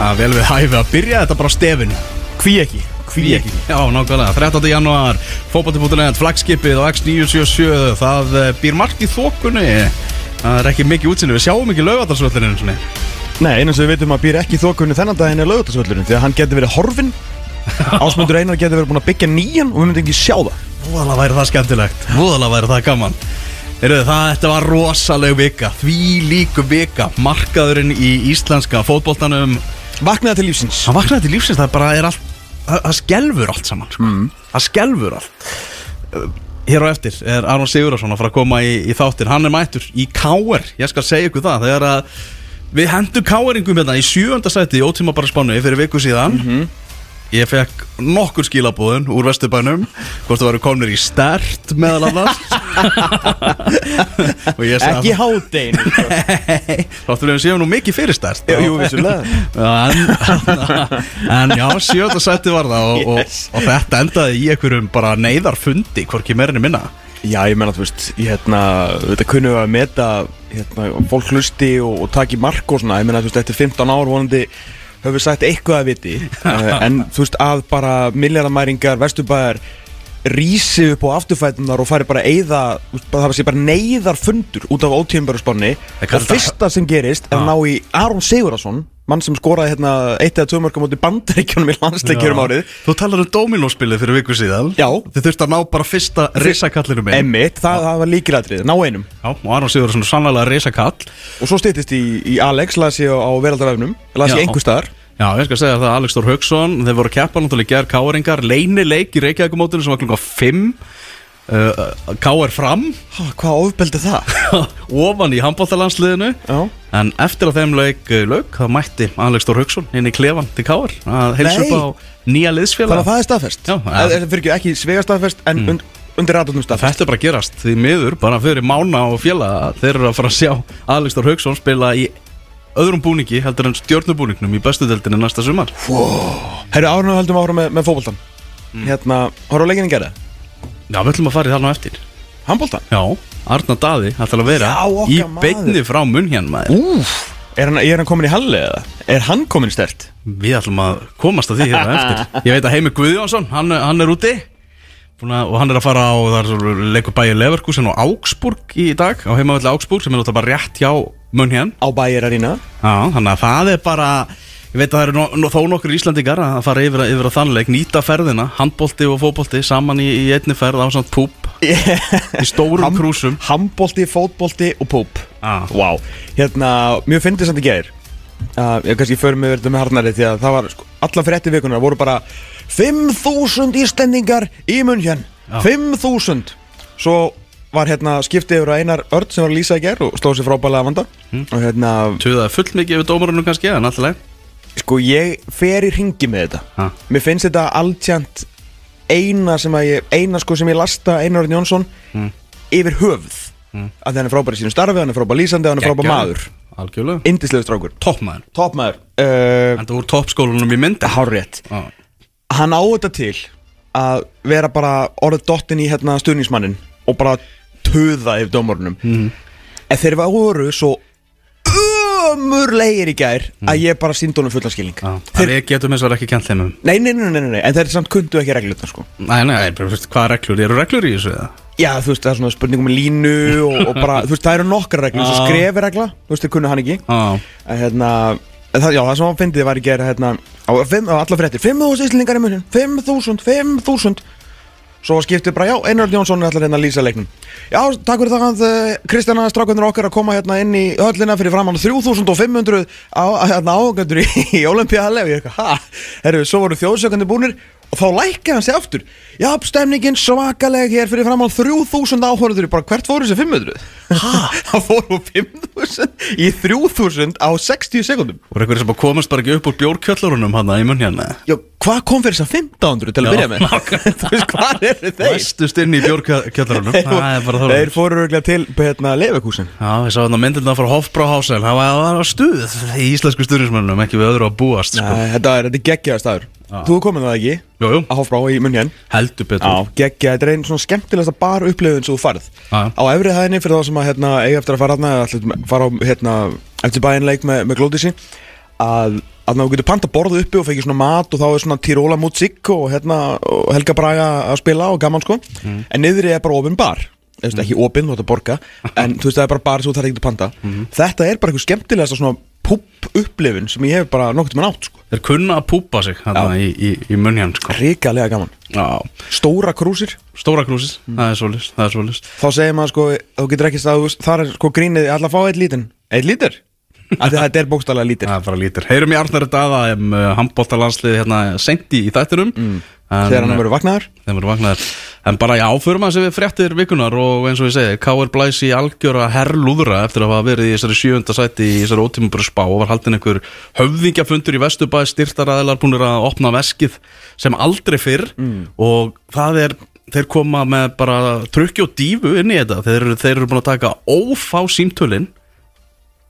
að vel við hæfi að byrja þetta bara á stefinu. Hví ekki? Hví ekki? Já, nákvæmlega, 13. janúar Fótbolti.net, flagskipið á X977 Það eh, býr margt í þokunni. Það er ekki mikið útsinni, við sjáum ekki laugadalsvöllinu eins og niður Nei, sem við vitum að býr ekki í þokunni þennan daginn er lögutasvöllurinn Því að hann getur verið horfinn. Ásmundur Einar getur verið búin að byggja nýjan og við myndum ekki sjá það. Voðalega væri það skemmtilegt. Voðalega væri það gaman. Heyrðu, það, þetta var rosaleg vika. Því líku vika. Markaðurinn í íslenska fótboltanum Vaknaði til lífsins. Það vaknaði til lífsins, það bara er allt Það, það skelfur allt saman sko. Það skelfur allt. Uh, Hér á eftir er Aron Sigurðarsson að fara að koma í, í þáttin Hann er mættur í Káer Ég skal segja ykkur það Þegar að við hendum Káeringum hérna í sjöönda sæti í ótíma bara spánu fyrir viku síðan Ég fekk nokkur skilabúðun úr Vesturbænum Hvort það varu komnir í stert meðal annars. Ekki hádegin Þáttur við séum nú mikið fyrir stert Jú, vissulega. En, en já, sjöta sæti var það og, Yes. og, og þetta endaði í einhverjum bara neyðarfundi Hvorki meirinni minna. Já, ég menna, þú veist, ég, hérna, þetta kunnum við að meta, hérna, fólk hlusti og, og taki mark og svona, ég menna, þú veist, eftir 15 ár vonandi höfum við sagt eitthvað að viti, uh, en þú veist, að bara miljardamæringar, vesturbæðar, rísi upp á afturfætunar og fari bara bara- það sé bara neyðar fundur út af ótíðumbæru spánni og fyrsta sem gerist er að ná í Aron Sigurðarsson, mann sem skoraði hérna eitt eða tvö mörgum út í bandaríkjunum í landsleikjurum Já. árið. Þú talar um Dominóspilið fyrir viku síðan. Já. Þið þurftu að ná bara fyrsta risakallinu með Emmitt, það, það var líkilætrið, ná einum. Já, og Aron Sigur er svona sannlega risakall. Og svo styttist í, í Alex, las ég á, veraldarvefnum Las ég einhver staðar. Já, ég skal segja það að Alex Þór Hauksson Þeir voru að keppa náttúrulega gerð Káringar Leynileik í Reykjavíkumótinu sem var klukka 5 uh, Káar fram. Ha, Hvað ofbeldi það? Ofan í handbóltalandsliðinu Já. En eftir að þeim leik uh, lauk þá mætti Alex Þór Hauksson inn í klefan til Káar að heilsa upp á nýja liðsfélag Þannig að það er staðfest? Það er fyrir ekki, svega staðfest En und, undir ratunum staðfest. Þetta er bara að gerast því miður bara fyrir Mána og félaga. Þeir eru að fara að sjá Alex Þór Hauksson spila í öðrum búningi heldur en stjórnubúningnum í bestu deildinni næsta sumar. Herru, árinu höldum áfram með, með fótboltan Hérna, horfðu á leikinni gerða? Já, við ætlum að fara í þarna eftir Handboltan? Já, Arna Daði ætlar að vera Já, okkar í maður. beinni frá munn hérna maður Úf Er hann, er hann komin í halli eða? Er hann komin stert? Við ætlum að komast að því hérna eftir Ég veit að Heimi Guðjónsson, hann, hann er úti Búna, og hann er að fara á leikur bæði Leverkusen og Augsburg í dag á heimavalli Augsburg sem er náttúrulega bara rétt hjá munn hérna Á bæir arína Já, þannig að það er bara Ég veit að það eru no, no, þó nokkur Íslandingar að fara yfir, yfir að þannleik Nýta ferðina, handbolti og fótbolti Saman í, í einni ferð á samt púp Í stórum Ham- krúsum. Handbolti, fótbolti og púp. Ah. Vá. Hérna, mjög fyndið samt í gæðir uh, Ég kannski förum við verðum með harnari Því að það var, sko, allan fyrir eftir vikunar voru bara 5.000 Íslendingar í munn hér Já. 5.000 Svo var hérna skiptið yfir að einar Örd sem var að lýsa í gær og slóð sér frábælega að vanda. Og hérna, Tuðaði full mikið yfir dómarunum kannski En alltaf leið sko ég fer í ringi með þetta. Ha. Mér finnst þetta alltjant eina sem að ég, eina sko sem ég lasta Einar Örn Jónsson Mm. yfir höfuð. Mm. að hann er frábær í sínum starfi, hann er frábær lýsandi, hann er frábær maður. Algjörlega. Indislega strákur. Toppmaður Toppmaður uh, Enda úr toppskólanum í myndi Hárrétt. Já. Hann á þetta til að vera bara orðið dottin í hérna stuðningsmannin og bara töða yfir dómorunum Mhm. En þeir voru svo ömurlegir í gær að ég bara síndi honum fullan skilning. Já. Þeir... Getum eins og ekki kent þeim um Nei, nei, nei, nei, nei, en þeir samt kundu ekki reglutna sko Nei, nei, bara, veist, hvað reglur? Eru reglur í þessu eða? Já, þú veist, það er svona spurningum með línu og, og bara, þú veist, það eru nokkra reglur eins og Já. skrefi regla, þú veist, þeir kunnu hann ekki að hérna en það, já, það sem hann fyndið var í gera hérna á, fimm, á alla fréttir, 5.000 íslendingar í munin 5.000, 5.000 svo skiptið bara, já, Einar Jónsson allar hérna að lýsa leiknum. Já, takk fyrir það að uh, Kristjana strákundur okkar að koma hérna inn í höllina fyrir framann 3.500 á, hérna ágöndur í, í eitthvað, ha, herru, svo voru þjóðsökandi búnir og þá lækkaði hann sig aftur. Já, stemningin svakaleg hér fyrir framann 3.000 áhörður bara hvert fóru þessi 500? það fóru 5.000 í 3.000 á 60 sekundum voru einhverjir sem komast bara ekki upp úr bjórkjöllurunum hann í munn hérna? Já, hvað kom fyrir þess að 1500 til að byrja með? Þú veist, hvað eru þeir? Læstust inn í bjórkjöllurunum Þeir, fóru örgulega til hérna, Leifekúsin Já, ég sá hérna myndina frá Hofbráhásel Það var, stuð í íslensku stuðnismönnum Ekki við öðru að búast sko. Þetta er, þetta er Þú er komin það ekki, Jú, jú, að Hofbrá í munn hérna heldur betur. Já, geggja, þetta er einn svona skemmtilegasta bar upplifun sem þú farð Já. Á efri hæðinni fyrir þá sem að hérna, eiga eftir að fara hérna, að fara á hérna, eftir bæinleik með, með glódísi að að þú getur panta borðu uppi og fekir svona mat og þá er svona Tirola músík og hérna og Helga Braga að spila og gaman sko. En niðri er bara opin bar. Þú veist, ekki opinn, þú ætti að borga en þú veist það er bara bar sem þú þarf ekki að panta. Þetta er bara eitthvað skemmtilegast svona púp upplifun sem ég hef bara nokkuð með nátt sko. Þeir kunna að púpa sig hérna í, í, í munnhjörn sko. ríkalega gaman. Já, stóra krúsir, stóra krúsis, það er svolítið Það er svolítið þá segir maður sko þú getur ekki stað, þar er sko grínið ég ætla að fá eitt lítinn, eitt lítur af því að þetta er bókstallega lítir Það er bara lítur Heyrum í Arnar Daða um uh, handbóltalandslið hérna senti í þættinum. Mm. þegar hann verður vaknaður En bara já, förum að sem við fréttir vikunar og eins og ég segi, K.R. Blæs í algjöra herrlúðra eftir að hafa verið í þessari sjönda sæti í þessari ótímaburu spá og var haldin einhver höfðingjafundur í Vesturbæ styrtaræðilar búinir að opna veskið sem aldrei fyrr. Og það er, þeir koma með bara trukki og dífu inn í þetta. Þeir, þeir eru búin að taka ófá símtölin.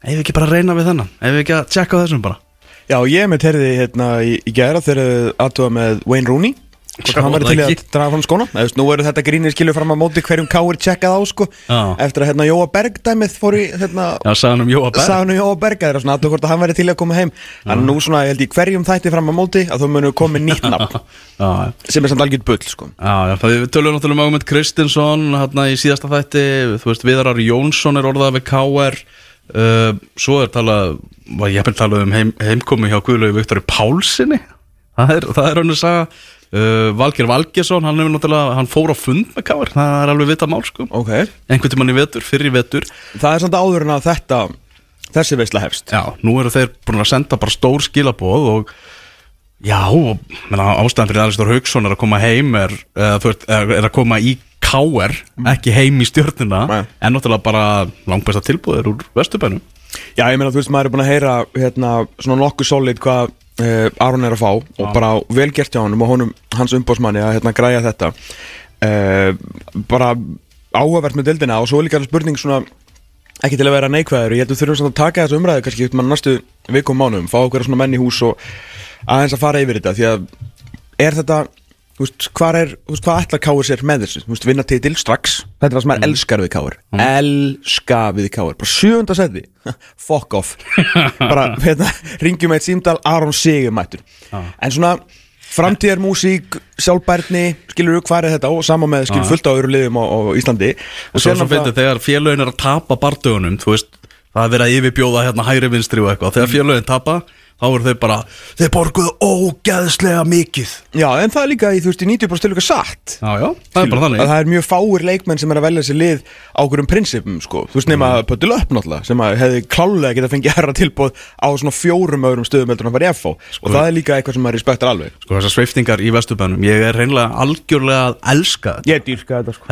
Ef við ekki bara reyna við þennan? Ef við ekki að tjekka þessum bara? Já, ég með terði hérna í, í gæra þegar aðtúa með Wayne Rooney Hvort hann það til að draga fram skóna? Eða, veist, Nú eru þetta grínir skilur fram að móti hverjum káir tjekkað á sko. Já. Eftir að hérna Jóa Berg dæmið fór í hérna Já, sagði hann um Jóa Berg. Sagði hann Jóa Berg Það er svona aðtúa hvort að hann verður til að koma heim. Þannig nú svona, ég held í hverjum þætti fram að móti Að þú munum komið nýtt nafn. Já, Sem er samt algjörð bull sko. Já, já, það við tölum náttúrulega um Ágmund Kristinsson hérna í síðasta þætti, þú veist, Viðarar Jónsson er orðað við KR uh, svo er talað var ég hef talað um heim, heimkomi hjá Guðlaugi Viktori Pálsini það er, það er hann að sagja uh, Valger Valgesson, hann hann fór á fund með KR, það er alveg vita mál sko. Ok. Einhvern tímann í vetur, fyrir í vetur. Það er samt áður en að þetta Þessi veisla hefst. Já, nú eru þeir búin að senda bara stór skilaboð og já, ástæðan fyrir Alistór Hauksson er að koma heim er, er, er, að koma í KR, ekki heim í stjórnina Nei. en náttúrulega bara langbæsta tilbúðir úr Vesturbænum. Já, ég meina, þú veist, maður er búin að heyra hérna, svona nokkuð solid hvað uh, Aron er að fá og bara vel gert hjá honum og honum, hans umbósmanni að hérna græja þetta. Uh, bara áhugavert með dildina og svo er líka spurning svona ekki til að vera neikvæður, ég held að við þurfum svona að taka þessu umræðu kannski upp með næstu vikum mánuðum fá okkur svona menn í hús og aðeins að fara yfir þetta því að er þetta þú veist, hvað er, veist, hvað ætlar Káur sér með þessu, þú veist, vinna titil strax. Þetta er það sem er elskar við Káur elska við Káur, bara sjöfunda seti fuck off. Bara, hérna, ringjum eitt símdal Aron Sigurmættur en svona framtíðar músík, sjálfbærni skilur þú hvað er þetta? Og sama með skilur fullt á öðru liðum á, á Íslandi. Og svo svo finnir þegar félögin er að tapa bardögunum, þú veist það er verið að yfirbjóða hérna hægri vinstri og eitthvað. Þegar félögin tapa, þá eru þeir bara þeir borguðu ógæðslega mikið. Já, en það er líka í, þú veist, í 90% tilvæg satt. Já, já, það er bara að þannig. það er mjög fáir leikmenn sem er að velja sér lið á okkurum prinsipum sko. þú veist nema mm. Pöttil upp náttúrulega sem að hefði klálega getað fengið herra tilbúð á svona fjórum öðrum stöðum heldur en að vera FH og það er líka eitthvað sem maður respektar alveg. Sko þessar sveiftingar í Vesturbænum, ég er reynlega algjörlega að elska þetta. Ég dýrka þetta sko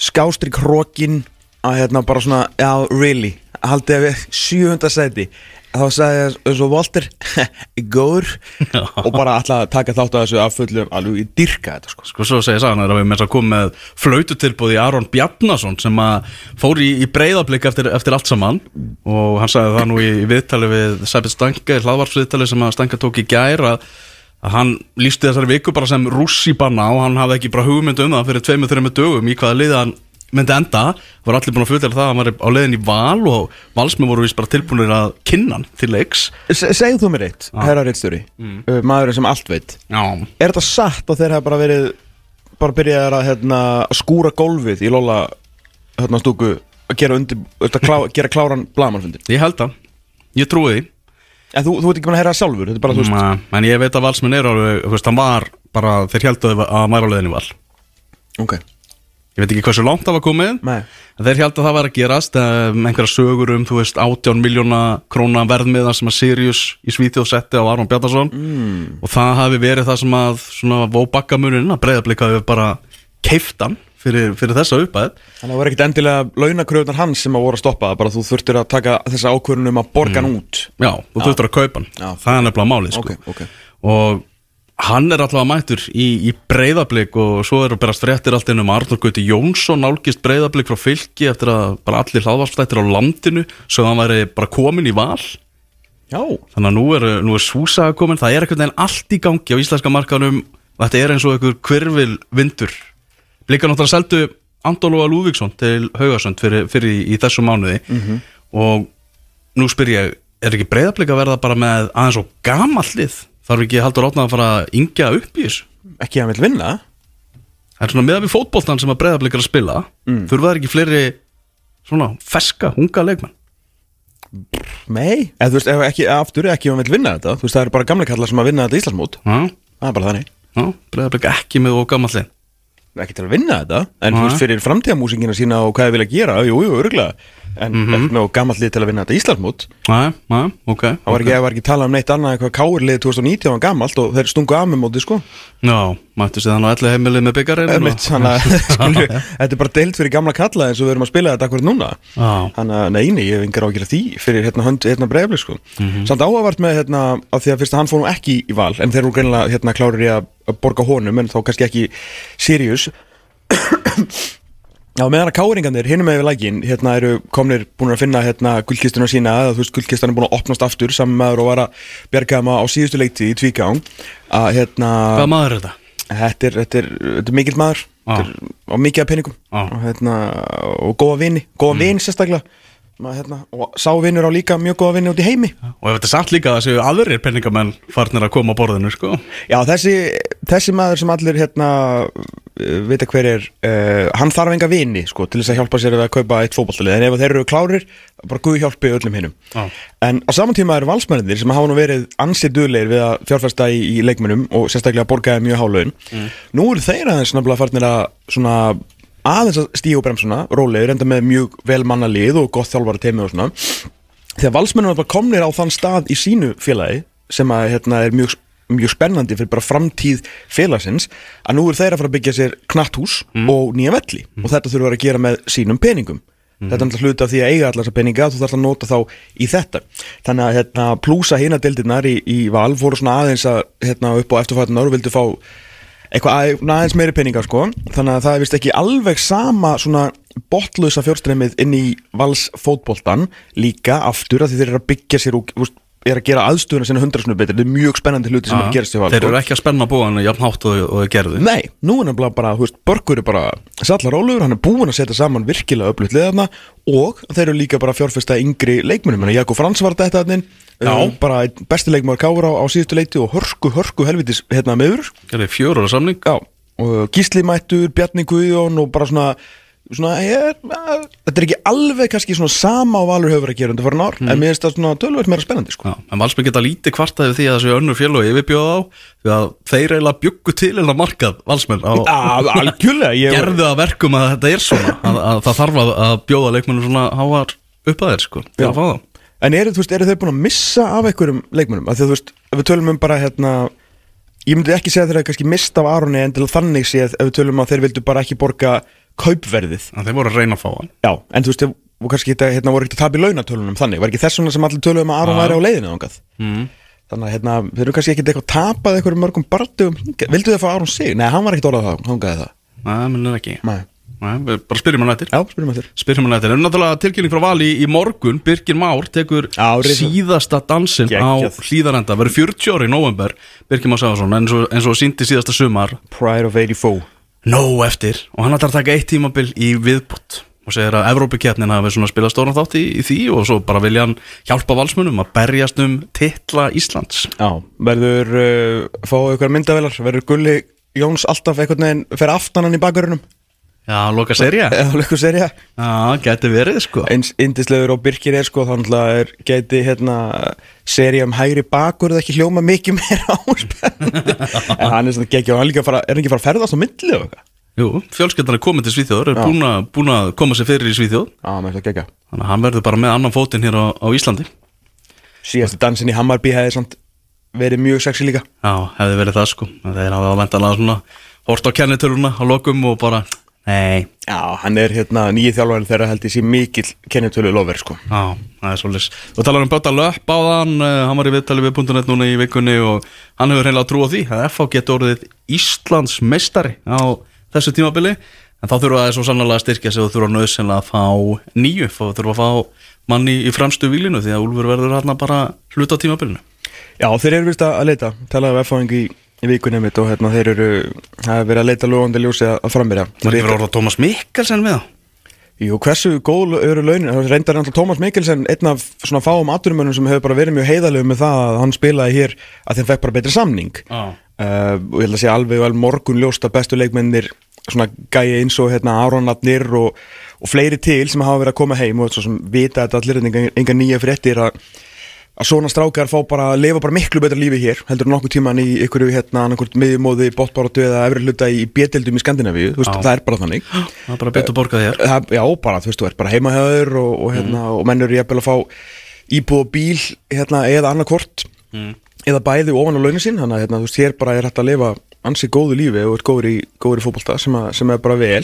Í í skástrík hrókin að hérna bara svona já, really, haldið að við sjöfunda seti þá sagði ég eins og Walter góður Já. og bara alltaf taka þátt að þessu af fullum alveg ég dyrka þetta sko. Sko svo segja sagan að við með þess að koma með flaututilbúð í Aron Bjarnason sem að fór í, í breyðablík eftir, eftir allt saman. Og hann sagði það nú í, í viðtali við Sæbjörn Stanka, í hlaðvarsviðtali sem að Stanka tók í gær að, að hann lísti þessari viku bara sem rússi banna og hann hafði ekki bara hugmynd um það fyrir tveimur, þreimur dögum í hvaða liða hann myndi enda, var allir búin að fullera það að hann var á leiðin í val og valsmenn voru vist bara tilbúinir að kynna hann til leiks. Se- Segðu þú mér eitt, herra reittstjóri mm. maðurinn sem allt veit. Já, Er þetta satt að þeir hafa bara verið bara byrjaði að, hérna, að skúra gólfið í Lola hérna, stúku að gera, undir, að klá, gera kláran blamanfundin ég held það. Ég trúi því En þú, þú ert ekki búin að heyra það sjálfur Þetta er bara, þú veist En ég veit að valsmenn eru alveg, þú veist, hann var bara, þeir heldu að væri á leiðin í val. Ok, Ég veit ekki hversu langt það var komið nei. En þeir held að það var að gerast um, einhverja sögur um, þú veist, 18 miljóna króna verðmiða sem að Sirius í Svíþjóð setti á Aron Bjarnason. Mm. og það hafi verið það sem að svona vóbakkamunin að breyðablika hafi bara keiftan fyrir, fyrir þessa uppæð Þannig að það var ekkit endilega launakröðunar hans sem að voru að stoppa bara þú þurftir að taka þessa ákvörðun um að borga hann út. Já, þú þurftur að kaupa hann, Já. það er nefnilega málið sko. Ok, ok. Og hann er allavega mættur í, í breyðablík og svo eru berast fréttir allt inn um Arnur Gauti Jónsson nálgist breyðablík frá fylki eftir að bara allir hlaðvarslættir á landinu svo hann væri bara komin í val. Já, þannig að nú er, nú er súsaga komin. Það er einhvern veginn allt í gangi á íslenska markanum þetta er eins og einhver hverfil vindur blíka náttúrulega seldu Andólu Lúvíksson til Haugasönd fyrir, fyrir í, í þessu mánuði. Og nú spyr ég er ekki breyðablika að verða bara með aðeins og gamall lið? Þarf ekki haldur átnað að fara að yngja upp í þessu? Ekki að vil vinna? Það er svona meðan við fótboltan sem að breyðablika að spila. Mm. þurfa það ekki fleiri svona feska, unga leikmenn? Nei, eða þú veist, ekki, aftur ekki hann vil vinna þetta. Þú veist, það eru bara gamle kallar sem að vinna þetta Íslandsmót. Já, Það er bara þannig. Já, breyðablika ekki með og gamall lið Ekki til að vinna þetta En þú Nei. veist, fyrir framtíðamúsingina sína og hvað þið vilja gera Jú, jú, En ekki með gammal lið til að vinna þetta ok Það var ekki, var ekki talað um neitt annað en hvað káirlið 2019 var gammalt og þeir stungu af með móti sko. Já, mættu sig þannig að allir heimilið með að skilju, þetta er bara deilt fyrir gamla kalla eins og við erum að spila þetta akkur núna. Þannig að neini, ég hef yngar ágjörð því fyrir hérna hönd hérna breyfli sko. Mhm. Samt áhugavert með hérna af því að fyrst að hann fór nú ekki í val en þeir eru greinilega hérna að að borga honum en þá kannski ekki Sirius Já, meðan að káringarnir hinum með við lægin hérna eru komnir búin að finna hérna gullkistuna sína eða þú veist gullkistan er búin að opnast aftur saman maður og var að bjarga þeim á síðustu leikti í Tvíkján að hérna hvað maður er þetta? þetta er, þetta er, þetta er mikill maður Já. þetta er, og mikið af peningum Já. og, hérna, og góða vini, góða mm. vini sérstaklega Maður, hérna, og sá vinnur á líka mjög góða vini út í heimi. Og ef þetta er samt líka að séu aðrir penningamenn farnir að koma á borðinu, sko. Já, þessi, þessi maður sem allir hérna uh, vita hver er uh, hann þarf enga vini sko, til þess að hjálpa sér að kaupa eitt fótballtalið en ef þeir eru klárir, bara Guð hjálpi öllum hinnum Já. en á saman tíma eru valsmennir sem hafa nú verið ansið duðleir við að fjárfesta í, í leikmennum og sérstaklega borgaði mjög hálögin nú eru þeir aðeins nefnilega farnir að svona aðeins að stíu bremsuna, rólegir, enda með mjög vel manna lið og gott þjálfara teimi og svona. Þegar valsmennum bara komnir á þann stað í sínu félagi sem að hérna er mjög, mjög spennandi fyrir bara framtíð félagsins að nú er þeir að fara að byggja sér knatthús og nýja velli. Og þetta þurfa að gera með sínum peningum. Þetta er alltaf hluti af því að eiga allar þessa peninga þú þarf að nota þá í þetta. Þannig að hérna, plúsa hina deildirnar í, í val fóru svona aðeins að hérna, upp á eftirfætunar og vildu fá eitthvað að- aðeins meiri peningar sko. Þannig að það er vist ekki alveg sama svona botlösa fjórstreymið inn í vals fótboltan líka aftur að þeir eru að byggja sér úst, er að gera aðstöðuna sinna hundrasnum betur þetta er mjög spennandi hluti sem að gerast í val Þeir eru ekki að spenna búan jafn hátt og, og gerðu. Nei, nú er nefnilega bara, þú veist, Börgur er bara sallar rólegur, hann er búinn að setja saman virkilega öflugt liðarna og þeir eru líka bara fjárfesta yngri leikmunum Jakob Frans var þetta hann Já. bara besti leikmar kára á, á síðustu leiti og hörku, hörku helvitis hérna meður ára samning. Já, Gísli Mættur, Bjarni Guðjón og bara svona, svona er, að, þetta er ekki alveg kannski svona sama á valur verið að gera undir farin ár en mér finnst það svona tölvöld meira spennandi sko. Já, en valsmenn geta lítið kvartaði því að þessu önnur fjölu yfirbjóða á því að þeir eiginlega byggu til en að markað valsmenn á, Já, algjörlega ég, gerðu að verkum að þetta er svona að, að það þarf að, að bjóða leikmennum svona háar upp að þeir sko til Já. að fá það En eru, þeir búin að missa af einhverjum leikmönum? Af því að þú veist, ef við tölum um bara hérna Ég myndi ekki segja að þeir eru kannski mist af Aroni en til þannig séð ef við tölum um að þeir vildu bara ekki borga kaupverðið. Að þeir voru að reyna að fá hann. Já, en þú veist, og kannski þetta, hérna, voru ekki að tapa í launatölunum þannig. Var ekki þess vegna sem allir tölum um að Aron væri á leiðinu mm. Þannig að hérna, þeir eru kannski ekki eitthvað tapað einhverjum mörgum barndugum. Vildu þið fá Aron sig? Nei, hann var ekkert orðað það, hangaði það Nei, menn er ekki. Nei. Nei, bara spyrjum hann eftir. Já, spyrum að þér Spyrjum hann eftir. En náttúrulega tilkynning frá Vali í morgun. Birgir Már tekur Já, síðasta dansinn á hlýðarenda Verður 40 ári í november Birgir Már Sáfarsson eins og, eins og síndi síðasta sumar. Pride of 84 Nóg eftir Og hann ætlar að taka eitt tímabil í viðbútt Og segir að Evrópikeppnin hafi svona spilað stóran þátt í, í því Og svo bara vilja hann hjálpa valsmunum Að berjast um titla Íslands. Já, verður uh, fá eitthvað myndavelar, verður Gulli Jóns alltaf einhvern veginn fyrir aftanan í bakverðunum Já, loka serja eða leikur serja Já, geti verið sko. Eins indislegur og Birkir er sko þannig að er, geti hérna serja um hægri bakurð ekki hljóma mikið meira áspennandi en hann er svona geggja og hann að fara, er ekki að fara að ferðast á milli og eitthvað? Jú, fjölskyldan er komin til Svíþjóður Er Já. búin að, búin að koma sér fyrir í Svíþjóð. Já, með það geggja Þannig að hann verður bara með annan fótinn hér á, á Íslandi. Síðasti dansin í Hammarby hefði samt verið mjög sexy líka. Já, hefði verið það sko. Þeir hafa vantanlega svona Hort á kennitöluna á lokum og bara Nei, Já, hann er hérna nýju þjálfæri þegar held ég sé mikill kennitölu lofer sko. Já, það er svolítið Þú talar um Bötta Löpp á þann Hann var í viðtali við .net núna í vikunni Og hann hefur reynilega trú á því Að FH getur orðið Íslands meistari Á þessu tímabili. En þá þurfa það svo sannlega að styrkja sig Og þurfa nöðsynlega að fá nýju Þá þurfa að fá manni í fremstu vílinu Því að Úlfur verður hérna bara hluta tímabilinu. Já, þeir eru vist að leita talaði af F-fáing í, vikunni mitt og hérna þeir eru það er verið að leita lögandi ljósi að, að frammeira Var ekki verið orða Tómas Mikkelsen við þá? Jú, hversu góð eru launin það reyndar náttúrulega Tómas Mikkelsen einn af svona fáum aturumönnum sem hefur bara verið mjög heiðalegu með það að hann spilaði hér að þeim fekk bara betri samning Já. uh, og ég held að sé alveg alveg morgun ljóst að bestu leikmennir svona gæi eins og hérna Aronatnir og, og fleiri til sem hafa verið að koma heim og svo sem vita þetta allir enga, enga nýja fréttir að að svona strákar fá bara að lifa bara miklu betra lífi hér heldur nokkuð tíman í ykkur hérna miðjumóði, bóttbáratu eða efri hluta í bétildum í Skandinavíu, þú veist, það er bara þannig. Það er bara betur borgað þér það, já, bara, þú veist, þú ert bara heimahöður og, og, hérna, og menn eru jafnvel að fá íbúð og bíl hérna, eða annarkvort Mm. eða bæði ofan á launin sín þannig að hérna, þú veist, hér bara er hægt að lifa ansi góðu lífi og ert góður í, góður í fótbolta sem, að, sem er bara vel.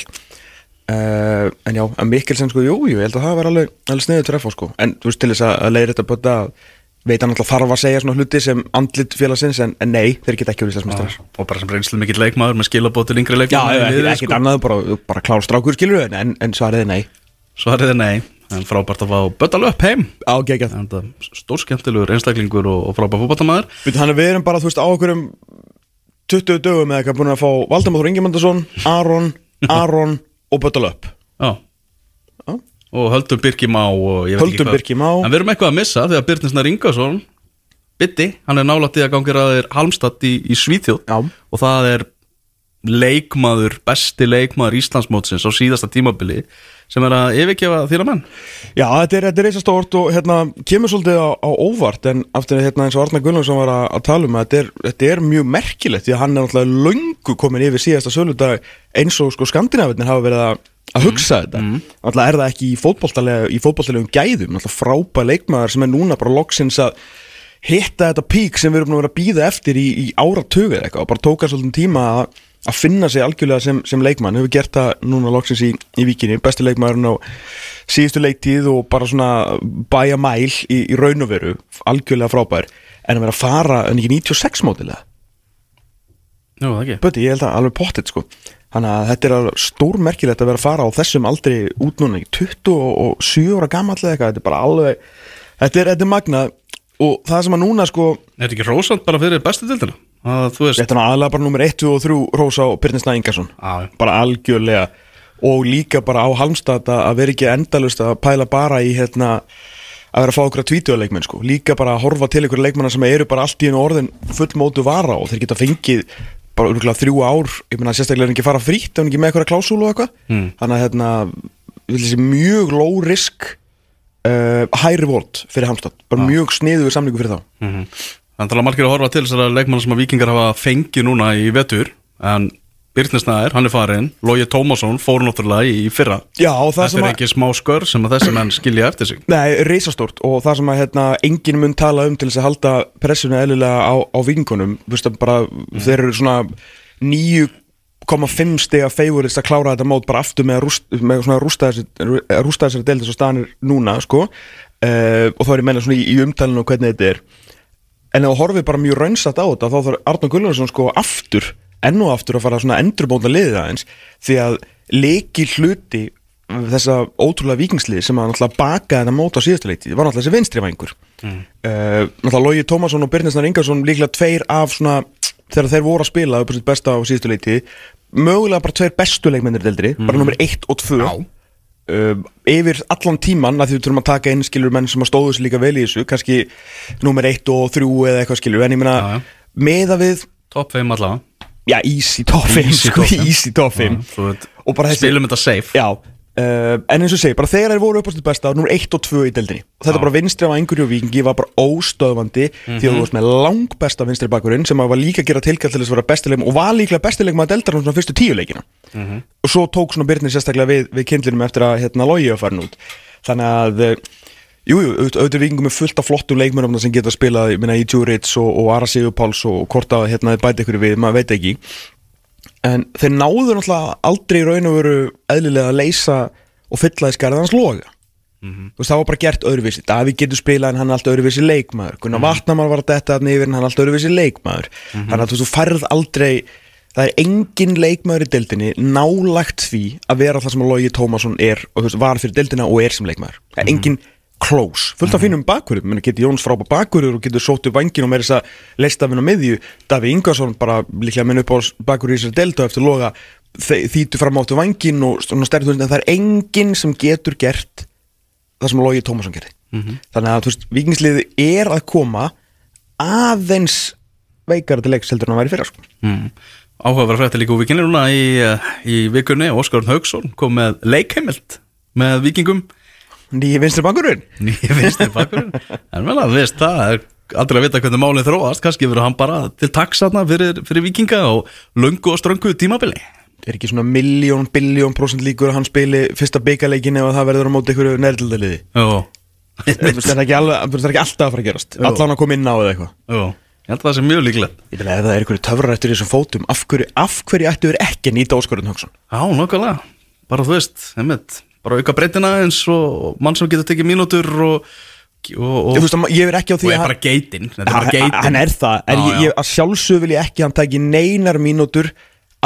Uh, en já, að Mikkelsen sko, jú, ég held að það var alveg, alveg sniðið treff á sko, en þú veist, til þess að, að leiðir þetta bötta veit hann alltaf þarf að segja svona hluti sem andlit félagsins, en, en nei, þeir geta ekki verið Íslandsmeistarar. Og bara sem reynslu mikill leikmaður með yngri Já, leikmaður ekki, liði, ekkert sko. annað, bara, bara klár strákur skilur en, en svarið er nei. Svarið er nei En frábært að fá Böttal upp heim Á. En það stórskemmtilegur einstaklingur og, og frábært fótballtamaður Við þannig að við erum bara, þú veist, á okkur um 20 dögum eða eitthvað búin að fá Valdemar Ingemandarsson, Aron, Aron og Já Já. Og höldum Birki Má og ég veit ekki Höldum. Birki Má. En við erum eitthvað að missa Þegar Birnisnar Ingarsson Bitti, hann er nálættið að gangir að þeir Halmstad í, í Svíþjóð Já. Og það er leikmaður Besti leikmaður Íslandsmótsins Á síðasta tímabili Sem er að yfirgefa þína menn Já, þetta er, þetta er reysa stórt og hérna kemur svolítið á, á óvart en aftur hérna eins og Arna Gunnlaugsson var að, að tala um að þetta er, þetta er mjög merkilegt því að hann er náttúrulega löngu komin yfir síðasta söludag eins og sko skandinavinnir hafa verið að, að hugsa þetta. Náttúrulega er það ekki í fótboltalega í fótboltalegum gæðum, náttúrulega frábæð leikmaður sem er núna bara loksins að hitta þetta pík sem við erum búin að vera að býða eftir í, í áratug eða eitthvað og bara tóka svolítið tíma að að finna sig algjörlega sem, sem leikmann hefur gert það núna loksins í, í vikinni besti leikmaðurinn á síðustu leiktíð og bara svona bæja mæl í, í raun og veru, algjörlega frábær. En að vera að fara en ekki 96 mótilega, Jú, það ekki. Böti, ég held að alveg pottet sko þannig að þetta er stórmerkilegt að vera að fara á þessum aldrei út núna í 27 ára gamall eða eitthvað, þetta er bara alveg þetta er, þetta er magnað. Og það sem að núna sko Er þetta ekki rósand bara fyrir bestu dildina? Veist Þetta er aðalega bara nummer 1 og 3 Rósa og Byrnisna Ingarsson. Já. Bara algjörlega. Og líka bara á Halmstad að að vera ekki endalust að pæla bara í hérna að vera að fá okkur að tvítuða leikmenn sko. Líka bara að horfa til ykkur leikmennar sem eru bara allt í einu orðin fullmótu vara og þeir geta fengið bara örgulega þrjú ár Ég meina sérstaklega er ekki að fara frítt ef hann ekki með eitthvað klásúlu og eitthvað. Mm. Þannig að hérna vil þessi mjög low risk uh, high reward fyrir Halmstad. Bara mjög sniður samlingu fyrir þá. Mm Þannig að margir að horfa til þessara leikmanna sem að vikingar hafa fengið núna í vetur En Byrnisnæður, hann er farin Lógi Tómasson fór náttúrulega í, fyrra. Já, það Þetta er að ekki smá skör sem að þessi menn skilja eftir sig. Nei, reisastórt og það sem að hérna, enginn mun tala um til þess að halda pressuna eðlilega á, á vingunum bara, þeir eru svona 9,5 stiga feyvorist að klára þetta mót bara aftur með að rúst, með svona rústa rústa þessari del þess að stanir núna sko. uh, og þá er ég meina svona í, í umtalinu og hvernig þetta er. En ef þú horfið bara mjög raunsat á þetta þá þarf Arnur Gullarsson sko aftur enn og aftur að fara svona endurbóta liðið aðeins því að leiki hluti þessa ótrúlega vikingslið sem að náttúrulega baka þetta mót á síðustu leiti var náttúrulega þessi vinstrifængur mm. náttúrulega Lógi Tómasson og Byrnisnar Ingarsson líklega tveir af svona þegar þeir voru að spila upp á sitt besta á síðustu leiti mögulega bara tveir bestu leikmennir deildri, bara nummer 1 og 2 Já. uh, yfir allan tíman að því við þurfum að taka inn skilur menn sem að stóðu sér líka vel í þessu kannski nummer 1 og 3 eða eitthvað skilur. En ég meina meða við Top 5 allavega já easy top 5 Easy sko, top fimm. easy top 5 Já, svo veit- og bara þessi Spilum þetta safe. Já Uh, en eins og segi, bara þegar þeir voru upp á sitt besta númer 1 og 2 í deildinni. Og þetta Já. bara vinstri af einhverju og vikingi var bara óstöðvandi því að þú varst með lang besta vinstri bakurinn sem að var líka að gera tilkall til þess að vera bestilegum og var líklega bestilegum að deildar svona fyrstu tíu leikina. Og svo tók svona Byrnir sérstaklega við, við kindlinum eftir að hérna logi að fara út. Þannig að eh, Jú, jú, auðvitað er vikingum með fullt af flottum leikmennum sem geta spilað, ég meina, í Djurits og, og Ara Sigurpáls og hvort að hérna bæti ykkur við, maður veit ekki. En þeir náðu náttúrulega aldrei í raun og veru eðlilega að leysa og fylla í skarðans loga. Þú veist, það var bara gert öðruvísi. Davíð getur spilað en hann er alltaf öðruvísi leikmaður. Gunnar Vatnamar var að detta þarna yfir en hann er alltaf öðruvísi leikmaður. Þannig að þú færð aldrei það er engin leikmaður í deildinni nálagt því að vera það sem að Logi Tómasson er og þú veist, var fyrir deildina og er sem leikmaður. Það er engin close, fullt af fínum bakverðum menn getur Jóns frábæð bakverður og getur sótt upp vangin og með þess að leista við á miðju. Daví Ingarsson bara líklega minn upp á bakverður í þessari delta eftir loga þýtu fram áttu vangin og stærður en það er enginn sem getur gert það sem Lógi Tómasson gerði. Þannig að þú veist, vikingsliði er að koma aðeins veikara til leiks heldur en að væri fyrir sko. mm. Áhugaverð frétta líka úr vikinni núna í, eh, í vikunni. Óskar Haugsson kom með leikheimild með vikingum nýji vinstri bankurinn nýja vinstir bakkurinn. En vel að veist það er aldrei að vita hvernig málið þróast. Kannski verður hann bara til taksatna fyrir, fyrir vikinga og löngu og ströngu tímabili. Er ekki svona miljón, biljón prosent líkur að hann spili fyrsta byggaleikin ef að það verður á móti ykkur nærildaliði Jú, það er ekki, alveg, það ekki alltaf að fara að gerast. Allan að koma inn á eða eitthvað. Jú, ég held að það sé mjög líklegt. Ég vil að það er ykkur töfrar eftir þessum fótum af hverju, af hverju ættu verið ekki að nýta Óskarinn Högson Já, nokkulega, bara þú veist, einmitt, bara auka breytina eins og mann sem getur tekið mínútur og, og, og, ég, veist, ég er ekki á því að bara geitin er hann, hann er það, en ég, ég, sjálfsög vil ég ekki að hann taki neinar mínútur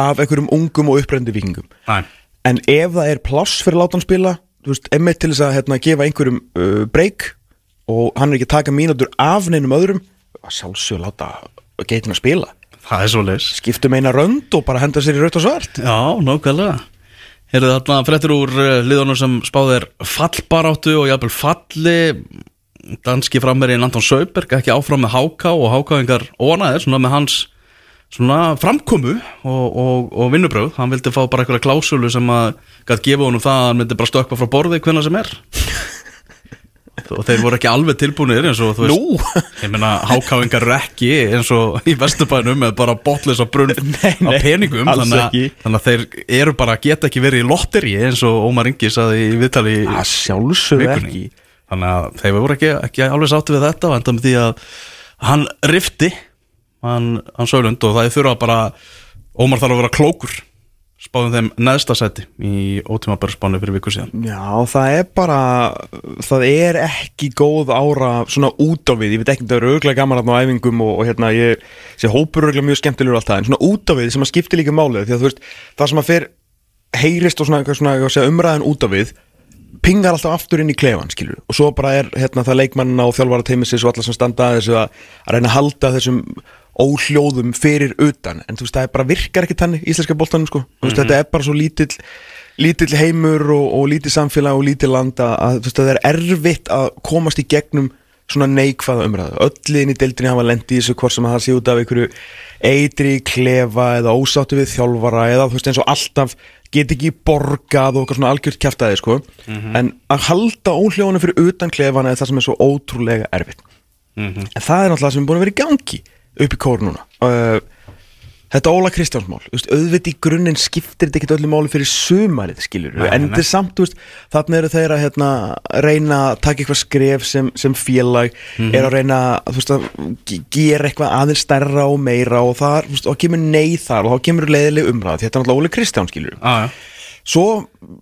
af einhverjum ungum og upprændi vikingum en ef það er pláss fyrir að láta hann spila emmitt til þess að hérna, gefa einhverjum uh, break og hann er ekki að taka mínútur af neinum öðrum sjálfsög láta geitin að spila. Það er svo leis skiptum eina rönd og bara henda sér í raut og svart. Já, nokkulega Heyrðu þarna fréttur úr uh, liðunum sem spáðir fallbaráttu og jafnvel falli. Danski frammerinn Anton Sauberg ekki áfram með Háká og Hákáingar óanæðir svona með hans svona framkomu og, og, og vinnubröð hann vildi fá bara einhverja klásulu sem að gæti gefa honum það að hann myndi bara stökkva frá borði hvenna sem er og þeir voru ekki alveg tilbúinir eins og þú veist Nú? ég meina hákáingar eru ekki eins og í vesturbænum með bara botlisa brunn á peningum þannig að, þannig að þeir eru bara geta ekki verið í lotteri eins og Ómar Ingi saði í viðtali að sjálfsög vikunni. ekki. Þannig að þeir voru ekki, ekki alveg sáttu við þetta og enda með því að hann rifti hann, hann Sölund og það þurfa bara Ómar þarf að vera klókur spáðum þeim neðsta seti í ótímabærsbánu fyrir viku síðan. Já, það er bara það er ekki góð ára svona út á við, ég veit ekki það eru auðvitað gaman á æfingum og, og hérna ég sé hópur auðvitað mjög skemmtilegur alltaf en svona út á við sem að skipti líka málið því að þú veist, það sem að fer heyrist og svona, svona ég segja, umræðin út á við pingar alltaf aftur inn í klefan skilur og svo bara er hérna það leikmannina og þjálfara teimisins og alla sem standa að þessu að, að reyna að halda þessum óhljóðum fyrir utan. En þú veist það bara virkar ekki tannig íslenska boltanum sko. Mm veist, þetta er bara svo lítill lítill heimur og, og lítill samfélag og lítill land að, veist, það er erfitt að komast í gegnum svona neikvæða umræðu. Öll inn í deildinni hafa lendi í þessu hvort sem að það sé út af einhverju eitri klefa eða ósáttu við þjálfara eða þú veist eins og alltaf get ekki borgað og eitthvað svona algjört kjaftaði sko. En að halda óhljóðunum fyrir utan klefana er það sem er svo ótrúlega erfitt. En það er náttúrulega sem er búin að vera í gangi upp í kóru núna. Uh, þetta Óla Kristjánsmál auðvitað í grunninn skiptir þetta ekkert öllu máli fyrir sumarið skilur Nei, en þetta er samt, veist, þarna eru þeir að hérna, reyna að taka eitthvað skref sem, sem félag, Mhm. er að reyna veist, að ge- gera eitthvað aðeins stærra og meira og það, veist, og kemur nei þar og þá kemur leiðileg umræð, þetta er náttúrulega Óli Kristján skilur ah, ja. Svo,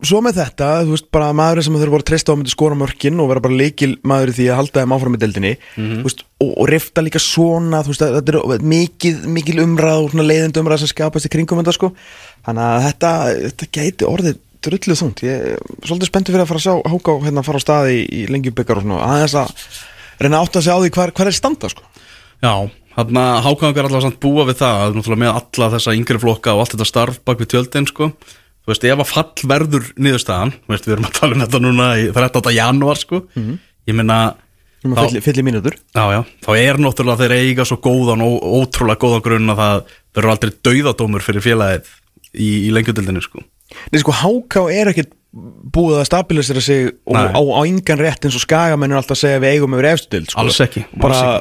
svo með þetta, þú veist, bara maður sem voru að treysta á að myndi skora mörkin og vera bara leikil maður því að halda þeim áfram í deildinni þú veist, og, og rifta líka svona þú veist, að þetta er mikið, mikil umræð og svona leiðindi umræð sem skapast í kringum þetta sko, þannig að þetta, þetta gæti orðið drulluð þungt. Ég er svolítið spenntið fyrir að fara að sjá Háká hérna fara á staði í, í lengjubikar og svona aðeins að reyna að átta sig á því hvar, hvar er standa sko. Já, hann að hákangar allavega samt búa við það að náttúrulega með alla þessa yngri flokka og allt þetta starf bak við tjöldin sko þú veist, ef að fall verður niðurstaðan þú veist, við erum að tala um þetta núna í 13. janúar sko. Ég meina Númer þá, fylli, fylli mínútur. Já, já, þá er náttúrulega þeir eiga svo góðan og ótrúlega góðan grunn að það verður aldrei dauðadómur fyrir félagið í, í lengjudildinni sko. Nei sko Háká er ekkert búið að stabilisera sig og á, á engan rétt eins og skagamennur alltaf að segja við eigum yfir efstild sko. Alls ekki, alls bara,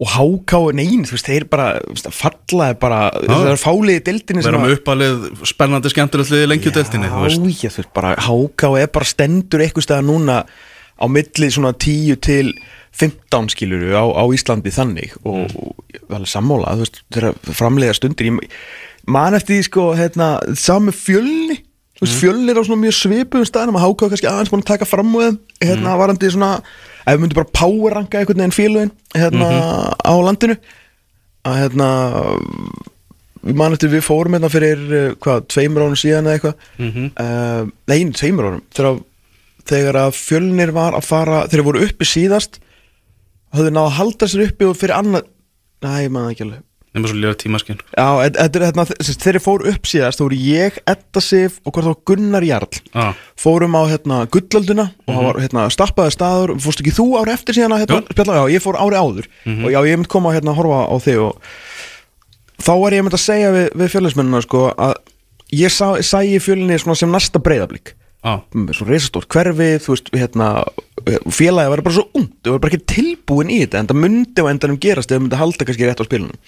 og Háká, nein, þú veist, þeir bara þú veist, falla er bara, það er fáliði deildinni vera með uppalið spennandi skemmtilegt liði í lengjudildinni þú veist Já, ég, þú veist, bara Háká er bara stendur eitthvað staðar núna á milli svona 10 til 15 skilur á, á Íslandi þannig og, Mm. og alveg sammála, þú veist, þeirra framlega stundir ég man eftir því sko, hérna sami fjölni, þú Mm. veist, fjölni er á svona mjög svipuðum staðnum að Háká er kannski aðeins búin að taka fram þeim, hérna Mm. Ef við myndum bara power ranka einhvern veginn félugin, hérna Mhm. á landinu að hérna við man eftir við fórum hérna fyrir hvað, tveimur árum síðan eða eitthvað Mhm. uh, nei, tveimur árum þegar þegar að fjölnir var að fara þegar voru uppi síðast höfðu náðu að halda sér uppi og fyrir annað næ, maður ekki alveg Nefnum svo líka tímaskinn Já, þetta er hérna, fóru upp síðast þá voru ég, Edda Sif og hvort þá Gunnar Jarl. Ah. fórum á hérna gullölduna og það var hérna stappaði staður. Fórst ekki þú ári eftir síðan hérna, já, ég fór ári áður. Og já, ég myndi koma hérna að horfa á þig og þá var ég myndi að segja við, við fjölinnsmennina sko að ég sá, sæi fjölinni svona sem næsta breyðablík Ah. svo reisastórt hverfið, þú veist, hérna félagi var bara svo ungt, þau var bara ekki tilbúin í þetta en það myndi á endanum gerast ef þau myndi halda kannski rétt á spilunum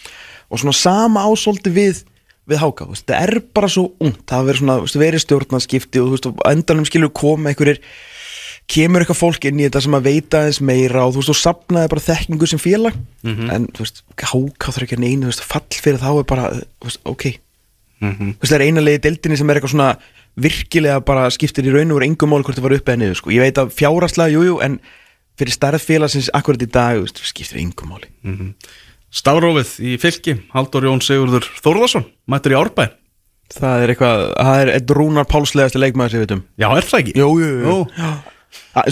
og svona sama ásóldi við við háka, þú veist, það er bara svo ungt. Það verið svona, þú veist, verið stjórnarskipti og þú veist, á endanum skilur koma einhverjir kemur eitthvað fólk inn í þetta sem að veita aðeins meira og þú veist, þú sapnaði bara þekkingu sem félag. En þú veist, háka þarf ekki að neina, þú veist, fall fyrir þá er bara, þú veist, ok. Mhm. þú veist, það er eina leiði deildinni sem er eitthvað svona virkilega bara skiptir í raun og úr engum mál hvort það var upp eða niður, sko, ég veit að fjáraslega, jújú, en fyrir starf félagsins akkurat í dag, þú veist, skiptir engum máli Stafrófið í fylki Haldur Jón Sigurður Þórðarsson Mættur í Árbæ. Það er eitthvað, það er eitt rúnar pálslegasti leikmaður sem við veitum Já, er það ekki? Jú, jú, jú.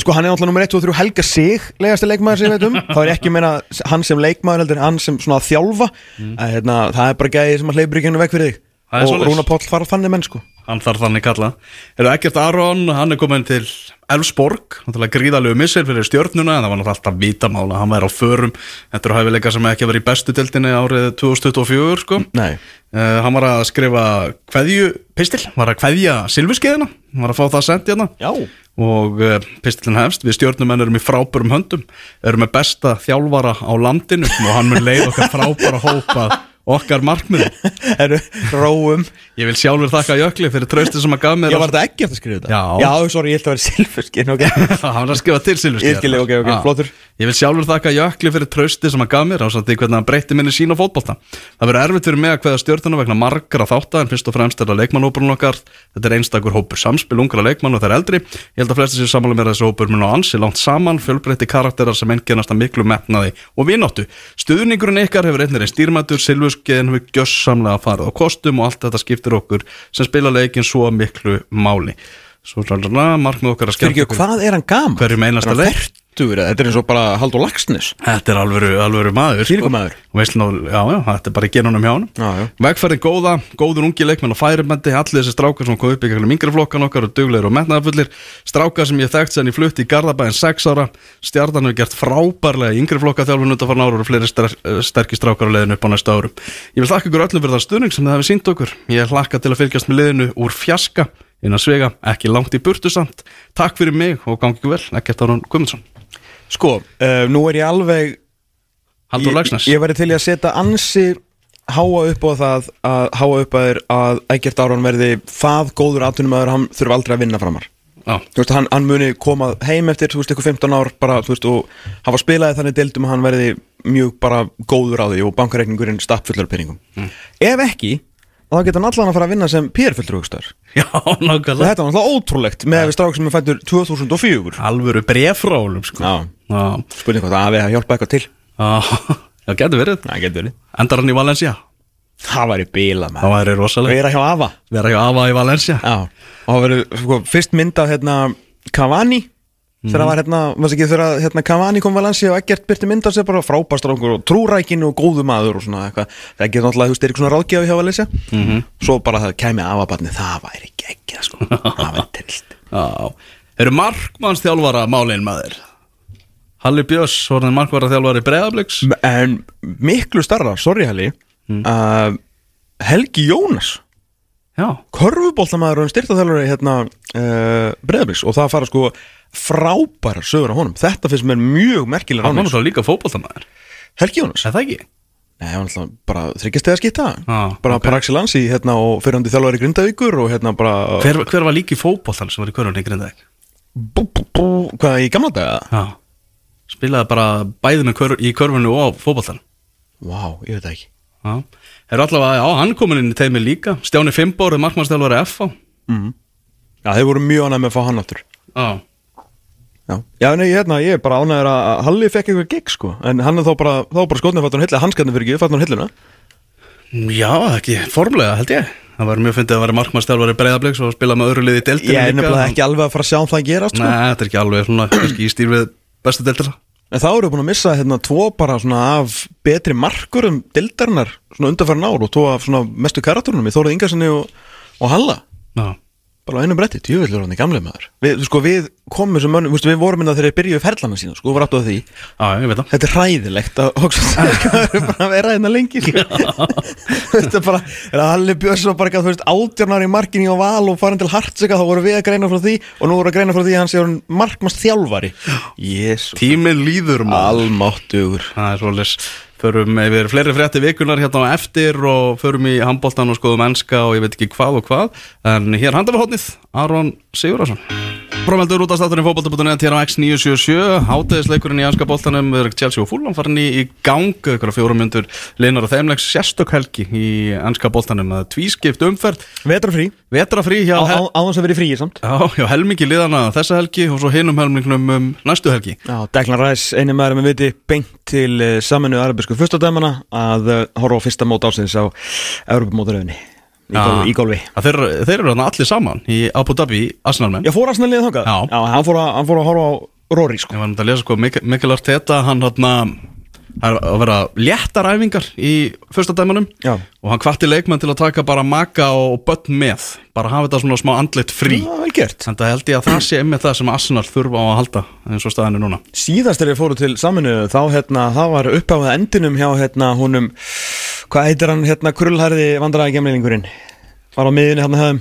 Sko hann er náttúrulega nummer 1 og 3 Helga Sig legasti leikmaður sem ég veit um þá er ekki meina hann sem leikmaður heldur en hann sem svona þjálfa. Að, hérna, það er bara gæði sem að hleypur ekki hennu veg fyrir þig. Það og svoleiðis. Rúna Páll fara þannig menn sko Hann þarf þannig kalla Eru ekkert Aron, hann er komin til Elfsborg, náttúrulega gríðalegu missir fyrir stjörnuna en það var náttúrulega alltaf vítamála hann væri á förum, þetta eru hæfileika sem ekki verið í bestu deltinni árið 2024 sko. Nei. Uh, hann var að skrifa kveðju pistil, var að kveðja silfuskeiðina, hann var að fá það sent hérna. Já. Og uh, pistilin hefst við stjórnumenn erum í frábærum höndum erum með besta þjálfara á landinu og hann mun leið okkar frábæra hópa okkar markmiði Herru, Róum. Ég vil sjálfur þakka Jökli fyrir trösti sem að gaf mér Ég var þetta ekki eftir að skrifa þetta? Já. Já, sorry, ég held að vera silfurskin ok. Hann var að skrifa til silfuskeiðar Ég skil, ok, ok, flottur. ég vil sjálfur þakka Jökli fyrir trösti sem að gaf mér á samt því hvernig hann breytti minni sín á fótbolta. Það verður erfitt fyrir mig að kveða stjórnuna vegna margra þátta en fyrst og fremst er það leikmannhópurinn okkar. Þetta er einstakur hópur samspil ungra leikmann og þeir eldri. Ég held að flesti sér samanlega með þessi hópur mun á ansi langt saman fjölbreytti karakterar sem enginnast að miklu metnaði og vináttu. Stuðningurinn ykkar hefur einnig reyn stýrmættur silfuskeiðin hefur gjössamlega farið á kostum og allt þetta skiptir okkur sem spila leikin svo miklu máli svo markmið okkar að ekki, hvað er hann gaman? Hverjum einasta leik. Þetta er eins og bara Haldur Lagsnes Þetta er alvöru, alvöru maður. Og já, já, þetta er bara í genunum hjá hann. Vegferðin góða, góður ungi leikmenn og færimendi Allir þessi strákar sem kom upp í yngri flokkan okkar og duglegur og metnaðafullir Strákar sem ég þekkt sem ég flutti í Garðabæðin 6 ára. Stjarnan hefur gert frábærlega í yngri flokka þjálfun út af farin ára og fleiri ster sterkir strákar á leiðinu upp á næsta árum. Ég vil þakka ykkur öllum fyrir það stuðning sem þið hefði sínt okkur Sko, uh, nú er ég alveg Haldur Ég- Lagsnes Ég væri til í að setja ansi háa upp á það að háa upp að þér að Ægert Áron verði það góður atvinnumæður hann þurfi aldrei að vinna framar. Já, Þú veist, hann, hann muni koma heim eftir, þú veist, eitthvað 15 ár bara, þú veist, og hafa spilaði þannig deildum að hann verði mjög bara góður á því og bankareikningurinn stappfullur penningum Ef ekki, þá getur hann allan að fara að vinna sem PR-fullur aukstar já, nákvæmlega. Þetta var náttúrulega ótrúlegt með að við strák sem er fættur 2004 Alvöru brefrálum sko. Já, Já, spurning hvað það hafi að hjálpa eitthvað til. Já, já getur verið. Það getur verið. Endar hann í Valencia? Það væri bíla Það væri rosalega Vera hjá Ava Vera hjá Ava í Valencia. Já. Og það verður sko, fyrst mynd af hérna Cavani Þegar það var hérna, maður ekki þegar hérna Cavani kom Valencia og ekkert byrti mynd af sér bara frábastrangur og trúrækin og góðu maður og svona eitthvað. Það getur náttúrulega, þú er eitthvað svona ráðgjafi hjá Valencia? -hmm. Svo bara það kæmi afabarni, það væri ekki ekki sko. Það væri trillt. Eru markmannsþjálfara málin maður? Halli Björns, orðin markmannsþjálfari Breiðabliks. En miklu starra, sorry Halli. Uh, Helgi Jónas Já, Körfuboltamaður og styrtaþjálfari hérna uh, Breiðabliks og það fara sko frábæra sögur á honum. Þetta finnst mér mjög merkilega hann var náttúrulega líka fótboltamaður. Helgi Jónas? Er það ekki? Nei, hann var alltaf bara þryggjast eða skipta. Ah, bara ok. par excellence í hérna og fyrirhandi þjálfari Grindavíkur og hérna bara Hver, hver var líki fótboltan sem var í körunni í Grindavík? bú, bú, bú, hvað í gamla daga? Já. Spilaði bara bæði með kör, í körfunni og fótboltan Vá, ég veit ekki. Já Allavega, er komin inn í teimi líka. Stjáni Fimbor er markmannsþjálfari FH Já, þeir voru mjög ánægð með að fá hann áttur Já. Já, Já nei, ég, hérna, ég er bara ánægður að Halli fekk eitthvað gig sko. En hann er þá bara, þá bara skotnið fattur hann hillið Hanskarnir fyrir ekki, fattur hann hillina Já, ekki formlega held ég. Það var mjög fyndið að vera markmannstjálfari breyðabliks og spila með öðru liði í deildinu Ég er nefnilega ekki alveg að fara að sjá um það að gerast sko. Nei, þetta er ekki alveg svona, við En þá eru búin að missa hérna tvo bara svona af betri markurum dildarinnar svona undanfærin ár og tvo af svona mestu karatúrunum í Þórið Ingarssoni og, og Halla. Já, bara á einu bretti, tjúvillur hann í gamlega maður. Við, sko, við komum þessum mönnum, við vorum innan þegar þeir byrjuðu ferlana sína, sko, við var aftur á því. Já, ég veit það. Þetta er hræðilegt að hugsa það. Er bara að vera hérna lengi sko. Þetta er bara, er að Halli Björns var bara eitthvað, þú veist, átjörnar í markinni á val og farin til Hartsika, þá voru við að greina frá því og nú voru að greina frá því að hann sé hann markmast þjálfari. Jésu, Tíminn líður maður. Almáttugur. Það er svolítið Förum yfir fleiri frétti vikunar hérna á eftir og förum í handbóltan og skoðum enska og ég veit ekki hvað og hvað. En hér hótnið, Aron Sigurðarsson Frámeldur út af státturinn fótbolta.net hér á X977 Háteðisleikurinn í enska bóltanum erum Chelsea og Fulham farin í, í gang. Ykkur fjórum myndur linar og þeimlegs sérstök helgi í enska bóltanum Tvískipt umferð, Vetrafrí, vetrafrí hjá, á, á, hel, á að vera í fríi samt. Já, hjá helmingi liðana þessa helgi og svo hinum helmingnum um næstu helgi. Já, Declan Rice, eini maður með viti beint til uh, saminu arabísku fyrstadæmana að uh, horfa á fyrsta mót ásins á Europamótaröfinni í, Já. golfi, í golfi Þeir, þeir eru þarna allir saman í Abu Dhabi, Arsenalmenn Já, fór Arsenal liðið þangað? Já. hann fór, að, hann fór að horfa á Rory sko Ég var myndið að lesa sko Mik- Mikkel Arteta hann hann Það er að vera léttar æfingar í fyrsta dæmanum Já. og hann hvatti leikmenn til að taka bara maka og börn með bara hafa þetta svona smá andlit frí Já, vel gert en það held ég að það sé einmitt það sem Arsenal þurfa á að halda eins og staðinu núna Síðast þegar ég fóru til saminu þá hérna, það var uppáðað endinum hjá hérna honum Hvað heitir hann hérna krullhærði vandræði gemlingurinn? Var á miðinni hérna höfum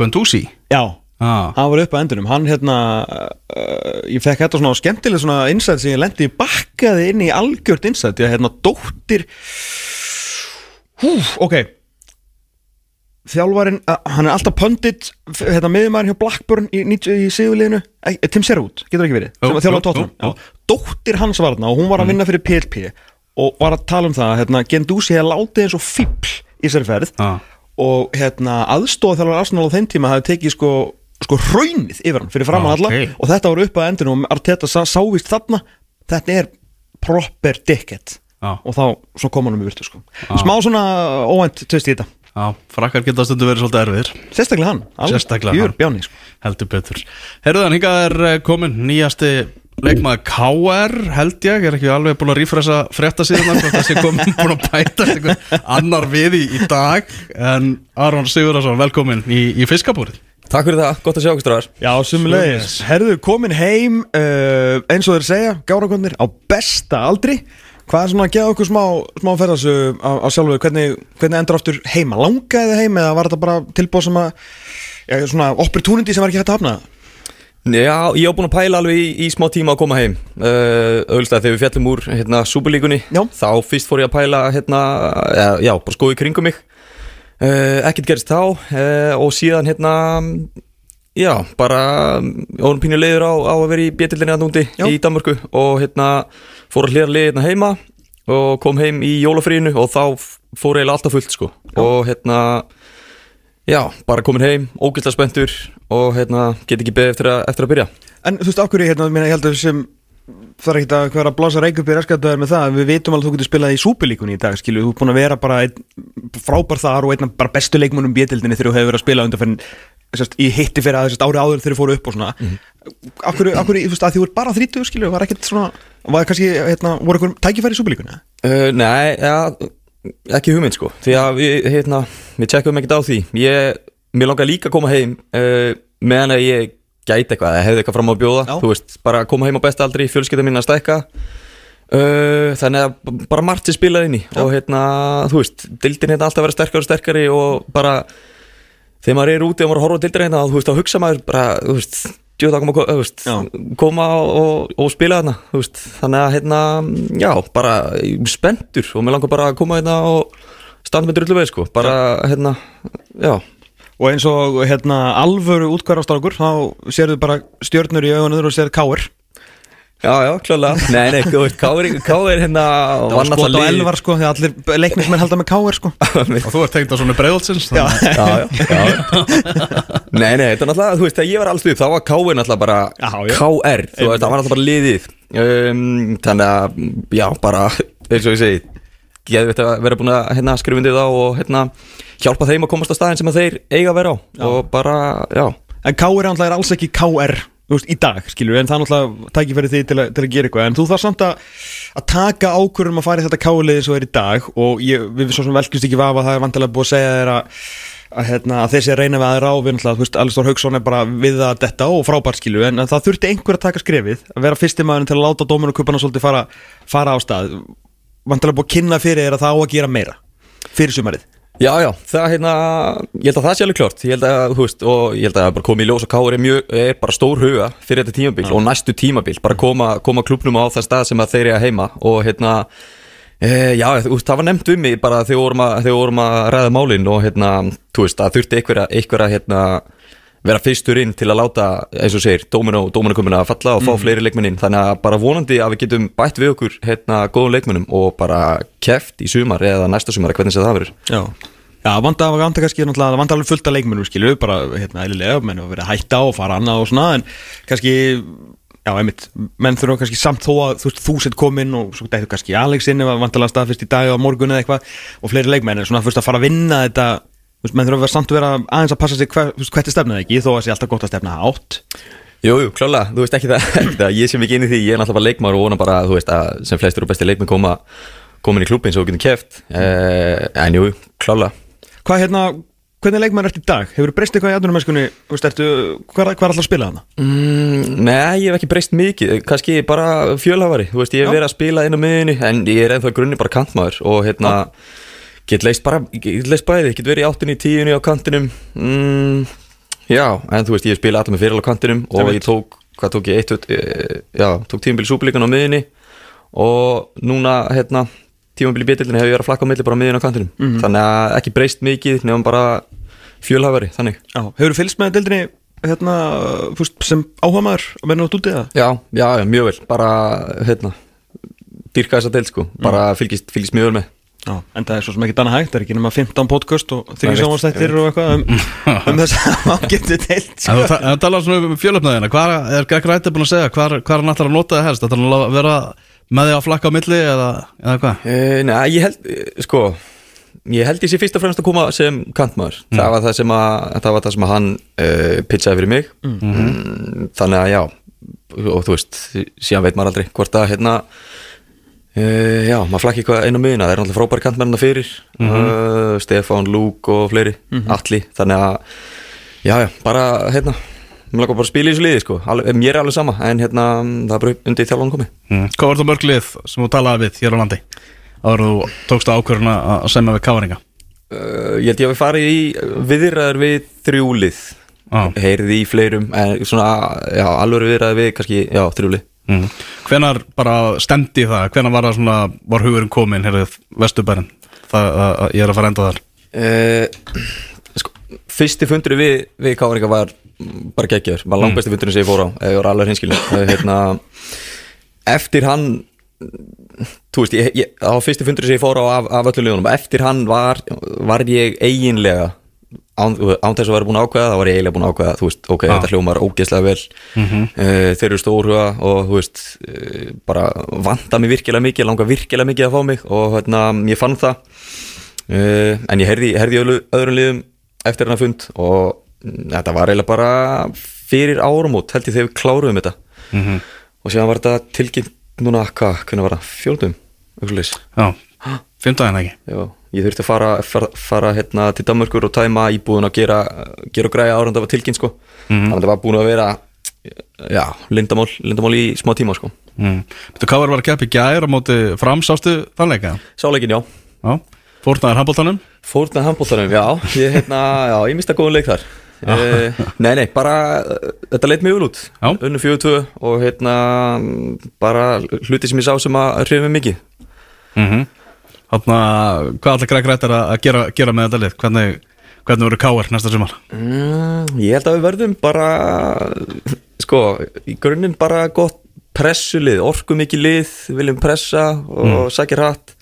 Guendouzi? Já, ah. hann var upp á endunum. Hann hérna, uh, ég fekk þetta svona skemmtileg svona insight sem ég lendi bakkaði inn í algjört insight. Ég hérna dóttir Hú, ok. Þjálfarinn, uh, hann er alltaf pöndit hérna miðumæður hjá Blackburn í, 90 í eh, Tim Serwood getur ekki verið, að þjálfa jú, tóttunum jú. dóttir hans var þarna og hún var að vinna fyrir PLP og var að tala um það hérna, Gendúsi hefði látið eins og fíbl í sér ferð Ah. og hérna, aðstóð þjálfur Arsenal á þeim tíma hefði tekið sko, sko raunið yfir hann fyrir framann Ah, alla ok. og þetta var upp að endinu og Arteta sá, sávist þarna þetta er proper dickhead Já. og þá kom hann um í virtu sko. smá svona óvænt tvist í þetta Já, frakkar geta stundu verið svolítið erfiðir sérstaklega hann, alveg Sérstaklega hann. bjáni sko. heldur betur Herruðan, hingað er eh, komin nýjasti leikmaður KR held ég, er ekki alveg búin að rífresa frétta síðan hvort það sé komin búin að bæta einhver annar við í, í dag. En Aron Sigurðarsson, velkomin í, í fiskabúrið. Takk fyrir það, gott að sjá okkur stráðar Já, sumulegis Herðu, komin heim uh, eins og þeir segja, gárakvöndir á besta aldri. Hvað er svona að gefa okkur smá, smá ferðasu á, á sjálfu? Hvernig, hvernig endur aftur heima? Langaði þið heim eða var þetta bara tilbúð sem að já, svona opportunity sem var ekki hægt að hafna? Já, ég hef búin að pæla alveg í, í smá tíma að koma heim uh, Öðvöldslega þegar við fjallum úr hérna, Súperlíkunni Já. Þá fyrst fór ég að pæla hérna, já, já, bara skoði kringum mig uh, Ekkert gerist þá uh, Og síðan hérna Já, bara Órum pínu leiður á, á að vera í bjötildinni að núndi Já. Í Danmörku Og hérna fór að hlera leiðina hérna heima Og kom heim í jólafríinu Og þá fór eiginlega alltaf fullt sko Og hérna Já, bara komin heim, ógæslega spenntur og hérna, get ekki beðið eftir, eftir að byrja. En þú veist, hverju, hérna, minna, ég held að sem það er ekkert að vera að blása reik upp í raskataður með það, við vitum alveg að þú getur spilað í súpilíkunni í dag, skilu, þú er búin að vera bara frábær þar og einn af bara bestu leikmunum bjötildinni þegar þú hefur verið að spila undan fyrir í hitti fyrir að þessast ári áður þegar þú fóru upp og svona. Af hverju, af hverju, þú veist, að þú er bara 30 skilu, var ekkert svona, var kannski hérna, voru einhverjum tækifæri í súpilíkunni? uh, Nei, ja, ekki hugmynd sko. Því að við, hérna, við tjekkum ekkert á því. Ég, mér langar líka að koma heim uh, meðan að ég gæti eitthvað eða hefði eitthvað fram á að bjóða. Já. Þú veist, bara koma heim á besta aldri, fjölskylda mín að stækka. Uh, Þannig að bara margt sem spilað inn í. Og hérna, þú veist, dildin hérna alltaf að vera sterkari og sterkari Og bara, þegar maður er úti og maður horfa á dildin hérna Þú veist, þá hugsa maður bara, þú veist Djóða að koma, veist, Já. koma og, og spila þarna veist. þannig að hérna, já, bara ég spenntur og mér langar bara að koma hérna og standa með drullu veið sko. bara hérna, já Og eins og hérna alvöru útkvarastrákur, þá sérðu bara stjörnur í augunum og sérðu káir Já, já, klálega Nei, nei, þú veist, Káir Káir hérna Það var skot á elvar sko, því að allir leiknismenn halda með káir sko. Og þú ert tengt á svona breiðolsins Já. Já, já, Nei, nei, þetta er náttúrulega, þú veist, þegar ég var alls við þá var Káir náttúrulega bara. KR, þú veist, það var náttúrulega bara liðið. Um, Þannig að, já, bara eins og ég segi geðvitt að vera búin að hérna, skrifa undir þá og hérna, hjálpa þeim að komast á staðin sem að þeir eiga að vera á. Og bara, já. En KR náttúrulega er alls ekki KR veist, í dag, skilur, en það er náttúrulega tækifæri því til, til að gera eitthvað, en þú þarf samt að að taka ákvörðum að fara í þetta KR-liði svo er í dag og ég, við svo sem velkjumst ekki vafa það er vantilega búið að segja þér að að, hérna, að þeir sé að reyna við aðra á við náttúrulega, þú veist, Alistór Hauksson er bara við að detta og frábært skilu, en það þurfti einhver að taka skrefið, að vera fyrsti maðurinn til að láta dóminu kupana svolítið fara, fara á stað. Vantilega búið að kynna fyrir þér að það á að gera meira fyrir sumarið Já, já, það hérna, ég held að það sé alveg klart, ég held að, þú veist, og ég held að bara komið í ljós og Káur er mjög, er bara stór huga fyrir þetta tímabil og næstu tímabil, bara koma, koma klubnum á það stað sem að þeir eru að heima og hérna, e, já, þú veist, það var nefnt um mig bara þegar við vorum að, þegar vorum að ræða málin og hérna, þú veist, það þurfti einhverja, einhverja, hérna, vera fyrstur inn til að láta, eins og segir, dóminu og dóminu komin að falla og fá fleiri leikmennin þannig að bara vonandi að við getum bætt við okkur hérna góðum leikmennum og bara keft í sumar eða næsta sumar, hvernig það verður. Já, já vanda, kannski náttúrulega, vanda alveg fullt af leikmennum skilu, bara hérna eðlilega, menn að vera að hætta og fara annað og svona, en kannski já, einmitt, menn þurfa kannski samt þó að þú veist, þú sett komin og svo dættu kannski Alex inn ef að vandalega staðfyrst í dag og morgun eða eitthvað og fleiri leikmenn, en svona fyrst að fara að vinna þetta, þú veist, menn þurfa að vera samt að vera aðeins að passa sig hver, hvert er stefnað ekki, þó að sé alltaf gott að stefna átt Jú, jú, klálega, þú veist ekki það, ekki það ég sem ekki inn í því, ég er náttúrulega bara leikmar og vona bara, þú veist, að sem flestir og besti leikmenn koma komin í klubin svo við getum keft eh, en jú, klálega Hvað hérna, hvernig leikmenn ertu í dag? Hefur þú breyst eitthvað í aðdunumennskunni, þú veist, ertu, hvað er alltaf að spila hana? mm, Nei, ég hef ekki breyst mikið kannski bara fjölhafari, þú veist, ég hef Já. verið að spila inn á miðunni, en ég er ennþá grunni bara kantmaður og hérna get leist bara, get leist bæði, get verið í áttunni, tíunni á kantinum. Mm, Já, en þú veist, ég hef spilað allir með fyrir á kantinum og ég tók, hvað tók ég, eitt, e, já, tók tímabili súpilíkan á miðunni og núna, hérna tímabili betildin hef ég verið að flakka á milli bara á miðunni á kantinum. Mhm. þannig að ekki breyst mikið nefnum bara fjölhafari, þannig. Já, hefur þú fylgst með deildinni hérna, veist, sem áhuga maður að menna út út í það? Já, já, mjög vel, bara, hérna, dýrka þessa del, sko, bara fylgist, fylgist mjög vel með. Já, en það er svo sem ekki annað hægt, það er ekki nema 15 podcast og sjónvastættir og eitthvað um, um þess að En þú ta- en þú talar svona um fjölöfnaðina Hvað er Greg Wright búin að segja? Hvað er hann ætlar að nota það helst? Ætlar hann að vera með því að flakka á milli eða, eða hvað? Uh, nei, ég held, eh, sko, ég held ég sé fyrst og fremst að koma sem kantmaður. Það var það sem að, það var það sem að hann uh, pitchaði fyrir mig. Mm, þannig að já, og þú veist, síðan veit maður aldrei hvort að, hérna, uh, já, maður flakki eitthvað einu miðuna. Það er náttúrulega frábæri kantmennina fyrir, uh, Stefán, Lúk og fleiri, Atli. Þannig að, já, já, bara, hérna, mér lakar bara að spila í þessu liði, sko. Alveg, mér er alveg sama, en hérna, það er bara undir þjálfann komið. Mm. Hvað var það mörg lið sem þú talaði við hér á landi? Áður þú tókst ákvörðuna að semja við káringa Uh, ég held ég að við farið í viðræður við þrjúlið Já. heyrði í fleirum en svona, já, alveg viðræður við kannski, já, þrjúlið mm. Hvenar bara stemdi það? Hvenar var það svona, var hugurinn komin hér Vesturbærin? Það að, að ég er að fara enda þar uh, sko, Fyrsti fundur við, við Káringa var mm, bara geggjaður, var langbæsti fundurinn sem ég fór á ég var alveg hinskilin hérna, eftir hann þú veist, ég, ég, á fyrsti fundur sem ég fór á af, af öllu liðunum, eftir hann var, var ég eiginlega án, án þess að vera búin að ákveða, þá var ég eiginlega búin að ákveða þú veist, ok, Já. þetta hljómar ógeðslega vel. Mm þeir eru stórhuga og þú veist, uh, bara vanda mig virkilega mikið, langar virkilega mikið að fá mig og hérna, ég fann það. Uh, en ég heyrði í öðru, öðrum liðum eftir hennar fund og þetta var eiginlega bara fyrir áramót, held ég þegar við kláruðum þetta. Mm og síðan var þetta tilkynnt núna, hvað, hvernig var það, fjóldum auðvitað, Já, fimmtæðin ekki? Já, ég þurfti að fara, fara, fara hérna til Danmörkur og tæma íbúðun að gera, gera og græja áranda var tilkynnt sko, Mhm. þannig að það var búin að vera já, lindamál, lindamál í smá tíma sko, mm. Þú hvað var að keppa í gær á móti framsástu þannleika? sáleikin já. Já, fórnaðir handbóltanum fórnaði handbóltanum, já, ég hérna já, ég mista góðan leik þar. Uh, nei, nei, bara, þetta leit mjög vel út. Unnu fjögur tvö og hérna bara hluti sem ég sá sem að hrifum mikið. Mm -hmm. Þannig að hvað ætla Greg Wright að gera, gera með þetta lið? Hvernig, hvernig voru káar næsta sumar? Mm, ég held að við verðum bara sko, í grunninn bara gott pressulið, orku mikið lið viljum pressa og sækja hratt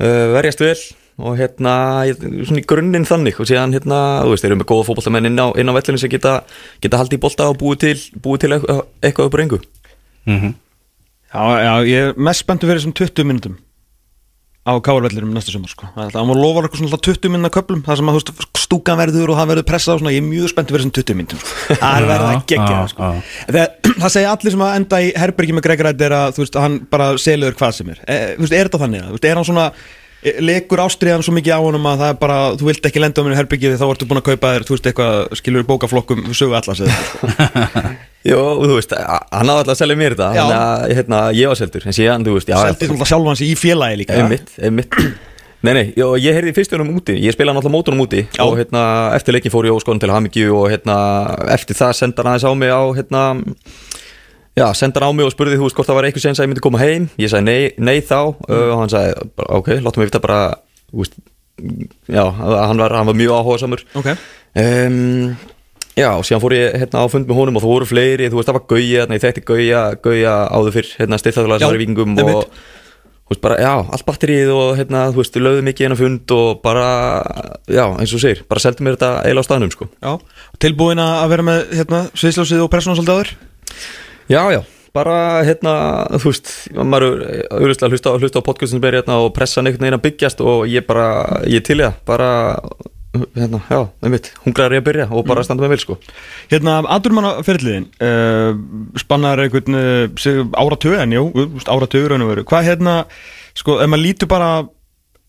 uh, verjast vel og hérna, svona í grunninn þannig og síðan hérna, þú veist, þeir eru með góða fótboltamenn inn á, inn á vellinu sem geta, geta haldið í bolta og búið til, búið til eitthvað, eitthvað upp á reyngu Mm -hmm. Já, já, ég er mest spenntur fyrir þessum 20 minnum á káarvellirum næsta sumar sko. Það var lofar eitthvað svona alltaf 20 minna köplum það sem að veist, stúkan verður og það verður pressað og svona, ég er mjög spennt fyrir þessum 20 myndum sko. það er verið að gegja það sko. það segja allir sem að enda í herbergi með Greg Rætt er að veist, hann bara selur hvað sem er e, veist, er þetta þannig að, er hann svona legur ástriðan svo mikið á honum að það er bara þú vilt ekki lenda mér í herbergi þá ertu búin að kaupa þér, þú veist, eitthvað skilur bókaflokkum sögu allas eða eitthvað, sko. Jó, þú veist, hann náði alltaf að selja mér þetta Já. Þannig að hérna, ég var seldur En síðan, þú veist, já seldi svona sjálfan sig í félagi líka Einmitt, einmitt Nei, nei, jó, ég heyrði fyrst honum úti Ég spilaði náttúrulega mótunum úti Já. Og hérna, eftir leikin fór ég óskon til Hamingju Og hérna, eftir það senda hann aðeins á mig á Hérna, já, senda hann á mig og spurði Þú veist, hvort það var eitthvað að ég myndi koma heim? Ég sagði nei, nei þá. Uh, Og hann sagði, ok, láttum við vita bara veist, já, hann var, hann var mjög áhugasamur. Ok, um, Já, og síðan fór ég hérna á fund með honum og þú voru fleiri, þú veist það var Gauja, hérna, ég þekkti Gauja, Gauja áður fyrr, hérna styrþáðulega sem var í vikingum og þú veist bara, já, allt batterið og hérna, þú veist, lögðum mikið hérna fund og bara, já, eins og segir, bara seldi mér þetta eiginlega á staðnum, sko. já, tilbúin að vera með hérna, sviðsljósið og persónu svolítið áður Já, já, bara, hérna, þú veist, maður er auðvitað hlusta, hlusta á podcastin sem er hérna og pressa einhvern veginn að byggjast og ég bara, ég er til í það, bara, hérna, já, einmitt, hungrar ég að byrja og bara standa mig vel, sko. Hérna, aðurmannaferðliðin uh, spannar einhvern uh, áratöð en jú, áratöður og veru. Hvað hérna, sko, ef maður lítur bara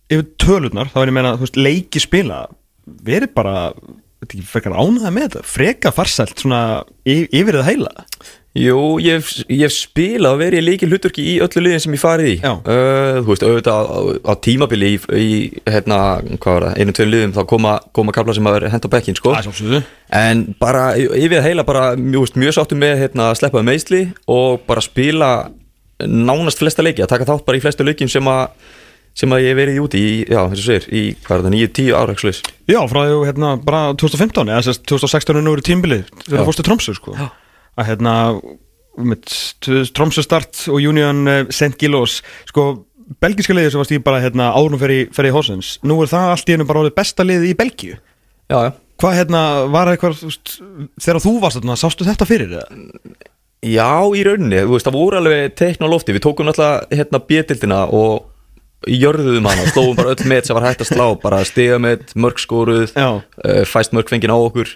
yfir tölurnar, þá er ég meina þú veist, leiki spila verið bara, þetta ekki frekar ánæða með þetta freka farsælt svona yfir það heila Jú, ég hef, ég hef spilað og verið í leikil hlutverki í öllu liðin sem ég farið í uh, Þú veist, auðvitað á, á tímabili í, í hérna, hvað var það, einu, tveim liðum þá koma, koma kapla sem að vera hent á bekkin, sko Það er sjálfsögðu En bara yfir það heila bara mjög, veist, mjög sáttum með hérna, að sleppa um meðsli og bara spila nánast flesta leiki, að taka þátt bara í flestu leikin sem að sem að ég hef verið úti í, já, eins og segir, í, hvað er það, 9-10 ára, ekki svoleiðis. Já, frá því hérna bara 2015 eða sérst 2016 er nú verið tímbilið þegar Já. það fórstu Tromsö sko Já. Að hérna með Tromsö start og Union uh, St. Gillows sko belgiska liðið sem varst í bara hérna árunum fyrir, fyrir Horsens nú er það allt í hennu bara orðið besta liðið í Belgíu Já, já. hvað hérna var eitthvað þegar þú varst þarna, sástu þetta fyrir eða? Já, í rauninni, veist, það voru alveg teikn á lofti, við tókum náttúrulega hérna bjötildina og jörðuðum hana og slóum bara öll met sem var hægt að slá bara stiga met, mörg skoruð Já. uh, fæst mörg fengin á okkur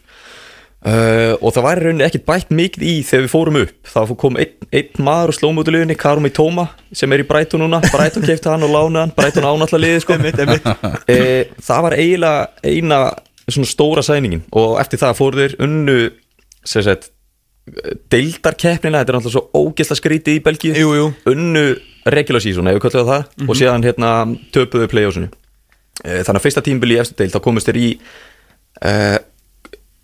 uh, og það var í rauninni ekkit bætt mikið í þegar við fórum upp þá kom einn, einn maður og liðinni Karumi Tóma sem er í Brighton núna Brighton keipti hann og lánaði hann, Brighton ánáttúrulega liði sko. Einmitt, einmitt. uh, það var eiginlega eina svona stóra sæningin og eftir það fóru þeir unnu sem sagt deildarkeppnina, þetta er náttúrulega svo ógeðslega skrítið í Belgíu Jú, jú. unnu regular season, ef við kallum það Mhm. og síðan hérna töpuðu playoffsinu Eh, þannig að fyrsta tímbili í eftir deild þá komist þeir í uh,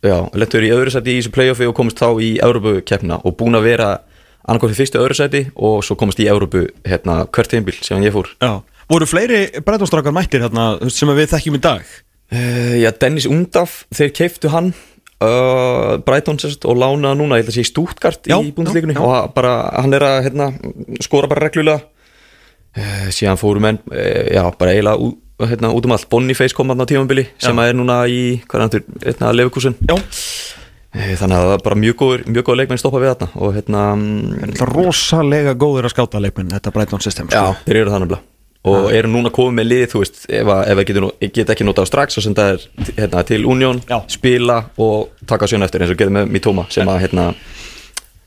já, lettur í öðru sæti í þessu playoffi og komist þá í Európu-keppna og búin að vera annarkvæmt í fyrstu öðru sæti og svo komist í Európu hérna hvert tímbil sem ég fór. Já. voru fleiri breytónstrakar mættir hérna, sem við þekkjum í dag? Uh, Já, Dennis Undaf, þeir keiftu hann uh, Brighton sérst og lánaði núna, ég held að sé Stuttgart Já, í búndisleikunni og hann bara, hann er að hérna, skora bara reglulega. Uh, síðan fóru menn uh, já, bara eiginlega hérna, út um allt Boniface kom hann á tímambili sem að er núna í, er hérna, Já, uh, þannig að það var bara mjög góður, mjög góður leikmenn stoppa við þarna og hérna, mm, þetta er rosalega góður að skáta leikminn, þetta Brighton system já, sko. þeir eru það nefnilega. Og eru núna komið með lið, þú veist ef, að, ef að getur, nú- get ekki notað strax og senda þér hérna, til Union, Já. spila og taka síðan eftir eins og getur með Mitoma sem að hérna,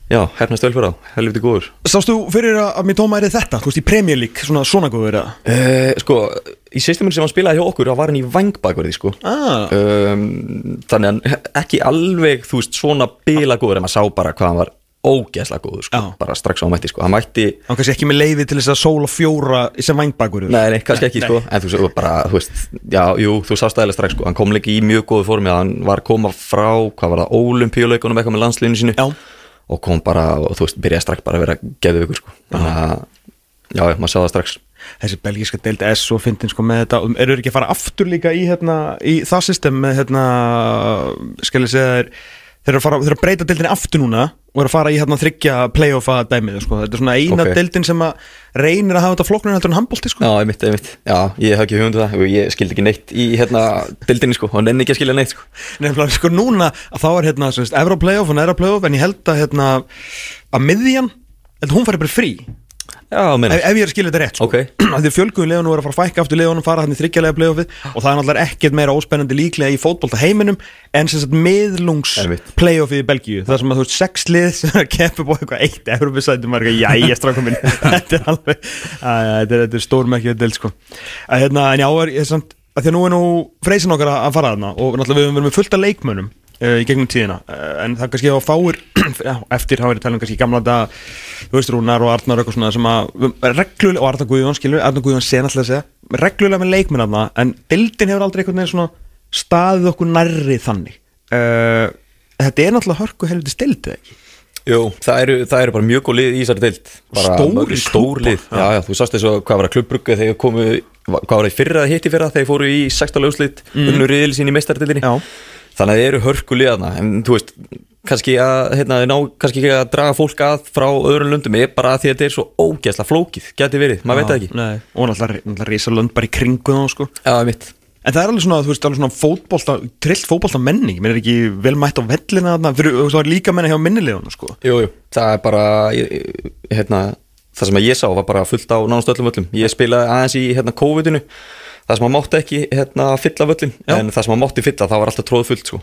já, hefnast vel fyrir á, helviti góður. Sástu fyrir að að Mitoma er þetta, þú veist, í Premier League svona, svona góður uh, sko, í systemun sem hann spilaði hjá okkur þá var hann í vangbakverði sko. Ah, um, þannig að ekki alveg þú veist svona bila góður en maður sá bara hvað hann var ógeðslega góður sko, Já. bara strax á mætti sko, hann mætti hann kannski ekki með leiði til þess að sóla fjóra sem vangbakur Nei, nei, kannski ekki, sko, en þú veist, bara, þú veist, já, jú, þú sást aðeins strax, sko, hann kom líka í mjög góðu formi, hann var að koma frá, hvað var það, ólimpíuleikunum eitthvað með landslinu sínu. Já. Og kom bara, og þú veist, byrjaði strax bara að vera geðu ykkur, sko, þannig að, já, maður sá það strax. þessi belgíska deild S og fyndin sko með þetta eru ekki að fara aftur líka í, hérna, í það system með hérna, skal ég segja þeir þeir eru að, fara, þeir eru að breyta deildinni aftur núna og eru að fara í hérna þryggja playoffa dæmið sko. þetta er svona eina Ok. deildin sem að reynir að hafa þetta flóknur heldur en handbólti sko. Já, einmitt, einmitt, já, ég hef ekki hugmyndu það, og ég skildi ekki neitt í, hérna, dildinni, sko, hann enn ekki að skilja neitt, sko. Nefnilega, sko núna að þá er hérna sem sagt, Evra playoff og Neðra playoff en ég held að hérna að miðjan, held að hún fari bara frí Já, ef, ef ég er að skilja þetta rétt sko. Ok. Af því fjölguðin liðunum voru að fara að fækka aftur liðunum fara hann í þryggjalega playoffið og það er náttúrulega ekkert meira óspennandi líklega í fótbolta heiminum en sem sagt miðlungs Einmitt. playoffið í Belgíu það sem að þú veist sex lið sem er að keppa á eitthvað eitt Európa-sætum og er eitthvað jæja strákum minn þetta er alveg þetta er, er stórmerkið del sko að, hérna, en já, er, ég, samt, að því að nú er nú freysin okkar að, fara þarna og náttúrulega við höfum verið með fullt af leikmönnum uh, í gegnum tíðina. Uh, en það kannski á fáir eftir hafa verið talað um kannski gamla þetta þú veist Rúnar og Arnar og eitthvað svona sem að reglulega, og Arnar Guðjón skilur Arnar Guðjón sen alltaf að segja reglulega með leikmenn þarna en bildin hefur aldrei einhvern veginn svona staðið okkur nærri þannig. Uh, þetta er náttúrulega hörku helviti stiltið ekki? Jú, það eru, það eru bara mjög góð lið í þessari deild. Bara Stórir mörg- Stór klúbbar, lið, já, já, þú sást þess að hvað var að klubbrugga þegar komu, hvað var það í fyrra eða hitt í fyrra þegar fóru í 16 lögslit mm. unnu riðil sín í meistardildinni Já. Þannig að þeir eru hörku liðana en þú veist, kannski að hérna, ná kannski ekki að draga fólk að frá öðrum löndum. Er bara að því að þetta er svo ógæsla flókið geti verið, maður veit það ekki. Nei. og náttúrulega, risa lönd bara í kringu þá sko. Já, mitt En það er alveg svona, þú veist, alveg svona fótbolta, trillt fótbolta menning, mér er ekki vel mætt á vellina þarna, þú veist, það er líka menna hjá minnilegunum, sko. Jú, jú, það er bara ég- hérna, það sem ég sá var bara fullt á nánast öllum völlum. Ég spilaði aðeins í hérna, COVID-inu það sem að mátti ekki hérna, fylla völlin Já. en það sem að mátti fylla, það var alltaf tróð fullt sko.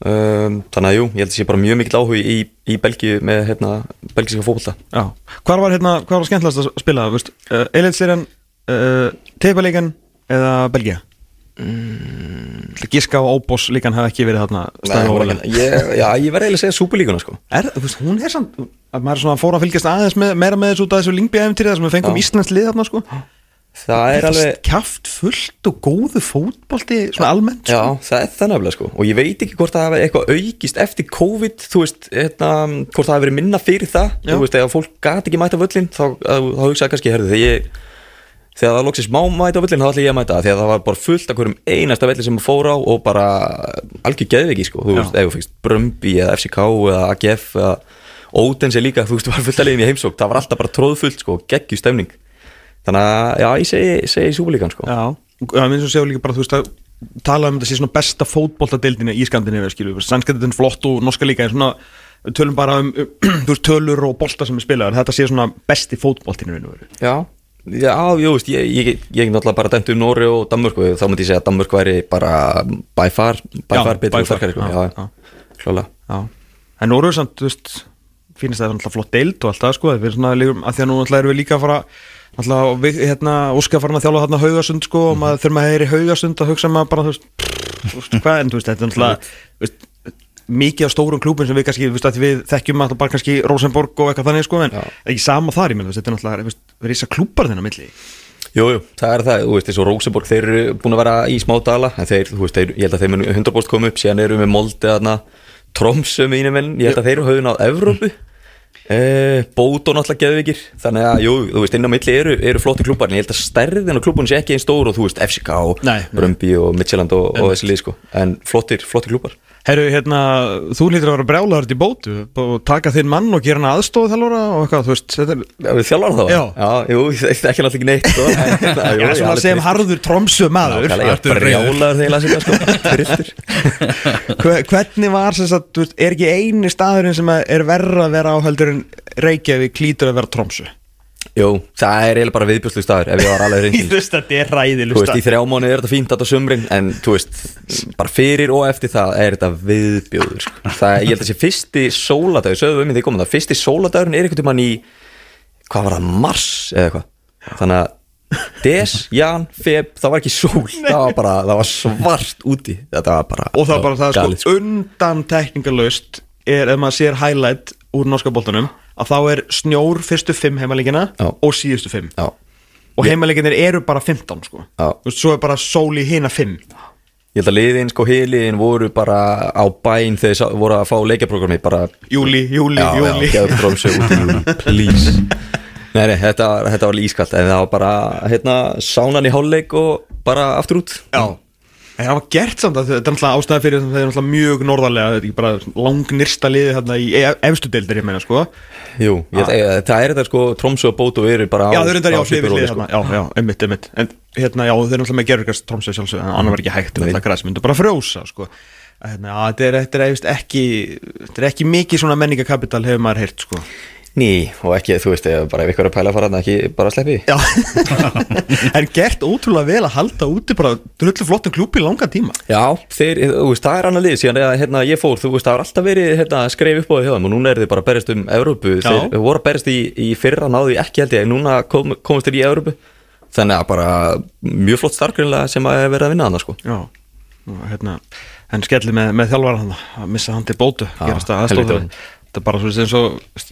Um, þannig að jú, ég held að sé bara mjög mikill áhugi í, í Belgíu með hérna, belgíska Já. Hvar var, hérna, var skemmtilegast að spila, uh, Eilitsirjan, uh, Teipaleikan eða Belgia? Mm. Gíska og Óbos líkan hafa ekki verið þarna óvalega. ég, já, ég verði eiginlega að segja súpulíkuna sko. Er, veist, hún er samt, að maður er svona fór að fylgjast aðeins með, meira með þessu út af þessu Lingby-æfintýri þar sem við fengum. Íslands lið þarna, sko. Það er alveg kjaft fullt og góðu fótbolti, svona almennt, Já, sko. það er það nefnilega sko. Og ég veit ekki hvort það hafi eitthvað aukist eftir COVID, þú veist, hérna, hvort það hafi verið minna fyrir það, Já. þú veist, ef fólk gati ekki mæta völlin, þá, þá, hugsaði kannski, herðu, þegar ég þegar það loksist má mæta völlin, þá ætla ég að mæta það, að það var bara fullt af hverjum einasta velli sem fór á og bara algjör geðviki sko, þú veist, ef þú fengst Brömbi eða FCK eða AGF eða Ódens er líka, þú veist, var fullt að leiðin í heimsók það var alltaf bara tróðfullt sko, geggju stemning þannig að, já, ég segi, segi súbúlíkan sko. Já, það minnst að segja líka bara, þú veist, að tala um þetta sé svona besta fótboltadeildinu í Skandinavíu, skilju, er flott og norska líka, en svona, tölum bara um, þú veist, tölur og bolta sem er spilaður, þetta sé svona besti veru. Já, já, jú, veist, ég, ég, ég er náttúrulega bara dæmt um Nóri og Danmörku þá myndi ég segja að Danmörku væri bara by far, by Já, far betur og sterkari sko. klálega. En samt, þú veist, finnst það flott deild og allt það, sko, að því að nú alltaf erum við líka að fara, alltaf, hérna, Óskar farin að þjála þarna haugasund, sko, og maður þurfum að heyri haugasund að hugsa maður bara, þú veist, veist, hvað, en þú veist, þetta er veist, mikið af stórum klúbum sem við kannski, þú veist, við þekkjum alltaf bara kannski Rosenborg og eitthvað þannig, sko, en ekki sama þar, þú veist, þetta er veist, við reysa klúbar þinn á milli. Jú, jú, það er það, þú veist, og Rosenborg þeir eru búin að vera í smá dala en þeir, þú veist, þeir, ég held að þeir munu 100% koma upp síðan eru við Molde þarna Tromsö mínum menn, ég held að þeir eru höfðun á Evrópu eh, Bóto náttúrulega geðvikir þannig að, jú, þú veist, inn á milli eru, eru flotti klúbar en ég held að stærðin á klúbunum sé ekki einn stór og þú veist, FCK og. Brömbi og Midtjylland og, og þessi lið, sko. En flottir, flottir klúbar Herru, hérna, þú lítur að vera brjálaður í bótu og taka þinn mann og gera hann aðstóð þjálfara og eitthvað, þú veist, þetta er, Já, við þjálfar það Já. já jú, er ekki náttúrulega neitt sko. en, hérna, jú, já, svona sem harður tromsu maður. Nákvæmlega, ég var brjálaður þegar ég las þetta sko Hvernig var þess að, þú veist, er ekki eini staðurinn sem er verra að vera á heldur en Reykjavík klítur að vera tromsu? Jú, það er eiginlega bara viðbjörslu staður ef ég var alveg Þú reyndin veist, þetta er ræðileg Þú veist, í þrjá mánu er þetta fínt þetta á sumrin en þú veist, bara fyrir og eftir það er þetta viðbjóður sko. það, ég held að þessi fyrsti sóladagur sögðu við mig því komum það, fyrsti sóladagurinn er einhvern tímann í hvað var það, mars eða eitthvað? Þannig að des, jan, feb, það var ekki sól það var bara, það var svart úti. Þetta var bara Og það er bara það, galið, sko, undan tekningalöst er, ef maður sér highlight úr norska boltanum, að þá er snjór fyrstu fimm heimalíkina Já. og síðustu fimm. Já, Og heimalíkinir eru bara 15, sko. Já. Svo er bara sól í hina fimm. ég held að liðin, sko, hiliðin voru bara á bæn þegar þeir voru að fá leikjaprogrammi bara Júli, júli, já, júli. já, gefðu drómsu út í júli, please Nei, nei, þetta, var- þetta var lískalt en það var bara, hérna, sánan í hálfleik og bara aftur út Já En það var gert samt að þetta er náttúrulega ástæði fyrir það er náttúrulega mjög norðarlega þetta er ekki bara langnirsta liði hérna í e- efstu deildir ég meina sko. Jú, ég, ah. það er þetta sko, Tromsö og Bóto eru bara á Já þau eru þetta já á hlifið svipuðu lið róli, hérna Já, já, einmitt, einmitt. En hérna, já þau eru náttúrulega með gerurkast trómsöð sjálfsög en annar var ekki hægt Nei. þetta græs myndu bara frjósa sko. Að Hérna, já, þetta er, þetta er, þetta er ekki þetta er ekki mikið svona menningakapital hefur maður heyrt sko Ný, og ekki, þú veist, bara ef ykkur er að pæla að fara þarna, ekki bara sleppi. Já. En gert ótrúlega vel að halda úti bara drullu flottum klúpi í langan tíma? Já, þeir, þú veist, það er annað lið síðan að hérna, ég fór, þú veist, það har alltaf verið hérna, skref upp á því hjá þeim og núna er þið bara að berjast um Evrópu, Já. þeir voru að berjast í, í fyrra því ekki held ég, núna kom, komast þeir í Evrópu. Þannig að bara mjög flott starfgrinlega sem að vera að vinna þarna sko. Já. Hérna, En skelli með, með að að. Þetta er bara svo sem svo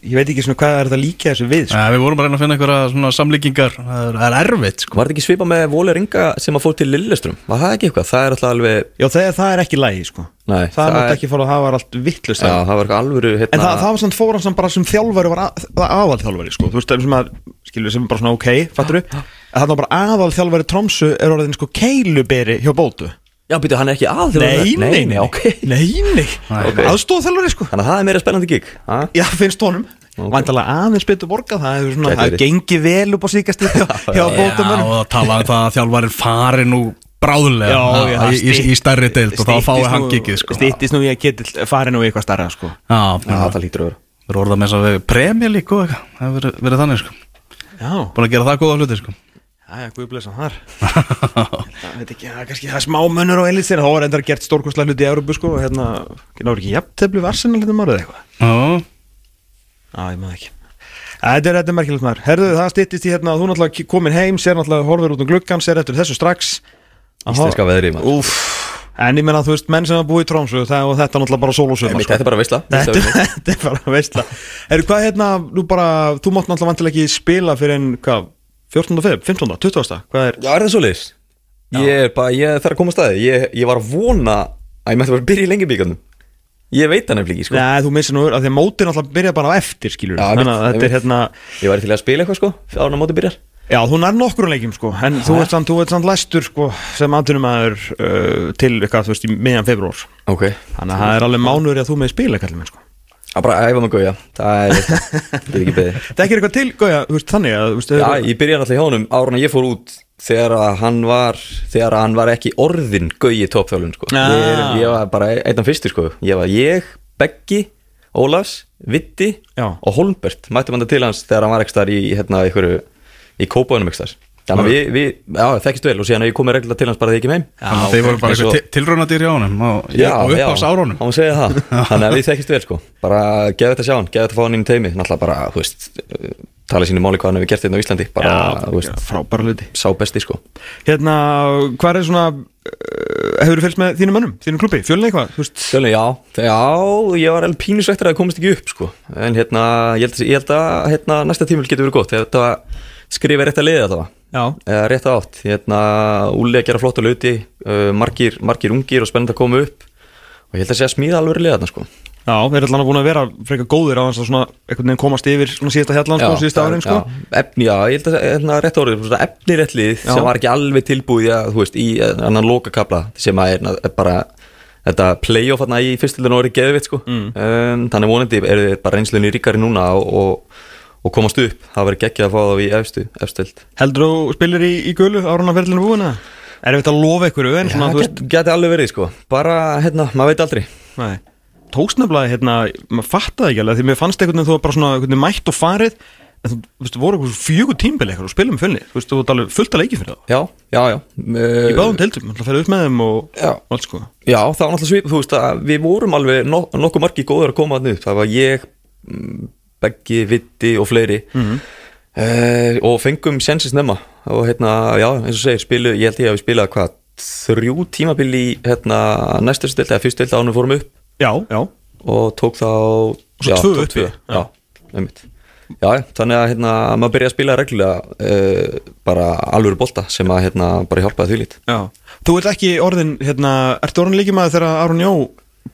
Ég veit ekki svona hvað er þetta líka þessu við sko. Ja, við vorum bara að reyna að finna einhverja svona samlíkingar Það er, það er erfitt sko Var þetta ekki svipa með Vóli Ringa sem að fór til Lillestrum? Var það ekki eitthvað? Það er alltaf alveg, Já þegar það er ekki lægi sko. Nei, Það, það er er- ekki fór að hafa allt vittlust já, það var eitthvað alvöru hérna, En það, það var samt fóran sem bara sem þjálfari var að, aðal þjálfari sko. Þú veist, sem að, skilur sem er bara svona ok, fattur du Það var bara aðal þjálfari Tromsu er orðin sko keiluberi hjá bótu Já, býtu, hann er ekki að Nei, nei, nei, ok. Nei, nei, Ok. aðstóð þjálfari sko. Þannig að það er meira spennandi gig ha? Já, finnst honum. Ok. Væntalega aðeins betur borgað Það hefur svona, það verið. gengi vel upp á síkast hjá, hjá Já, bótumönnum og það talaði um það að þjálfarin fari nú bráðulega Já, já, í, í, í stærri deild og þá fái hann gigið sko. Stýttist nú ég að geti farið nú í eitthvað starra sko. Já, Já, það lítur að vera. Við erum orðað með þess að við premja líka og eitthvað. Það hefur verið, verið þannig sko. Já, Búin að gera það góða hluti sko já, guð blessa þar. Það veit ekki, það er kannski það er smá mönnur og elitsir Þá var endar gert stórkostlega hluti í Európu sko og Hérna, náður ekki jafntefli við Arsenal hérna márið eitthvað? Já, Já, ég maður ekki. Þetta er, þetta er merkilegt maður. Herðu, það styttist í hérna að þú náttúrulega komin heim Sér náttúrulega horfir út um gluggan Sér eftir þessu strax. Íslenska veðri, maður. Úff. En ég menna, þú veist, menn sem að búi í Trómsu það, og þetta er náttúrulega bara sól og sumar Þetta er bara veistla Þetta, þetta er bara veistla Herru, hvað hérna, nú bara, þú mátt náttúrulega vantilega ekki spila fyrir en, hvað, 14. feb, 15. 20. Hvað er, Já, er það svo liðs? Ég er bara, ég þarf að koma að staði ég, ég var að vona að ég mætti bara að byrja í lengi bíkarnum Ég veit það nefnilega ekki, sko Nei, þú missir nú, af því að mótin náttúrulega byrja bara á eftir, skilur Já, Þannig að þetta er einmitt. hérna Ég væri til að spila eitthvað, sko, ára móti byrjar Já, þú nær nokkur leikjum, sko En þú ert samt, þú ert samt læstur, sko, sem aðtunumæður uh, til, eitthvað, þú veist, í miðjan februar Ok Þannig að það er alveg mánuður að þú með spila, kallið minn, sko Það er bara æfa mig gauja Það er, ég er ekki beðið Það ekki eitthvað til, gója, þú veist, þannig að, þú veist, Já, ég byrjaði alltaf hjá honum en ég fór út þegar að hann var þegar hann var ekki orðin gauji toppþjálun sko. Ah. ég, ég var bara einn af fyrstu sko. ég var ég, Beggi, Ólafs Vitti Já. og Holmbert mætti manda til hans þegar hann var ekki þar í hérna, einhverju, í kópaunum ekki þar að við, við, já, þekkist vel og síðan að ég komið reglulega til hans bara þegar ég kem heim. Þannig að þeir voru bara eins og- eitthvað tilraunadir hjá honum og, Já, og upp já, á sárunum hann má segja það. Þannig að við þekkist vel sko. Bara geða þetta að sjá hann, geða þetta að fá hann inn í teimi. Náttúrulega bara, þú veist uh, Tala sínu máli hvað hann hefur gert þetta á Íslandi. Bara, þú veist, frábæra hluti. sá besti sko. Hérna, hvað er svona uh, Hefur þú fylgst með þínum mönnum, þínum klubbi, fjölni eitthvað, Sjálfum, já, já, ég var alveg pínusvektur að það komist ekki upp sko. En hérna, ég held, ég held að hérna, næsta tímul getur verið gott. Þetta skrifa rétt að liða þetta var Já, Eða rétt að átt, hérna, að gera flotta lauti uh, margir, margir ungir og spennandi að koma upp. Og ég held að sé að smíða alveg liða þarna sko. Já, þeir er allan búin að vera frekar góðir á þess að svona einhvern veginn komast yfir svona síðasta hjallan, sko, síðasta árin, sko. já, efni, já, ég held að hérna, rétt árið svona efni rétt lið sem var ekki alveg tilbúið að, þú veist, í annan lokakabla sem að er, er bara þetta playoff hérna í fyrstildinu orðið geðvitt sko. Mm. um, þannig vonandi þið bara reynslunni ríkari núna og, og, og komast upp. Það verður geggjað að fá það í efstu, efstild. Heldur þú spilir í, í gulu árun að ferlinu búin eða? Er við að lofa ykkur svona, það veist get, geti alveg verið sko. bara, hérna, maður veit aldrei. Nei. Tókst nefnilega, hérna, maður fattaði ekki alveg Því mér fannst einhvern veginn þú var bara svona mætt og farið En þú, veist, voru eitthvað fjögur tímbil eitthvað og spilum með fjölni Þú veist, þú var alveg fullt að leiki fyrir það já, já, já. Í báðum deildum, þú ferði upp með þeim og Já. allt sko. Já, það var náttúrulega svip, þú veist að við vorum alveg nok nokkuð margi góður að koma að upp, það var ég, mm, Beggi, Vitti og fleiri. Mhm. uh, og fengum sjensis nefna og hérna, já, eins og segir, spilu, ég held ég að við spilaði hvað, þrjú tímabil í hérna, næstu stilt eða fyrst stilt ánum fórum upp. Já, já, og tók þá já, tvö tók tvö, já. einmitt. Já, þannig að hérna, maður byrja að spila reglulega uh, bara alvöru bolta sem að hérna, bara hjálpaði því lít já. Þú ert ekki orðin, hérna, ertu orðin líkimæður þegar Aron Jó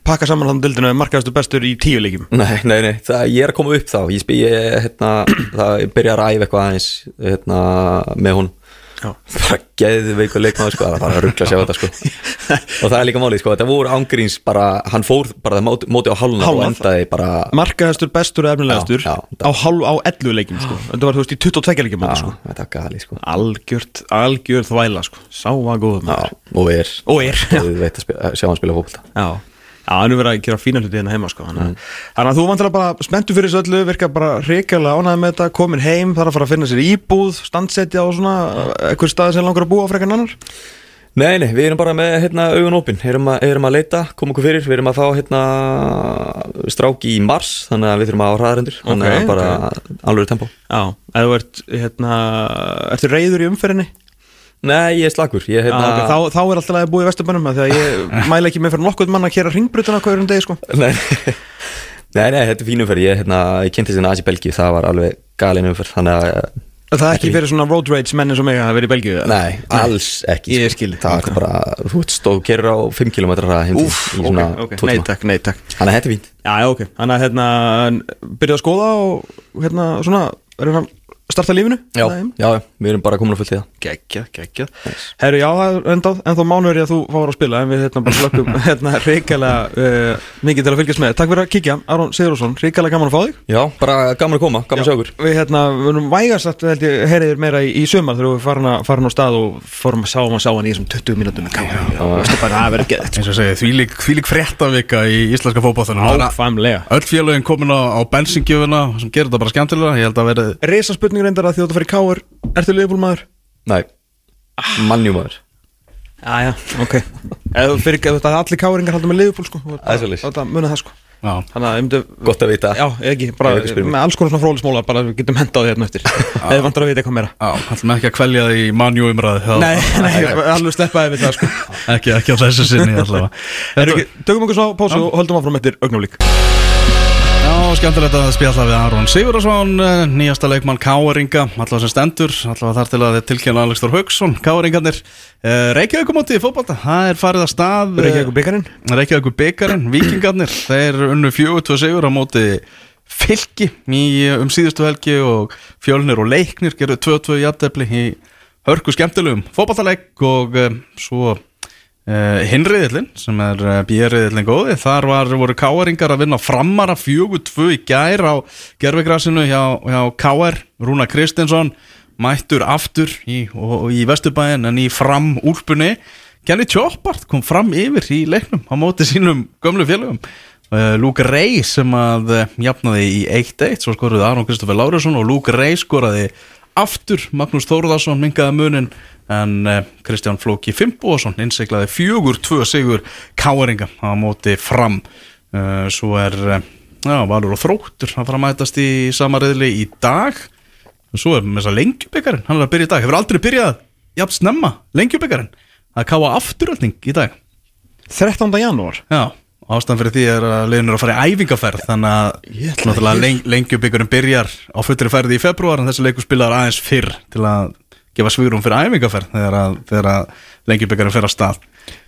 pakka saman þannig dildinu og markaðastu bestur í tíu líkim Nei, nei, nei, það, ég er að koma upp þá. Ég, spil, ég, hérna, það, ég byrja að ræfa eitthvað aðeins hérna, með hún. Bara geðveikur leikmaður sko, það er að ruggla að sjá þetta sko. og það er líka málið, sko, þetta voru ángríns bara, hann fór bara móti, móti á háluna og endaði bara Markaðastur, bestur og efnilegastur á, hálf, á 11 leikim sko. Þetta var, þú veist, í 22 leikim sko. er sko. Algjört, algjört þvæla sko. Sá að já, og er. Og er, við veit að spila, sjá hann spila fókbalta Já Já, hann er verið að gera fína hluti hérna heima sko. Þannig þannig að þú vantilega bara spenntu fyrir þessu öllu Virka bara reykjala ánæði með þetta Komin heim, þarf að fara að finna sér íbúð Standsetja og svona Eitthvað staði sem langar að búa frekar en annar Nei, nei, við erum bara með hérna, augun opinn, erum, erum að leita, koma okkur fyrir, við erum að fá hérna, stráki í mars, þannig að við þurfum að á hraðarendur, þannig Ok, að bara alveg tempo. Já, ef þú ert, hérna Ertu reyður í umferðinni? Nei, ég er slagur, ég hérna, okay, þá, þá er alltaf að búa í Vesturbænum að ég mæla ekki með fyrir nokkuð mann að kera ringbrutuna hverjum degi sko. Nei, nei, nei, þetta er fín umferð, ég, hérna, ég kynnti þessi Asi Belgíu, það var alveg galin umferð, þannig að, Það er ekki fyrir svona road rage menn eins og mig að vera í Belgíu nei, alls ekki. Ég sko. skil, Það var bara, þú veist, stóð kerur á 5 km í ok, ok, nei takk, nei takk. Þannig að þetta er fínt. Já, ok, þannig að hérna byrjaði að skoða og hérna svona starta lífinu? Já, já, við erum bara komin að fullta í það. Geggjað, geggjað Herru, já, það er enda, ennþá mánuður í að þú fáur að spila en við hérna bara slökkum hérna reikalega uh, mikið til að fylgjast með Takk fyrir að kíkja, Aron Sigurðarsson, reikalega gaman að fá þig. Já, bara gaman að koma, gaman að sjá okkur. Við hérna, við erum vægast að held ég heyriðir meira í, í sumar þegar við farin, að, farin á stað og fórum að sjá hann, sjá hann í þessum 20 mínútum með káði og að að spurning reyndar að því að þú fyrir káur Ertu liðbúlmaður? Nei, mannjúmaður. Já, já, ok. Eða þú fyrir, þetta er allir káringar haldur með liðbúl sko. Þetta munið það sko. Já, Þannig að ég myndi Gott að vita. Já, ekki, bara að mig. með alls konar svona frólismóla bara við getum hendað því hérna eftir. Eða vantar að vita eitthvað meira. Já, ætlum ekki að kvelja það í manjú umræði Nei, nei, alveg sleppaði við það sko. Ekki, ekki á þessu sinni allavega. Erum ekki, Tökum okkur svo pásu og höldum áfram eftir augnumlík Já, skemmtilegt að spjalla við Aron Sigurðarsson, eh, nýjasta leikmann Káeringa, allavega sem stendur, allavega þar til að tilkynna Alex Þór Haugsson, Káeringarnir, Reykjavík mótið í fótbolta, það er farið að stað, eh, Reykjavík byggarinn Reykjavík byggarinn, Víkingarnir, þeir unnu 4-2 sigur á móti fylki í, um síðustu helgi og fjölnir og leiknir gerðu 2-2 jafntefli í hörku skemmtilegum fótballtaleik og svo uh, hinriðillin sem er uh, björriðillin góði, þar var, voru káaringar að vinna framara 4-2 í gær á gerfigrasinu hjá, hjá káar, Rúna Kristinsson mættur aftur í, og, og í Vesturbæin en í fram úlpunni Kenny Choppart kom fram yfir í leiknum á móti sínum gömlu félögum. Uh, Luke Ray sem að jafnaði í 1-1 svo skoruði Aron Kristoffer Lárusson og Luke Ray skoraði aftur. Magnús Þórðarsson mingaði munin en uh, Kristján Flóki Fimboðsson innseklaði fjögur tvö sigur káeringa á móti fram. Uh, svo er uh, já, Valur og Þróttur að fara að mætast í sama reyðli í dag. Svo er með þess að lengjubikarin hann er að byrja í dag, hefur aldrei byrjað jafn snemma, lengjubikarin að káa afturöldning í dag. 13. janúar. Já, ástæðan fyrir því er að leiðin er að fara í æfingaferð þannig að ætla náttúrulega ekki- leng, lengjubikarin byrjar á fullri ferði í februar en þessi leikur spilaður aðeins fyrr til að gefa svigurum fyrir æfingaferð þegar að, þegar að lengjubikarin fer að stað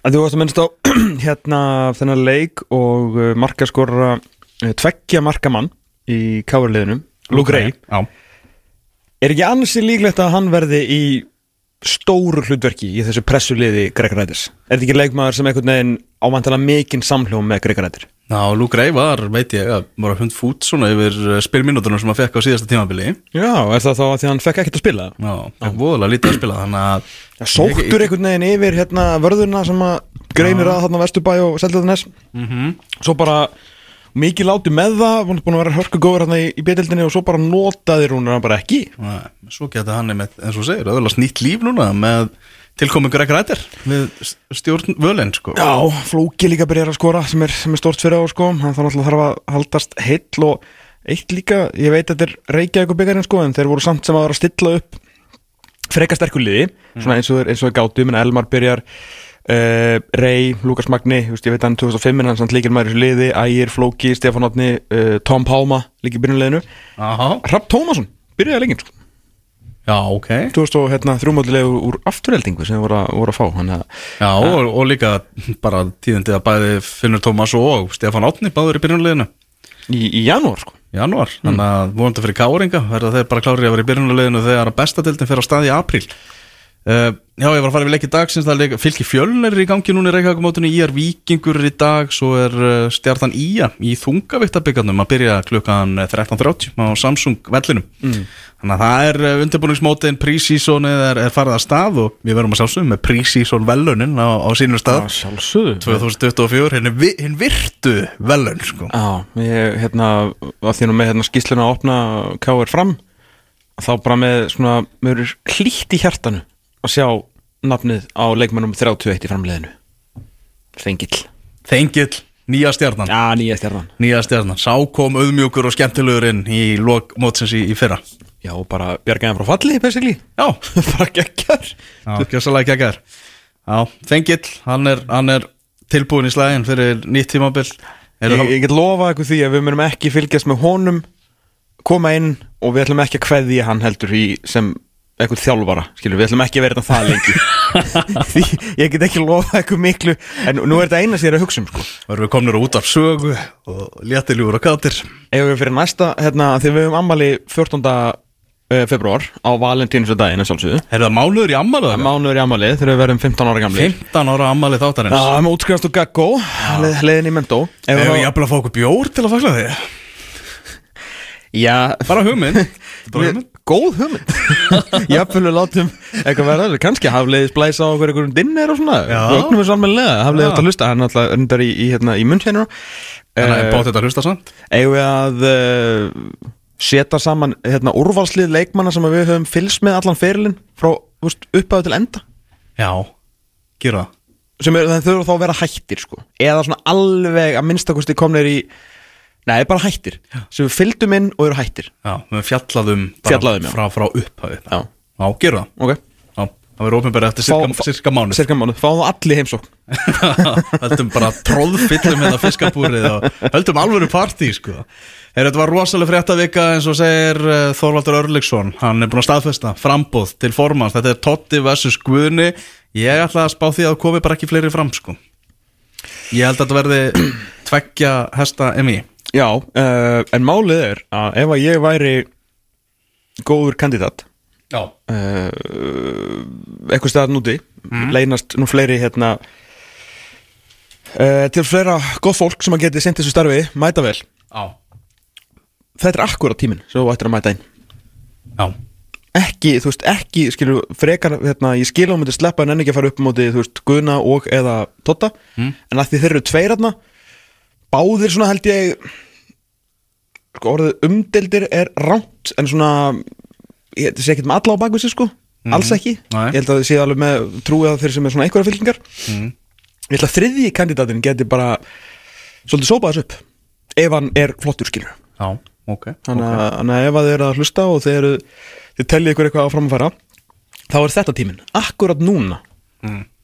En þú varst að minnst á hérna þennan leik og uh, markaskora uh, tveggja markamann í káarliðinum Luke Ray Já, Er ekki ansi líklegt að hann verði í stóru hlutverki í þessu pressuliði Greg Rædis? Er þetta ekki leikmaður sem einhvern veginn ávantala mikinn samhljóm með Greg Rædir? Já Luke Ray var, veit ég, að var að hund fút svona yfir spilminúturinn sem hann fekk á síðasta tímabili. Já, er það þá að því hann fekk ekkert að spila? Já, fekk voðalega lítið að spila þannig að Já, sóttur einhvern veginn yfir hérna vörðuna sem að greinir að þarna Vesturbæ og Seldaðnes Mhm. Svo bara mikið láti með það, búin búin að vera hörku góður hérna í, í betildinni og svo bara notaði hún hann bara ekki. Nei, Svo geta hann með, eins og segir, öðvöldast nýtt líf núna með tilkomi Greg Rættir við stjórn völinn sko. Já, Flóki líka byrjar að skora sem er, sem er stort fyrir á sko hann þarf þarf að haldast heill og eitt líka, ég veit að þetta er Reykjavík og byggarinn sko en þeir voru samt sem að vera að stilla upp freka sterkuliði svona eins og þeir, eins og þeir gátu, menn Elmar byrjar uh, Rey, Lukas Magni veist, ég veit að hann 2005 en hann samt líkir maður í þessu liði Ægir, Flóki, Stefán Átni uh, Tom Pálma, líkir byrjunliðinu Aha. Rapp Tómasson, byrjaði leikinn sko Já, ok. 2003 hérna, þrjúmóðilegu úr afturheldingu sem þeir voru, að- voru að fá hann að Já, og, og líka bara tíðandi að bæði Finnur Tómas og Stefán Átni báður í byrjunarliðinu. Í, í janúar sko. Í janúar, þannig að vonandi fyrir káringa verða þeir bara klárið að vera í byrjunarliðinu þegar að bestadildin fer á stað í apríl. Uh, já, ég var að fara við leikið dagsins það er leik, fylki fjölnir í gangi núna í Reykjavíkumótunni Íjar Víkingur er í dag svo er uh, stjartan Ía í þungaviktabyggarnum að byrja klukkan 13.30 á Samsung vellinum. Mm. Þannig að það er uh, undirbúningsmótin prísísónið er, er farið að stað og við verum að sjálfsögum með prísísón velunin á, á sínum stað. Sjálfsögðu 2024, hinn, vi, hinn virtu velun sko. Já, ég, hérna, að því nú með hérna, skýsluna að opna K.R. fram þá bara með svona, mér er hlýtt í hjartanu að sjá nafnið á leikmannum 31 í framleiðinu Þengill. Þengill, nýja stjarnan. Já, nýja stjarnan. Nýja stjarnan, sá kom auðmjúkur og skemmtilegur inn í lok mótsins í, í fyrra Já, bara bjargaðan frá falli, basically. Já, bara geggar Já, gjössalega geggar Já, Þengill, hann er, hann er tilbúin í slæðin fyrir nýtt tímabill ég, ég get lofa eitthvað því að við munum ekki fylgjast með honum koma inn og við ætlum ekki að kveðja hann heldur í sem eitthvað þjálfara, skilur, við ætlum ekki að vera þetta það lengi. Því ég get ekki lofa eitthvað miklu, en nú er þetta eina sem ég er að hugsa um, sko. Varum við komnir út af sögu og léttiljúur og kátir. Ef við fyrir næsta, hérna, því við höfum ammali 14. februar á valentínsdaginn, en sjálfsögðu. Er það mánuður í ammali? Mánuður í ammali þegar við verðum 15 ára gamli 15 ára ammali þáttarins. Já, með útskrifast og gaggó, leð, leiðin í mentó Ef við jafnvel að fá okkur bjór til að fagla þig Já, Bara hugmynd. Við- góð hugmynd. Jafnvel við látum eitthvað verða. Kannski hafleiðis blæsa á okkur einhverjum dinner og svona. Já. Vögnum við svo almennilega, hafleiðis Já. átt að hlusta. Hann er alltaf undar í, í, hérna, í munn Þannig að bátt þetta að hlusta samt? við að uh, setja saman hérna, úrvalslið leikmanna sem við höfum fylgst með allan ferilinn frá úst, upphafi til enda. Já, gera sem er, þau þurfa þá að vera hættir sko. eða svona alveg að minnstakosti komnir í Nei, bara hættir. Sem við fylgdum inn og eru hættir. Já, við fjallaðum Fjallaðum, já. frá, frá upphafi. Já, Já, gera það. Ok. Já, það verður ofinbæri eftir cirka, cirka mánuð. Cirka mánuð, fáum það allir heimsókn. Höldum bara tróðfyllum hérna fiskabúrið og höldum alvöru partí sko. Er þetta var rosalega fréttavika eins og segir uh, Þorvaldur Örliksson Hann er búin að staðfesta frambóð til formans Þetta er Totti vs. Guðni. Ég ætla að spá því að komi bara ekki fleiri fram sko. Ég held að þetta verði tveggja hesta emi Já, uh, en málið er að ef að ég væri góður kandidat uh, eitthvað staðar núti. Leynast nú fleiri hérna uh, til fleira góð fólk sem að geti sendt þessu starfi mæta vel. Já. Þetta er akkurat tíminn sem þú ættir að mæta inn. Já. Ekki, þú veist, ekki, skilur frekar, hérna, ég skil á myndi sleppa en enn ekki að fara upp á móti, þú veist, Guðna og eða Totta, en að því þeir eru tveir hérna, báðir svona held ég sko, orðið umdeldir er ránt en svona ég þetta sé ekkert með alla á bakvið sig sko. Alls ekki, Nei. ég held að þið séð alveg með trúið að þeir sem er svona einhverja fylkingar. Ég held að þriðji kandidatin geti bara svolítið sópað þessu upp ef hann er flottur skilur Já, ok þannig að, þannig að ef að þið eru að hlusta og eru þið tellið ykkur eitthvað á framfæra þá er þetta tíminn, akkurat núna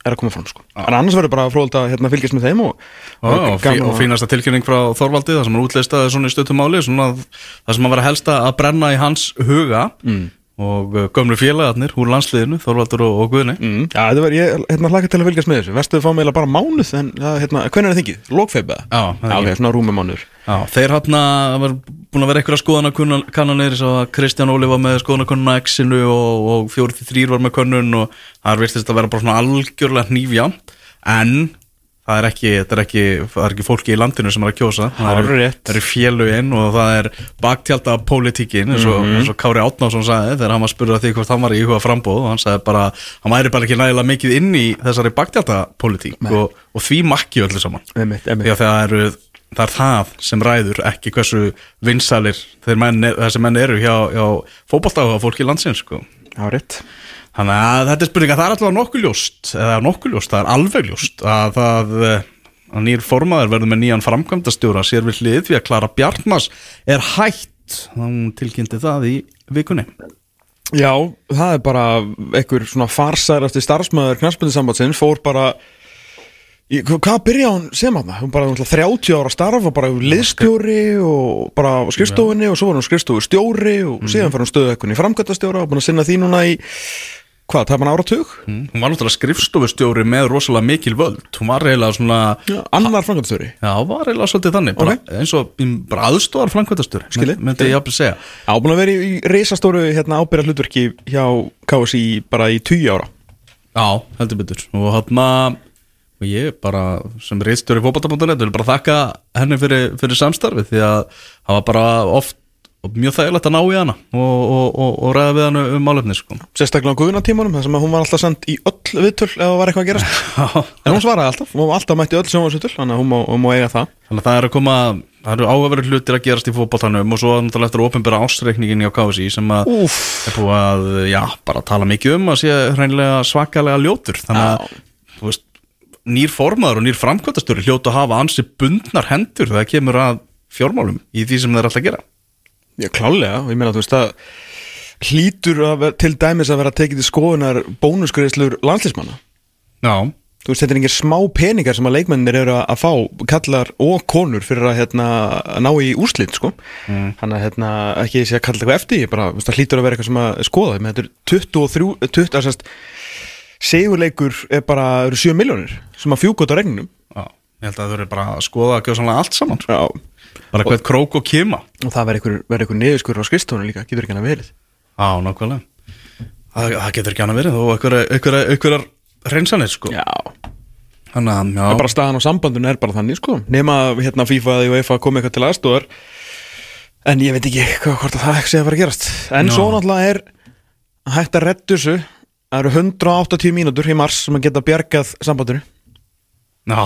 er að koma fram sko. En annars verður bara fróðald að hérna, fylgjast með þeim og, Já, og, fí, og fínasta tilkynning frá Þorvaldi það sem er útlistaði svona í stöttumáli að- það sem að vera helst að brenna í hans huga mm. Og uh, gömlu félagarnir úr landsliðinu, Þorvaldur og, og Guðni. Mm, Já, þetta var, ég hérna hlaka til að fylgjast með þessu. Vestuðu fá meila bara mánuð en hérna, hvernig er það þingið? Lókfeib eða? Já, það er svona rúmi mánuður. Já, þeir hann að var búin að vera eitthvað skoðanakannanir svo að Kristján Óli var með skoðanakunnuna X-inu og, og 43 var með könnun og það er virtist að vera bara svona algjörlega hnífja en það er ekki, þetta er ekki, það er ekki fólki í landinu sem er að kjósa. Það eru, eru féluginn og það er baktjálta pólitíkin eins og, eins og Kári Átnánsson sagði þegar hann var spurður að því hvort hann var í íhuga frambóð og hann sagði bara, hann væri bara ekki nægilega mikið inn í þessari baktjálta pólitík og, og því makki öllu saman. Einmitt, einmitt. því að það eru það er það sem ræður ekki hversu vinsalir þeir menn, þessi menn eru hjá, hjá fótballtáða fólki landsins sko. Rétt þannig að þetta er spurning að það er alltaf nokkuð ljóst eða nokkuð ljóst, það er alveg ljóst að það eh, að nýr formaður verður með nýjan framkvæmdastjóra sér við hlið því að Klara Bjartmas er hætt. Hún tilkynnti það í vikunni. Já, það er bara einhver svona farsærasti starfsmæður knarspindisambandsins fór bara hvað byrja hún sem að það? Hún bara náttúrulega 30 ára starf og bara liðstjóri og bara á skrifstofunni og svo var hún skrifstofu stjóri og síðan fyrir hún stöðu eitthvað í framkvæmdastjóra og búin að sinna því núna í hvað, það er bara áratug? mm. hún var náttúrulega skrifstofustjóri með rosalega mikil völd. Hún var eiginlega svona Já, annar framkvæmdastjóri. Já, var eiginlega svolítið þannig. Bara, eins og bara aðstofar framkvæmtastur Skilið, myndi ég að segja. Já, búin að vera í, reisastóru hérna, ábyrja hlutverki hjá KSI bara í 20 ára. Já, heldur betur. Og hann og ég bara sem reistur í fótbolta.net vil bara þakka henni fyrir, fyrir samstarfið því að það var bara oft og mjög þægilegt að ná í hana og, og, og, og ræða við hana um málefni sko. Sérstaklega á guðunatímanum, þar sem hún var alltaf sendt í öll viðtöl ef það var eitthvað að gerast. En hún svaraði alltaf, hún var alltaf mætti öll sjónvarsviðtöl Þannig að hún má, hún má eiga það. Þannig að það er að koma, það eru áhverjur hlutir að gerast í fótboltanum og svo er náttúrulega eftir að opinbera ásreikningin í KSI sem að er búið að, já, bara tala mikið um að sé hreinlega svakalega ljótur. Þannig að, þú að fjármálum í því sem þeir ætla að gera Já, klálega, ég meina þú veist að hlýtur að vera, til dæmis að vera tekið til skoðunar bónusgreðslur landslísmanna Já, Þú veist, þetta er engir smá peningar sem að leikmennir eru að fá, kallar og konur fyrir að, hérna, að ná í úrslit, sko. Mm. Þannig að, hérna, ekki sé að kalla eitthvað eftir, ég bara, þú veist, það hlýtur að vera eitthvað sem að skoða. Meina, Þetta er 23, 20, að sérst, segurleikur er bara, eru 7 miljónir sem að fjúka út á regnum. Ég held að það eru bara að skoða að gjóða allt saman sko. Já. bara hvert krók og kima Og það verður einhver, verður einhver niðurskurður á skrifstofunum líka, getur ekki hann að verið. Já, nákvæmlega Það, það getur ekki annað verið og einhverjar hreinsanir sko. Já. Þannig að, já, bara staðan á sambandun er bara þannig sko Nefna hérna FIFA og UEFA komið eitthvað til aðstóðar En ég veit ekki hvort að það ekki sé að fara að gerast En svo náttúrulega er hægt að reddu þessu Það eru 180 mínútur í mars sem að geta bjargað sambandinu já,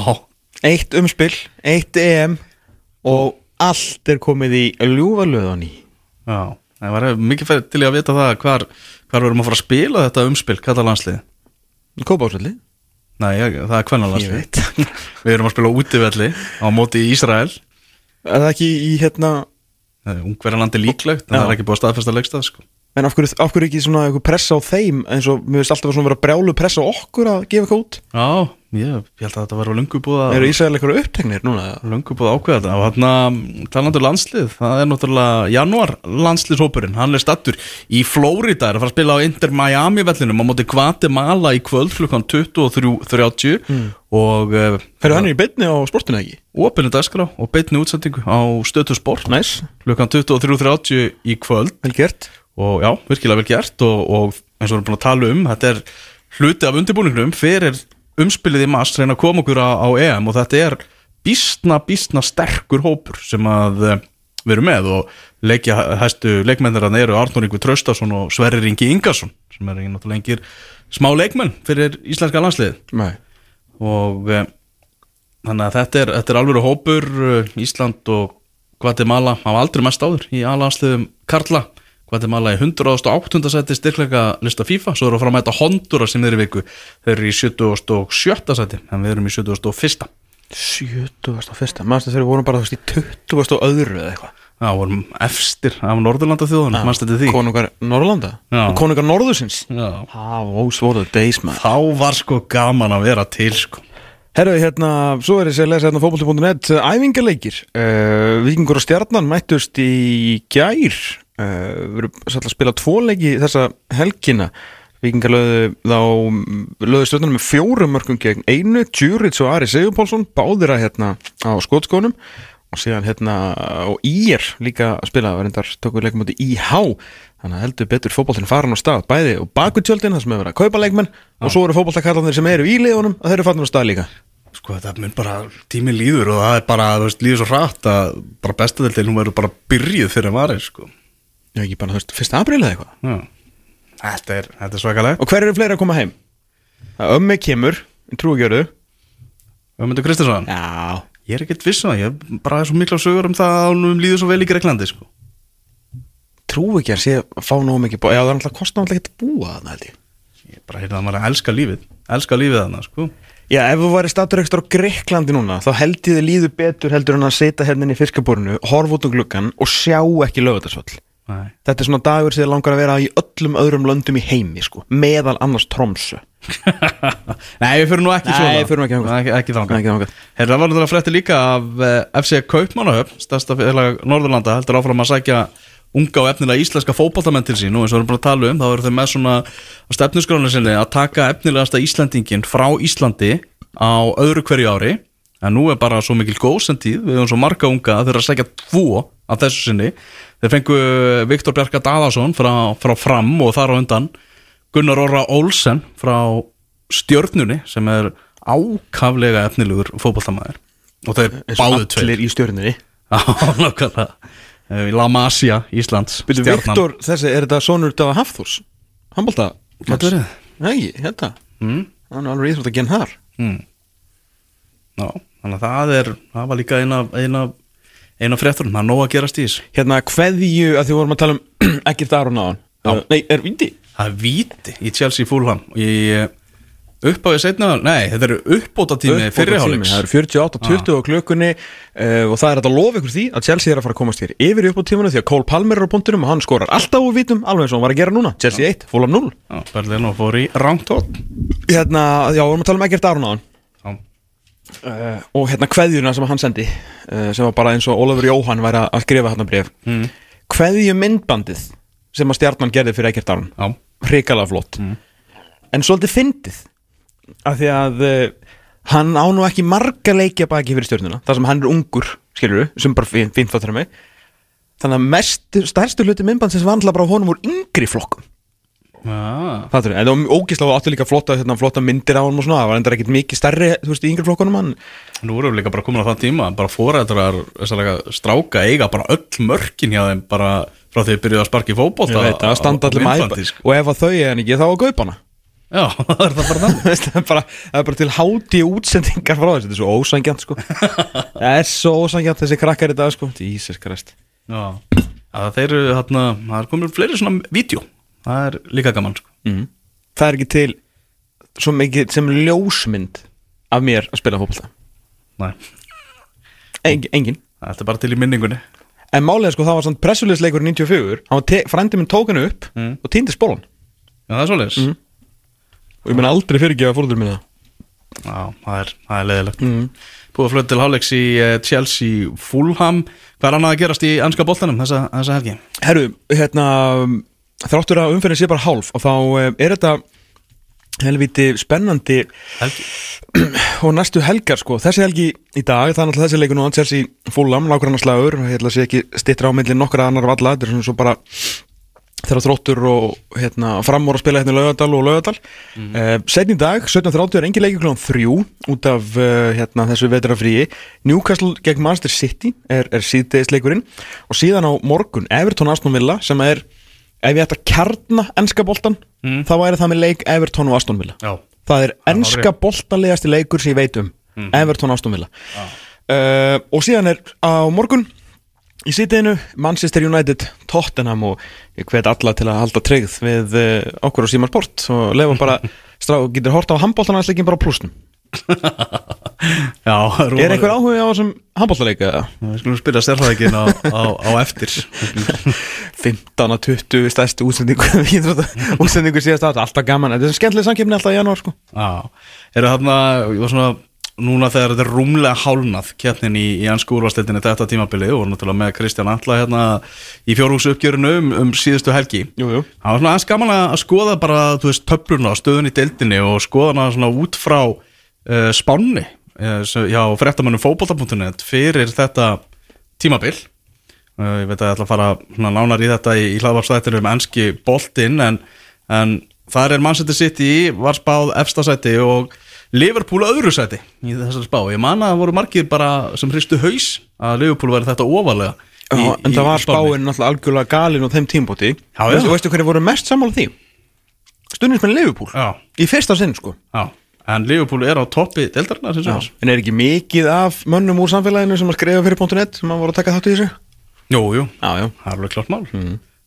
Eitt umspil, eitt EM Og allt er komið í ljúfalöðan í. Já Það var mikið fyrir til í að vita það hvar, hvar við erum að fara að spila þetta umspil katalanslið Kópásvelli Nei, ég, það er Ég kvennalanslið veit. Við erum að spila útivelli á móti í Ísrael. Er það ekki í hérna Ungverjalandi líklegt, en Já. það er ekki búið að staðfesta leikstað sko. En af hverju, af hverju ekki svona pressa á þeim eins og mér veist alltaf að vera brjálu pressa á okkur að gefa út? Já, ég, ég held að þetta var lungu búið að Eru Ísrael eitthvað uppteknir núna? Löngu búið að ákveða þetta og hérna talandur landslið, það er náttúrulega januar landsliðshópurinn, hann er stattur í Flórida, er að fara að spila á Inter Miami vellinum á móti Guatemala í kvöld klukkan 23.30 Mm. og uh, Ferðu hann í beinni á sportinu ekki? opinu dagskrá og beitni útsendingu á stötu sport Næs, klukkan 23.30 í kvöld vel gert og já, virkilega vel gert og, og eins og við erum búin að tala um þetta er hluti af undirbúningnum fyrir umspilið í mass reyna að koma okkur á, á EM og þetta er bísna, bísna sterkur hópur sem að eh, við erum með og leikja hæstu leikmennir að eru Arnur Ingu Traustason og Sverrir Ingi Ingarsson sem er náttúrulega engir smá leikmenn fyrir íslenska landslið Nei. Og e, þannig að þetta er, þetta er alveg hópur eh, Ísland og Guatemala hafa aldrei mest áður í aðlandsliðum Karla Guatemala í 108. seti styrkleika lista FIFA, svo eru að fara að mæta Honduras sem þeir í viku, þeir eru í 77. seti, en við erum í 71. 70. fyrsta, maður þegar við vorum bara veist í 20. og öðru eða eitthvað Já, vorum efstir af Norðurlanda þjóðunum, mannst þetta því Konungar Norrlanda Já. Konungar Norðursins Já. Það var voru days maður Þá var sko gaman að vera til sko Herru, hérna, svo er þessi að lesa hérna fótbolti.net Æfingarleikir uh, Víkingur og Stjarnan mættust í gær Við erum satt að spila tvo leiki þessa helgina. Víkingar lögðu þá lögðu stjórnarnir með fjórum mörgum gegn einu Djurits og Ari Sigurpálsson báðir að hérna á skotskónum. Og síðan hérna og Ír líka að spila, var reyndar tókum við leikum átti IH þannig að heldur betur fótboltinn farin á stað bæði og bakutjöldin það sem hefur verið að kaupa leikmenn og svo eru fótboltakallarnir sem eru í liðunum að þeir eru farin á stað líka. Sko þetta mun bara, tíminn líður og það er bara, þú veist, líður svo hratt að bara bestadeldin, hún verður bara byrjuð fyrir að varir, sko. Já, ekki bara, þú veist, fyrsta apríl eða eitthvað Já. Þetta er, þetta er svakalega. Og hver eru fleiri að koma heim? Það ömmi kemur, trúigjörðu Ömmundur Kristinsson, Já ég er ekkert viss um það, ég bara er svo mikla sögur um það að hún líður svo vel í Greiklandi, sko. Trúigjör sé að fá nóg mikið búa Já, það er alltaf kostið alltaf ekki að búa þarna held ég Ég bara heyrði að maður að elska lífið, elska lífið þarna, sko. Já, ef þú væri statur ekstra á Greiklandi núna þá held ég þið líður betur heldur en að setja hérna inn í fiskaborinu, horfa út um gluggan og sjá ekki lögutarsvöll Nei. Þetta er svona dagur sem langar að vera í öllum öðrum löndum í heimi, sko meðal annars Tromsö Nei, við fyrir nú ekki Nei, svona. við förum ekki þangað. Ekki, ekki þangað. Herra, það var þetta frétti líka af eh, FC Kaupmannahöfn, stærsta félag Norðurlanda, heldur áfram að sækja unga og efnilega íslenska fótballtamenn til sín og eins og við erum búin að tala um, þá eru þau með svona stefnusgránu sinni að taka efnilegasta Íslandingin frá Íslandi á öðru hverju ári en nú er bara svo mikil góðsentíð við höfum svo marga unga að þeir eru að sækja tvo af þessu sinni, þeir fengu Viktor Bjarka Daðarsson frá, frá Fram og þar á undan Gunnar Orra Olsen frá stjörnunni sem er ákaflega efnilegur fótboltamaður og þeir báðu tveir allir í stjörnunni Já, nákvæmlega Eh, La Masia, Íslands Byrju. Viktor, þessi, er þetta sonur Dava Hafþórs? Handbólta? Gæti verið. Nei, þetta mm. Hann er alveg íþrótt að genn þar Mm. Já, þannig að það er það var líka eina, eina, eina frétturum, það er nóg að gerast í þess Hérna, hverju, að því vorum að tala um Ekkert Aron á hann Já. Nei, er vindi? Það er víti í Chelsea Fulham. Í uppáðið setna, nei, þetta eru uppbóta tími fyrirháleiks Það eru 48-20 á klökunni uh, og það er að lofa ykkur því að Chelsea er að fara að komast hér yfir upp á tímanu því að Cole Palmer er á punktunum og hann skorar alltaf úr vítum, alveg eins og hann var að gera núna. Chelsea 1, Fulham 0 Já, Berlin og fór í rangtótt Hérna, já, vorum að tala um ekkert Aron á hann uh, og hérna kveðjuna sem hann sendi uh, sem var bara eins og Ólafur Jóhann væri að skrifa hérna bref mm. kveðju myndbandið sem að stjarnan gerði fyrir ekkert Aron. Já, hrikalega flott. En svolítið fyndið af því að uh, hann á nú ekki marga leikja baki fyrir stjórnuna þar sem hann er ungur, skilur sem bara fín- fínt þáttur mig. Þannig að mest, stærstu hluti myndbandsins var alltaf bara honum úr yngri flokkum. Fattur, en það var ógislega og áttu líka flotta, hérna, flotta myndir á honum og svona, það var endur ekkit mikið stærri þú veist, í yngri flokkunum hann Nú erum við líka bara komin á það tíma bara fóræðrar stráka eiga bara öll mörkin hjá þeim bara frá því að byrjuðu að sparka í veit, það standa allir æpa sko. og ef að þau er hann ekki, þá að gaupa hana Já, það er það bara þannig það, er bara, það er bara til háti útsendingar frá þessu, þetta er svo ósangjant sko. það er svo ósangjant þessi krakkar í dag sko. Jesus Christ Já, að þeir eru þarna það er komin fleiri svona vídeo það er líka gaman sko. mm. það er ekki til svo mikið sem ljósmynd af mér að spila fótbolta Nei, Engin, engin. þetta er bara til í minningunni en málega sko það var svona pressulegsleikur 94, hann var te- frændi minn tók hann upp Mm. og týndi spólan Já, það er svoleiðis Mhm. og ég menn aldrei fyrirgefa fóröldur minna Já, það er, það er leðilegt mm. Búið að flöta til hálfleiks í eh, Chelsea Fulham Hvað er annað að gerast í ennska boltanum þessa, þessa helgi? Herru, hérna þráttur að umferðin sé bara hálf og þá eh, er þetta helviti spennandi Helgi. og næstu helgar sko, þessi helgi í dag er náttúrulega þessi leikur nú að Chelsea Fulham nákvæmna slagur, ég held að sé ekki stittra á milli nokkra annar valla, þetta er svona svo bara þeirra þróttur og hérna, framóra að spila hérna í Laugadal og Laugadal mm. -hmm. uh, setn í dag, 17.30 er engin leikur klón þrjú út af uh, hérna, þessu vetrafríi Newcastle gegn Manchester City er, er síðdeis leikurinn. Og síðan á morgun Everton Aston Villa sem er ef ég ætta að kjarna ennska boltan Mm. þá væri það með leik Everton og Aston Villa Já, Það er ennska hárrétt. boltalegasti leikur sem ég veit um Everton Aston Villa uh, Og síðan er á morgun í sýtiðinu Manchester United Tottenham og ég hvet alla til að halda tryggð við uh, okkur á Síma Sport og lefa bara strá, getur hort á handbóltanæsleikin bara á plúsnum já Er einhver áhuga á þessum handbóltaleika? eða? Við skulum spila sérfæðikinn á, á, á eftir 15 að 20 stærstu útsendingu útsendingu síðast átt, alltaf gaman. Þetta er skemmtileg samkeppni alltaf í janúar sko. Já, eru þarna ég var svona, núna þegar þetta er rúmlega hálnað keppnin í, í ansku úrvastildinni þetta tímabilið og náttúrulega með Kristján Antla hérna í fjórhúsuppgjörinu um, um síðustu helgi. Jú, jú. Það var svona aðeins gaman að skoða bara, þú veist, töfluna og stöðun í deildinni og skoða hana svona út frá uh, spánni uh, hjá fréttamannum fótbolta.net fyrir þetta tímabil. Uh, ég veit að ég ætla að fara svona nánar í þetta í, í hlaðvarpsættinu um enski boltinn en, en þar er Manchester City var spáð efstasæti og Liverpool öðru sæti í þessari spá. Ég man að það voru margir bara sem hristu haus að Liverpool væri þetta ofalega. Já, en það var spáin náttúrulega algjörlega galinn á þeim tímbóti já. veistu, hverju voru mest sammála því? Stundins með Liverpool Já, Í fyrsta sinn sko já. En Liverpool er á toppi sem En er ekki mikið af mönnum úr samfélaginu sem að skrifa fyrir .net sem að voru að taka þátt í þessu? Jú, jú, Já, já. Það er alveg klart mál.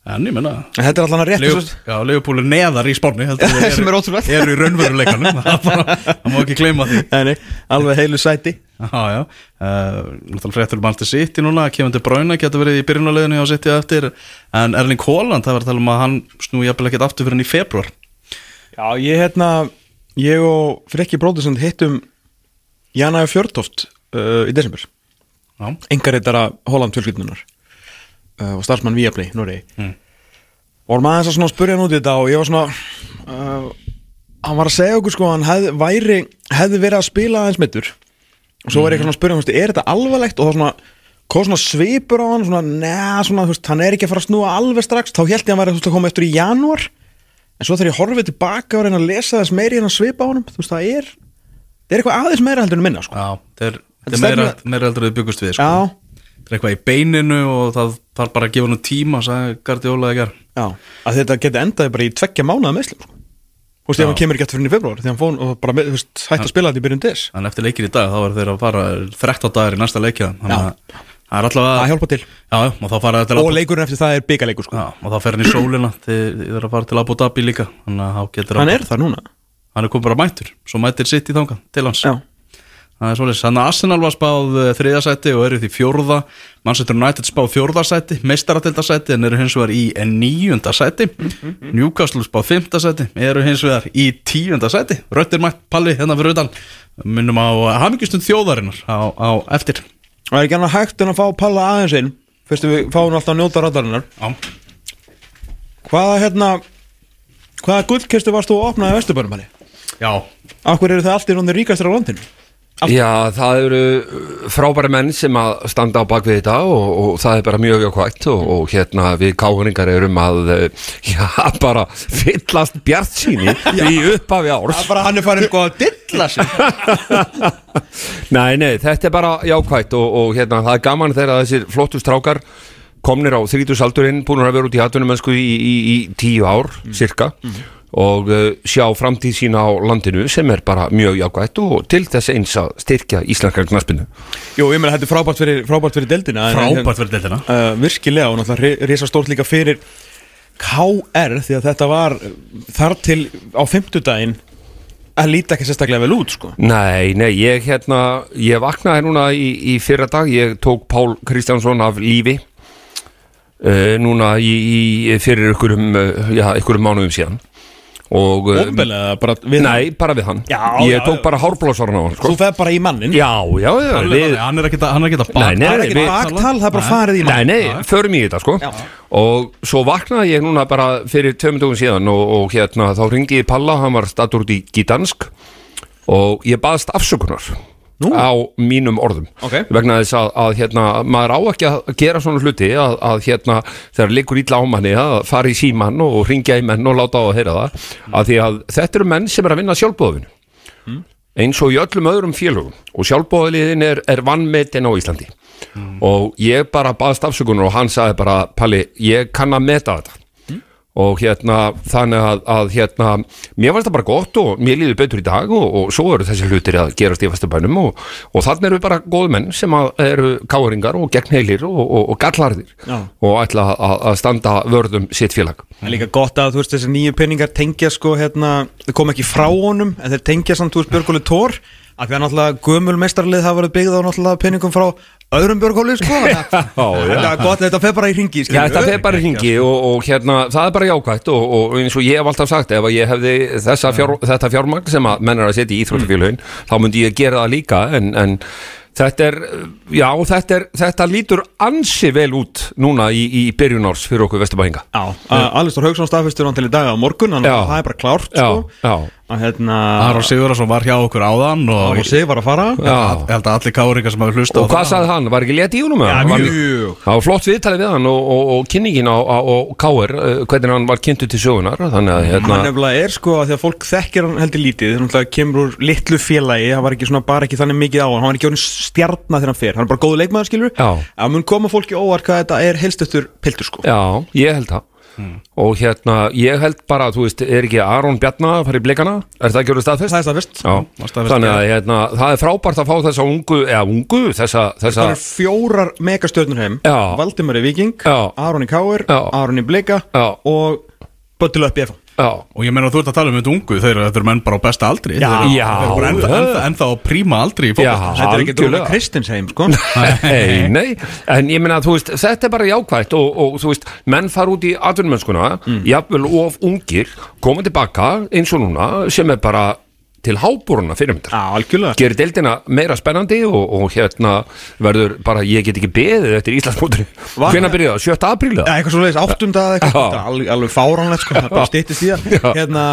En ég menna En þetta er alltaf rétt Leif, Já, Leifupúl er neðar í spáni Sem er ótrúlegt. Eru í raunveruleikanum. Það er má ekki gleyma því. Nei, alveg heilu sæti. Já, já. Uh, Náttúrulega fréttur Manchester City núna. Kevin De Bruyne getur verið í byrjunarleginu hjá City eftir. En Erling Haaland, það var að tala um að hann snú jafnvel ekkert aftur fyrir hann í februar Já, ég hérna Ég og Freki Bróðursson hittum Jana Fjörtoft uh, í desember. Já, Engareitara Holland fjölskyldunar uh, og starfsmann Viaplay, Noregi Mm. og maður þess að spurja hann út í þetta og ég var svona uh, hann var að segja okkur sko að hann hefði, væri, hefði verið að spila aðeins mittur og svo var ég svona að spurja hann, er þetta alvarlegt og þá svona kom svona svipur á hann svona, neða, svona, þú veist, hann er ekki að fara að snúa alveg strax þá held ég að hann væri að koma eftir í janúar en svo þegar ég horfið tilbaka og reyna að lesa þess meiri en að svipa á honum þú veist, það er það er eitthvað aðeins meira heldur en minna sko. Já, þetta er, Þetta er meira, meira heldur við byggust við sko. já, Það er eitthvað í beininu og það þarf bara að gefa nú tíma sagði Guardiola þegar já, að þetta geti endaði bara í tveggja mánuða meðslum sko. þú veist, ef hann kemur ekki eftir fyrir februar því hann fór og bara, veist, hætti að spila þetta í byrjun des. En eftir leikir í dag þá er þeir að fara 13 dagar í næsta leikja Þannig að það er allavega það hjálpa til. Já, og og leikurinn eftir það er byggaleikur sko. Já, og þá fer hann í sólina þið þið er að fara til Abu Dhabi líka. Þannig að þá getur hann er það núna. Hann er komið bara mættur, svo mættir sitt í þanga til hans. Já, Það er svolítið, þannig að Arsenal var spáð eh, þriðja sæti og eru því fjórða. Manchester United spáð fjórða sæti, meistaratilda sæti en eru hins vegar í en níunda sæti. Newcastle spáð fymta sæti eru hins vegar í tíunda sæti. Röttir mætt Palli hérna fyrir utan. Minnum á hafingistund þjóðarinnar á, á eftir. Það er ekki annað hægt en að fá Palla aðeins inn. Fyrst við fáum alltaf að njóta radarinnar Já, hvaða hérna hvaða gullkistu varst þú að opna í Vesturbænum hann já, Akkur eru það allt í landinu? Já, það eru frábæri menn sem að standa á bakvið þetta og, og það er bara mjög jákvægt og, og hérna við káringar erum að eh, já, bara fyllast bjart síni í upphafi árs. Bara hann er farin sko að dilla sig. Nei, nei, þetta er bara jákvægt og, og hérna, það er gaman þegar þessir flottu strákar komnir á þrítúsaldurinn, búin að vera út í atvinnumensku í, í, í tíu ár, cirka og uh, sjá framtíð sína á landinu sem er bara mjög jákvægt og til þess eins að styrkja íslenskar knaspinu Jú, ég meina þetta er frábært fyrir, frábært fyrir deildina en- frábært fyrir deildina. uh, Virkilega og náttúrulega risa stórt líka fyrir KR því að þetta var uh, þar til á fimmtudaginn að líta ekki sérstaklega vel út sko. Nei, nei, ég hérna ég vaknaði núna í, í fyrra dag ég tók Pál Kristjánsson af lífi uh, núna í, í fyrir ykkurum uh, já, ykkurum mánuðum síðan og uh, Ómbelega bara við Nei, bara við hann. Já, Ég já, tók já. bara hárblásarinn á hann sko. Þú fer bara í mannin Já, já, já Hann við, er- hann er ekki að hann er ekki að Nei, nei, er baktal, það er bara Nei. farið í Nei, mann nei, förum í þetta sko. Og svo vaknaði ég núna bara fyrir tveimur dögum síðan og, og hérna þá ringdi ég Palla, hann var statur út í Gdansk og ég baðst afsökunar Nú. á mínum orðum. Ok. vegna þess að, að hérna, maður á ekki að gera svona hluti að, að hérna, þegar liggur illa á manni að fara í síman og ringja í menn og láta á að heyra það. Að því að þetta eru menn sem er að vinna sjálfbóðinu eins og í öllum öðrum félögum. Og sjálfbóðaliðin er, er vannmetin á Íslandi. Og ég bara baðst afsökunar og hann sagði bara Palli, ég kann að meta þetta og hérna þannig að, að hérna, mér varst það bara gott og mér líður betur í dag og, og svo eru þessi hlutir að gerast í Vesturbænum og, og þannig eru bara góð menn sem eru káringar og gegnheilir og, og, gallarðir og ætla að, að standa vörðum sitt félag. Það er líka gott að þú veist þessi nýju peningar tengja sko hérna, þau kom ekki frá honum en þeir tengja samt veist Björgóli Tór að því að náttúrulega gömul meistarlið það verið byggð á náttúrulega peningum frá öðrum Björgóli sko þetta er gott, þetta fer bara í ringi Já, þetta fer bara í ringi og, og hérna, það er bara jákvætt og, og eins og ég hef alltaf sagt ef að ég hefði þessa fjár, þetta fjármagn sem að menn er að setja í íþróttafélögin þá myndi ég gera það líka en, en þetta er, já, þetta, er, þetta lítur ansi vel út núna í, í byrjun árs fyrir okkur vesturbæðinga Já, Alistór Haugsson staðfestur hann til í dag á morgun að það er bara klárt Já, sko. já, hérna Aron Sigurðarsson var hjá okkur áðan og og sig var að fara já. ég held að allir káringar sem hafa hlusta Og hvað sagði hann? Var ekki létt í húnum? Já, mjög. Það var flott viðtalið við hann og, og, og kynningin á, á, á Káir, uh, hvernig hann var kynntu til sögunar Þannig að hérna hann nefnilega er sko að því að fólk þekkir hann heldur lítið þannig að kemur úr litlu félagi hann var ekki svona bara ekki þannig mikið á hann hann var ekki orðin stjarnar þegar hann fer hann er bara góðu leikmaður skilur Já. að mun koma fólki óvart hvað þetta er helstöttur piltur sko Já, ég held það Og hérna, ég held bara, þú veist, er ekki Aron Bjarnar að fara í blikana? Er það ekki orðið staðfest? það er staðfest Já, staðfest, þannig að hérna, það er frábært að fá þessa ungu, eða ungu, þessa, þessa það er fjórar megastjörnur heim Já. Valdimar í Viking. Aron í Káir. Aron í Blika og FH Já, Og ég meina þú ert að tala um þetta ungu Þeir eru, þetta eru menn bara á besta aldri Já. Þeir eru- Já. Þeir eru bara ennþá, ennþá, ennþá á príma aldri Já. þetta er ekki Algjörlega. Dóra Kristins heim sko Nei, nei, en ég meina þú veist, þetta er bara jákvætt og, og þú veist, menn fara út í atvinnumennskuna, Mm. jafnvel of ungir, koma tilbaka eins og núna, sem er bara til hábúruna fyrirmyndar. Já, algjörlega. Gerir deildina meira spennandi og, og hérna verður bara, ég get ekki beðið eftir Íslandsmótinu. Var- hvenær byrjaði það, 7. apríl Já, eða? eitthvað svo leiðis, áttunda eða eitthvað Já. Þetta er alveg, alveg fáránlegt sko, það bara stýttist í það. Hérna,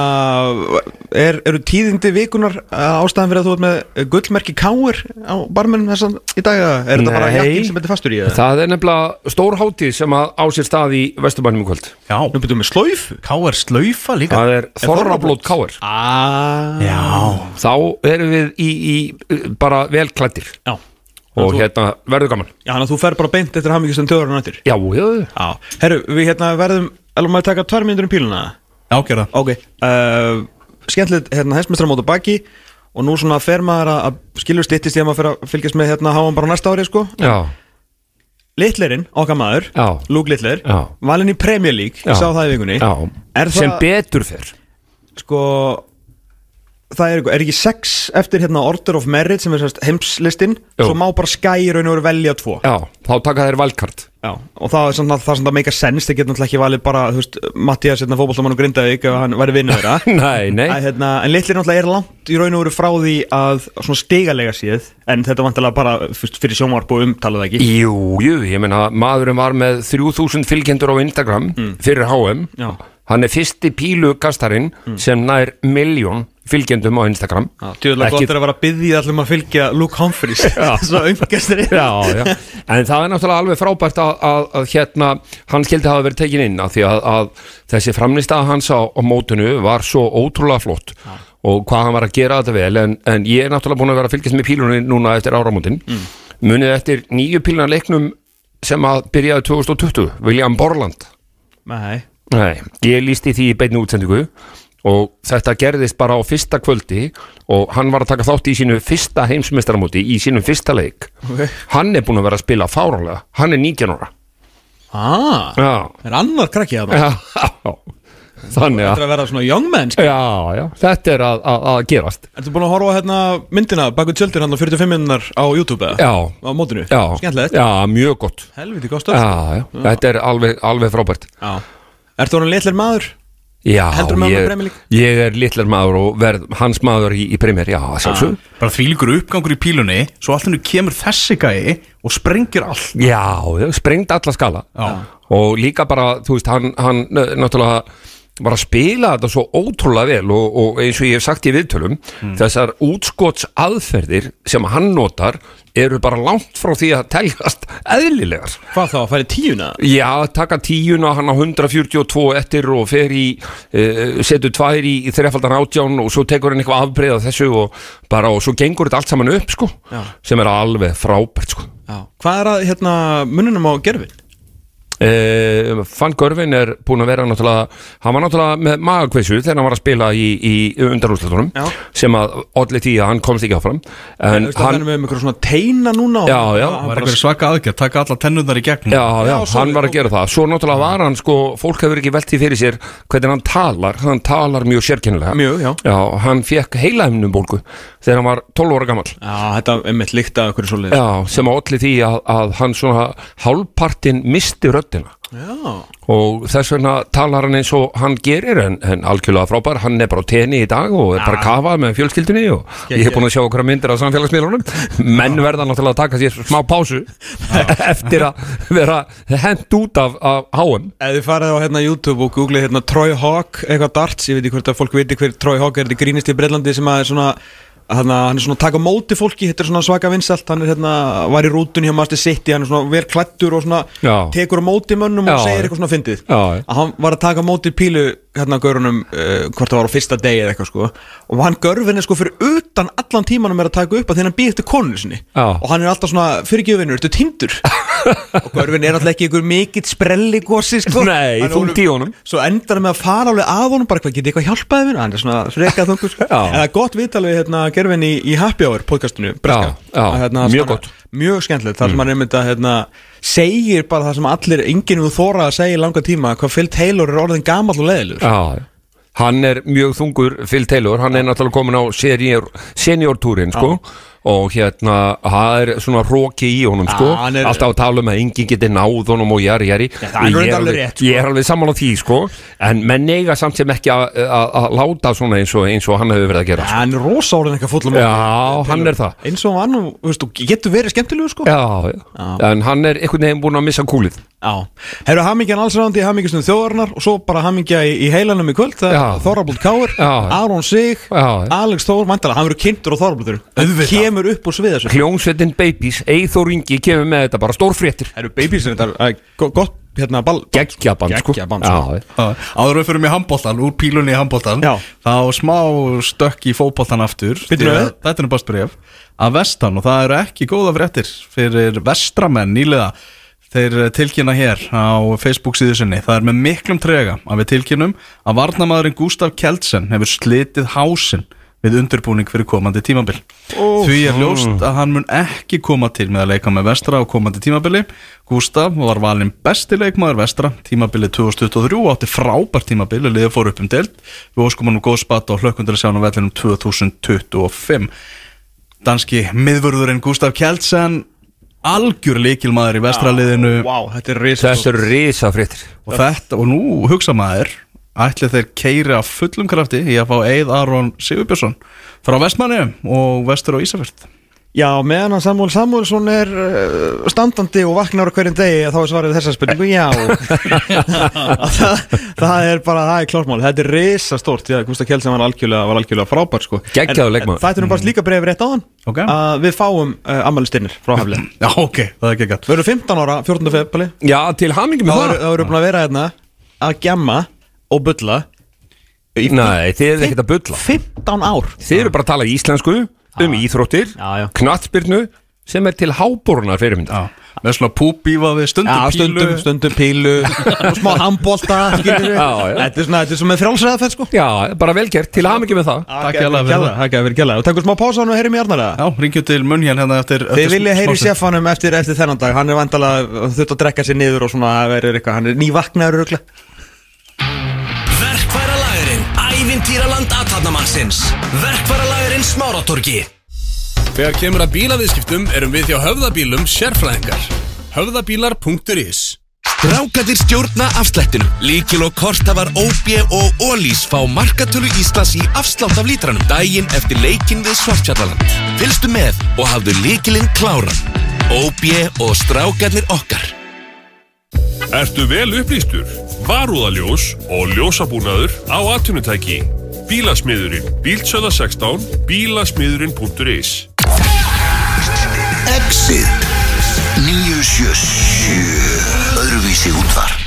er, eru tíðindi vikunar uh, ástæðan fyrir að þú ert með gullmerki káir á barmennum þessan í dag er þetta bara jakkin sem þetta fastur í eða? það er nefnilega stór hátíð sem að á sér stað í Vesturbænum í kvöld. Já, Nú byrjuðum við slóifu K.R. slaufa líka Já, þá erum við í, í bara vel klættir Já, og þú- hérna verður gaman. Já, þannig að þú fer bara beint eftir hamingistum þjóðurinn eftir. Já, já, Já, herru, við hérna verðum Elum maður taka tvær mínútur um píluna? Ágjörða Ok, uh, skemmtilegt hérna heimsmestramót á baki Og nú svona fer maður að- skilur styttist ég að maður fer að fylgjast með hérna háan bara næsta ári sko. Já, Littlerinn, okkar maður, Já. Luke Littler Já. Valinn í Premier League, Já. ég sá það í vikunni. Já. Er sem betur fyrr sko Það er, er ekki sex eftir hérna Order of Merit sem er sérst heimslistin Jú. Svo má bara Sky í raun og veru velja tvo. Já, þá taka þeir valkart. Já, og það er svona það sem það meika sens Það geta náttúrulega ekki valið bara, þú veist, Mattias hérna fótbolltamann og Grindavík ef hann væri vinnur nei, nei, Að, hérna, En litlir náttúrulega er langt í raun og veru frá því að svona stigalega séð En þetta vantilega bara fyrst, fyrir sjónvarp og umtalað ekki. Jú, jú, ég meina maðurinn var með 3000 fylgjendur á Instagram fyrir HM Já. Hann er fyrsti pílukastarinn sem nær miljón fylgjendum á Instagram. Tjóðlega Ekki- gott er að vera að byggja allum að fylgja Luke Humphries. Svo umgæstir já, já. en það er náttúrulega alveg frábært að, að, að hérna hann skildi hafa verið tekin inn af því að, að þessi framlýstaða hans á, á mótinu var svo ótrúlega flott og hvað hann var að gera þetta vel. En, en ég er náttúrulega búin að vera að fylgjast með pílunni núna eftir áramótin. Mm. munið eftir nýju píluna leiknum sem að byrjaði 2020 William Borland. Nei Nei, ég lísti því í beinni útsendingu og þetta gerðist bara á fyrsta kvöldi og hann var að taka þátt í sínu fyrsta heimsmeistaramóti í sínum fyrsta leik. Ok. hann er búin að vera að spila fáránlega. Hann er 19 ára. Ah, já, er annar krakki að það þannig Þetta er að vera svona young man sko. já, já, þetta er að, að, að gerast. Ertu búin að horfa á hérna myndina Baku tjöldir hann á 45 minnar á YouTube eða? já, Á mótinu? Já, Skemmtilegt. Já, mjög gott. Helviti góð stöð já, já, þetta er alveg, alveg frábært. Já Ertu orðin litlir maður? já, ég, ég er litlar maður og verð hans maður í, í Premier, já, sjálfsög Bara þvílíkur uppgangur í pílunni Svo allt henni kemur þessi gæi Og sprengir allt. Já, sprengt alla skala. Já. og líka bara, þú veist, hann, hann náttúrulega var að spila þetta svo ótrúlega vel og, og eins og ég hef sagt í viðtölum þessar útskots aðferðir sem hann notar eru bara langt frá því að teljast eðlilegar Hvað þá, að færi tíuna? Já, taka tíuna, hann á 142 eftir og fer í, uh, setur tvær í, í þrefaldan átján og svo tekur hann eitthvað afbreyða þessu og bara, og svo gengur þetta allt saman upp, sko, Já. sem er alveg frábært, sko. Já Hvað er að, hérna, muninum á gerfin? Uh, Fann Görvin er búin að vera náttúrulega, hann var náttúrulega með magakveisu þegar hann var að spila í, í undarúslutunum Já. sem að því að hann komst ekki áfram. En Þú veist að hann hann, er með einhverjum svona teina núna og- Já, já. hann Það var eitthvað svaka aðgerð Taka alla tennundar í gegn já, já, Já, hann var að gera það. Svo náttúrulega var hann, sko, fólk hefur ekki velt því fyrir sér hvernig hann talar, hann talar mjög sérkennilega. Mjög, já. Já, hann fekk heilaemnum bólgu þegar hann var 12 ára gamall. Já, þetta er mitt líkt að Já, röddina. Já, og þess vegna talar hann eins og hann gerir en, en algjörlega frábær, hann er bara tenni í dag og er bara kafað með fjölskyldunni og ég hef búin að sjá okkur myndir á samfélagsmiðlunum. Menn verða náttúrulega að taka sér smá pásu eftir að vera hent út af, af háum. Ef þið farið á hérna YouTube og googlið hérna Troy Hawk eitthvað darts, ég veit ekki hvort að fólk viti hver Troy Hawk er, þetta grínist í Breitlandi sem að er svona Þannig að hann er svona að taka móti fólki, þetta er svona svaka vinsalt, hann er hérna, var í rútunni hjá Master City, hann er svona vel klættur og svona Já. tekur á móti mönnum og Já. segir eitthvað svona fyndið. Já. Að hann var að taka móti pílu hérna gaurunum, uh, hvort það var á fyrsta degi eða eitthvað sko, og hann görfin er sko fyrir utan allan tímanum er að taka upp að því hann býð eftir koninu sinni. Og hann er alltaf svona, fyrirgjöfinur, ertu tindur? og görfin er alltaf ekki einhver mikill sprelli gósi sko. Nei, þungt í honum. Svo endar hann með að fara alveg að honum bara hvað getið eitthvað hjálpaði mér hann er svona frekað þungur sko. Já. en það er gott viðtalið hérna, gerfin í, í Happy Hour podcastinu. Já, já, hérna, mjög gott. mjög skemmtilegt þar sem hann einmitt að hérna, segir bara það sem allir enginn við þóra að segja í langa tíma hvað Phil Taylor er orðin gamall og leðilur Já, hann er mjög þungur Phil Taylor, hann er náttúrulega komin á senior, senior túrin sko og hérna, það er svona róki í honum sko, hann er- alltaf að tala um að enginn geti náð honum og jari það er ég, er alveg rétt, sko. ég er alveg sammála því sko. En menn eiga samt sem ekki að- láta svona eins og, eins og hann hefur verið að gera sko. Hann er rosa orðin eitthvað fullum Já, hann er það. Eins og hann, nú, þú veist, þú getur verið skemmtilegu sko. Já, já, en hann er einhvern veginn búin að missa kúlið. Já, hefur hamingjan allsræðandi hamingjastum þjóðarinnar og svo bara hamingja í, í heilanum í kvöld Þorrablút Káur. Aron Sig. Alex Þór, mæntalega, hann verður kynntur á Auðvitað. Kemur upp úr sviða þessu. Hljómsveitin Babies, Eithor Ingi kemur með þetta bara stórfréttir Það eru babies þetta er go- gott hérna ball Geggjaband sko. Sko. Áður við fyrir mig handbóltan, úr pílunni í handbóltan. Þá smá stökk í fótbóltan aftur. Að við. Þetta er bref Að vestan og það eru ekki góða fréttir Fyrir vestramenn nýlega. Þeir tilkynna hér á Facebook síðu sinni. Það er með miklum trega að við tilkynum Að varnamaðurinn Gustaf Kjeldsen Hefur slitið hásinn við undirbúning fyrir komandi tímabil. Því er ljóst að hann mun ekki koma til með að leika með vestra á komandi tímabili. Gustaf var valinn besti leikmaður vestra tímabilið 2023 og átti frábært tímabili liðið fór upp um deild. Við óskum hann um góð spatt og hlökkundur að sjá hann á vellinum 2025 Danski miðvörðurinn Gustaf Kjeldsen algjör leikilmaður í vestraliðinu þetta er risa Þessu eru risa fréttir og þetta, og nú hugsa maður ætli þeir keiri af fullum krafti í að fá Eið Aron Sigurbjörnsson frá Vestmanni og vestur á Ísafjörð. Já, meðan að Samuel Samuelsson er uh, standandi og vaknar á hverjum degi þá er svarið þessar spurningu já. Það, það er bara, það er klármál þetta er risa stórt, já, Gustaf Kjeldsen var algjörlega, var algjörlega frábær sko. Leikmaður. en Það er nú bara líka bregð rétt á hann Ok. að við fáum uh, ammælistinnir frá Haflið Já, ok, það er gætt Við erum 15 ára, 14. februari Já, til eru- það. erum við búin að vera hérna að gemma og bulla? Í Nei, þið eru ekkert að bulla. 15 ár. Þið eru bara að tala íslensku um íþróttir Já, já. Knattspyrnu sem er til háboruna fyrirmynda með svona púbífa við stundum Já, pílu. stundum, stundum pílu. Og smá handbólta skilur við Já, já. Þetta er svona, þetta er svona með frjálsræðaferð sko. Já, bara velgert, til hamingi með það. Takk hérlega fyrir það. Takk fyrir gæla Og takum smá pása og heyrim í Arnara Já, ringjum til munn hérna eftir Þið eftir viljið heyri smástund. sjefanum eftir, eftir þennan dag. Hann er vandalega þurft að drekka sér niður og svona það verður eitthvað. Hann er nývaknaður röglega ævintýraland aðtarnamannsins Verkfæralagurinn Smáratorgi. Þegar kemur að bílaviðskiptum erum við hjá höfðabílum sérfræðingar. Höfðabílar.is Strákatir stjórna afslættinum. Líkil og kortafar OB og Ólís fá markatölu Íslands í afslátt af lítranum daginn eftir leikin við Svartfjallaland. Fylgstu með og hafðu líkilinn kláran. OB og strákarnir okkar Ertu vel upplýstur? Varúðaljós og ljósabúnaður á atvinnutæki. Bílasmiðurinn Bílsöða 16 Bílasmiðurinn.is Exit 977 Öðruvísi útvarp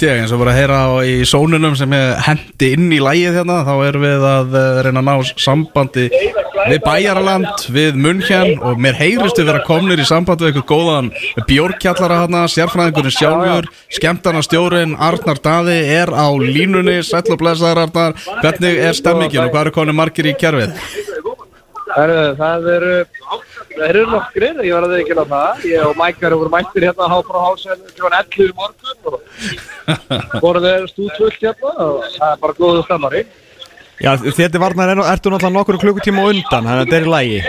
held ég eins og bara að heyra á í sónunum sem hendi inn í lægið hérna þá erum við að eh, reyna að ná sambandi við Bæjaraland, við Munhjan og mér heyrist við vera komnir í sambandi við eitthvað góðan bjórkjallara hérna, sérfræðingurinn sjálfur, skemmtana stjórin Arnar Daði er á línunni. Sæll og blessaður Arnar, hvernig er stemmingin og hvað eru konið margir í kjærfið? Það eru, það eru nokkrir, ég var að ekki að það. Ég og Mækar voru mættir hérna á hásen kl. 11 í morgun og voru þeir stútvöld hérna og það er bara góðu stemmari. Já, þetta varnar er, ertu náttúrulega nokkur klukkutíma á undan, þannig að þetta er í lægi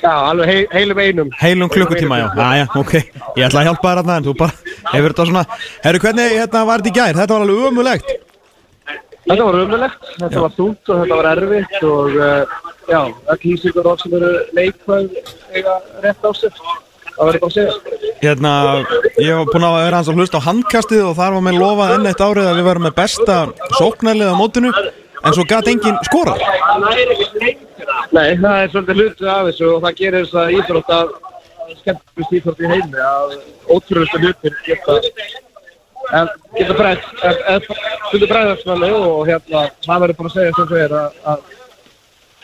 Já, alveg heil, heilum einum. Heilum klukkutíma, já, já, já, ok Ég ætla að hjálpa þér að það, en þú bara hefur þetta svona Herru, hvernig hérna, var þetta í gær? Þetta var alveg umulegt Þetta var umulegt, þetta var þungt og þetta var erfitt og uh, já, öll hýsingur og sem eru leikvæð eiga rétt á sig. Það verður bara að segja. Hérna, ég var búinn að vera hans að hlusta á handkastið og þar var mér lofað enn eitt árið að við verum með besta sóknarlið á mótinu en svo gæti enginn skorað Nei, það er svolítið hlutu af þessu og það gerir þess að íþrótt að skemmtist íþrótt í heimi að ótrúlustu hlutir geta en geta breytt eða stundu breyðarsmanni og hérna það verður bara að segja sem þau er að, að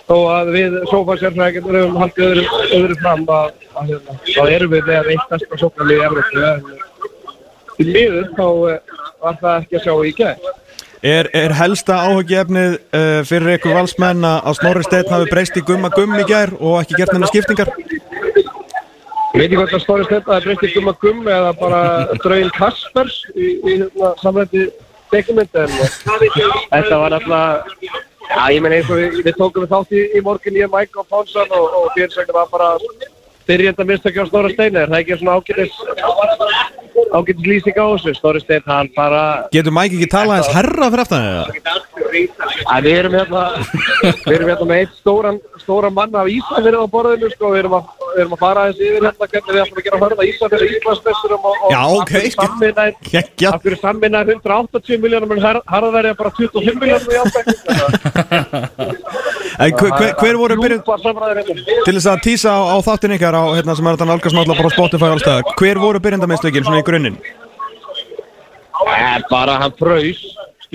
þó að við sófansjárfrækjum höfum haldið öðru, öðru fram að, að hérna, þá erum við með eitt besta sóknarlið í Evrópu í miður þá eh, var það ekki að sjá í gæð Er, er helsta áhugjefnið uh, fyrir ykkur valsmenn að Snorri Steinn hafi breyst í gumma gumm í gær og ekki gert hennar skiptingar? Ég veit ekki hvort það stórist þetta að breytti gumma gumm eða bara draugin Kaspers í, í hérna, samrætti teiknumind en þetta var alltaf Já, ég meina eins og við, við tókum við þátt í, í morgun ég, Mike og Ponsson og, og fyrirsögnin var bara byrjenda mistökja á Snorra Steini. Er það ekki svona ágætis ágætis lýsing á þessu? Snorri Steinn hann bara Getur Mike ekki talað eins herra fyrir aftan eða? Að við erum hérna við erum hérna með eitt stóran, stóran mann af Ísafjörðu á borðinu sko, við erum að, við erum að fara aðeins yfir hérna hvernig við ætlum að gera hörða Ísafjörðu Íslandsmesturum og, og Já, ok, af hverju er- er 180 miljónum en harðverði er bara 25 miljónum í ástækning En hver, voru samræður hérna. Til þess að tísa á, á þáttin ykkar á, hérna, sem er þetta nálgast náttúrulega bara á Spotify allstað Hver voru byrjandamistökin svona í grunninn? Eh, bara hann fraus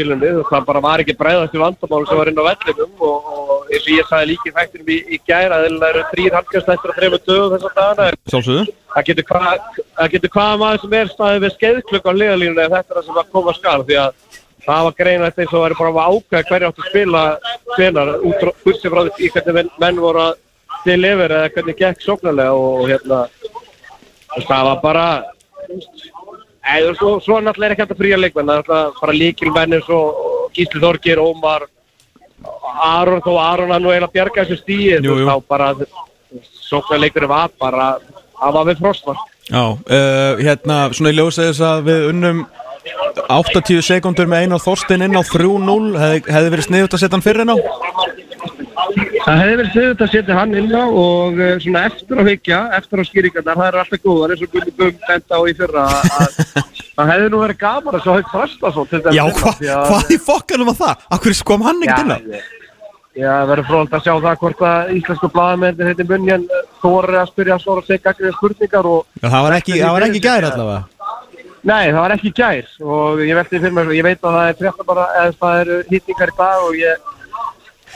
skilum við og það bara var ekki bregðast í vandamál sem var inn á vellinum og, og eins og ég sagði líka í fæktinum í, í gæra að það eru þrýr halkastættir að þreymur dögum þess að dana Sjálfsögðu. Það getur hvað það getur hvað maður sem er staðið við skeiðklukk á liðalínuna ef þetta er það sem að koma skal því að það var greinlegt eins og væri bara að ákveða hverju áttu að spila hvenar út frá- burtséð frá því hvernig menn, voru að deliver eða hvernig gekk sóknarlega og, og hérna það var bara eða svo, svo náttúrulega er ekki hægt að fría leikmenn. Það er náttúrulega bara líkilmenn eins og Gísli Þorgir, Ómar Aron þó Aron hann nú eiginlega bjarga þessu stíi Jú, jú. þá bara sóknarleikurinn var bara það var við frostmark. Já, uh, hérna, svona í ljósið þess að við unnum 80 sekundur með Einar Þorstein inn á 3-0 hefði, hefði verið sniðut að setja hann fyrir inn á Það hefði verið sniðut að setja hann inn á og uh, svona eftir að hyggja, eftir á skýringarnar, það eru alltaf góðar eins og Gunni Bum benda á í fyrra að- að það hefði nú verið gaman að Hauk Þrastason til dæmis Já, hva, að- hvað í fokkanum var það? Akkur kom hann ekkert inn á? Já, það verður fróðald að sjá það hvort að íslensku blaðamennin heiti munjan þóri að spyrja svona sig gagnið spurningar og Já, það var ekki, það var ekki gæri allavega Nei, það var ekki í gær og ég fyrir ég veit að það er eru hýtningar í dag og ég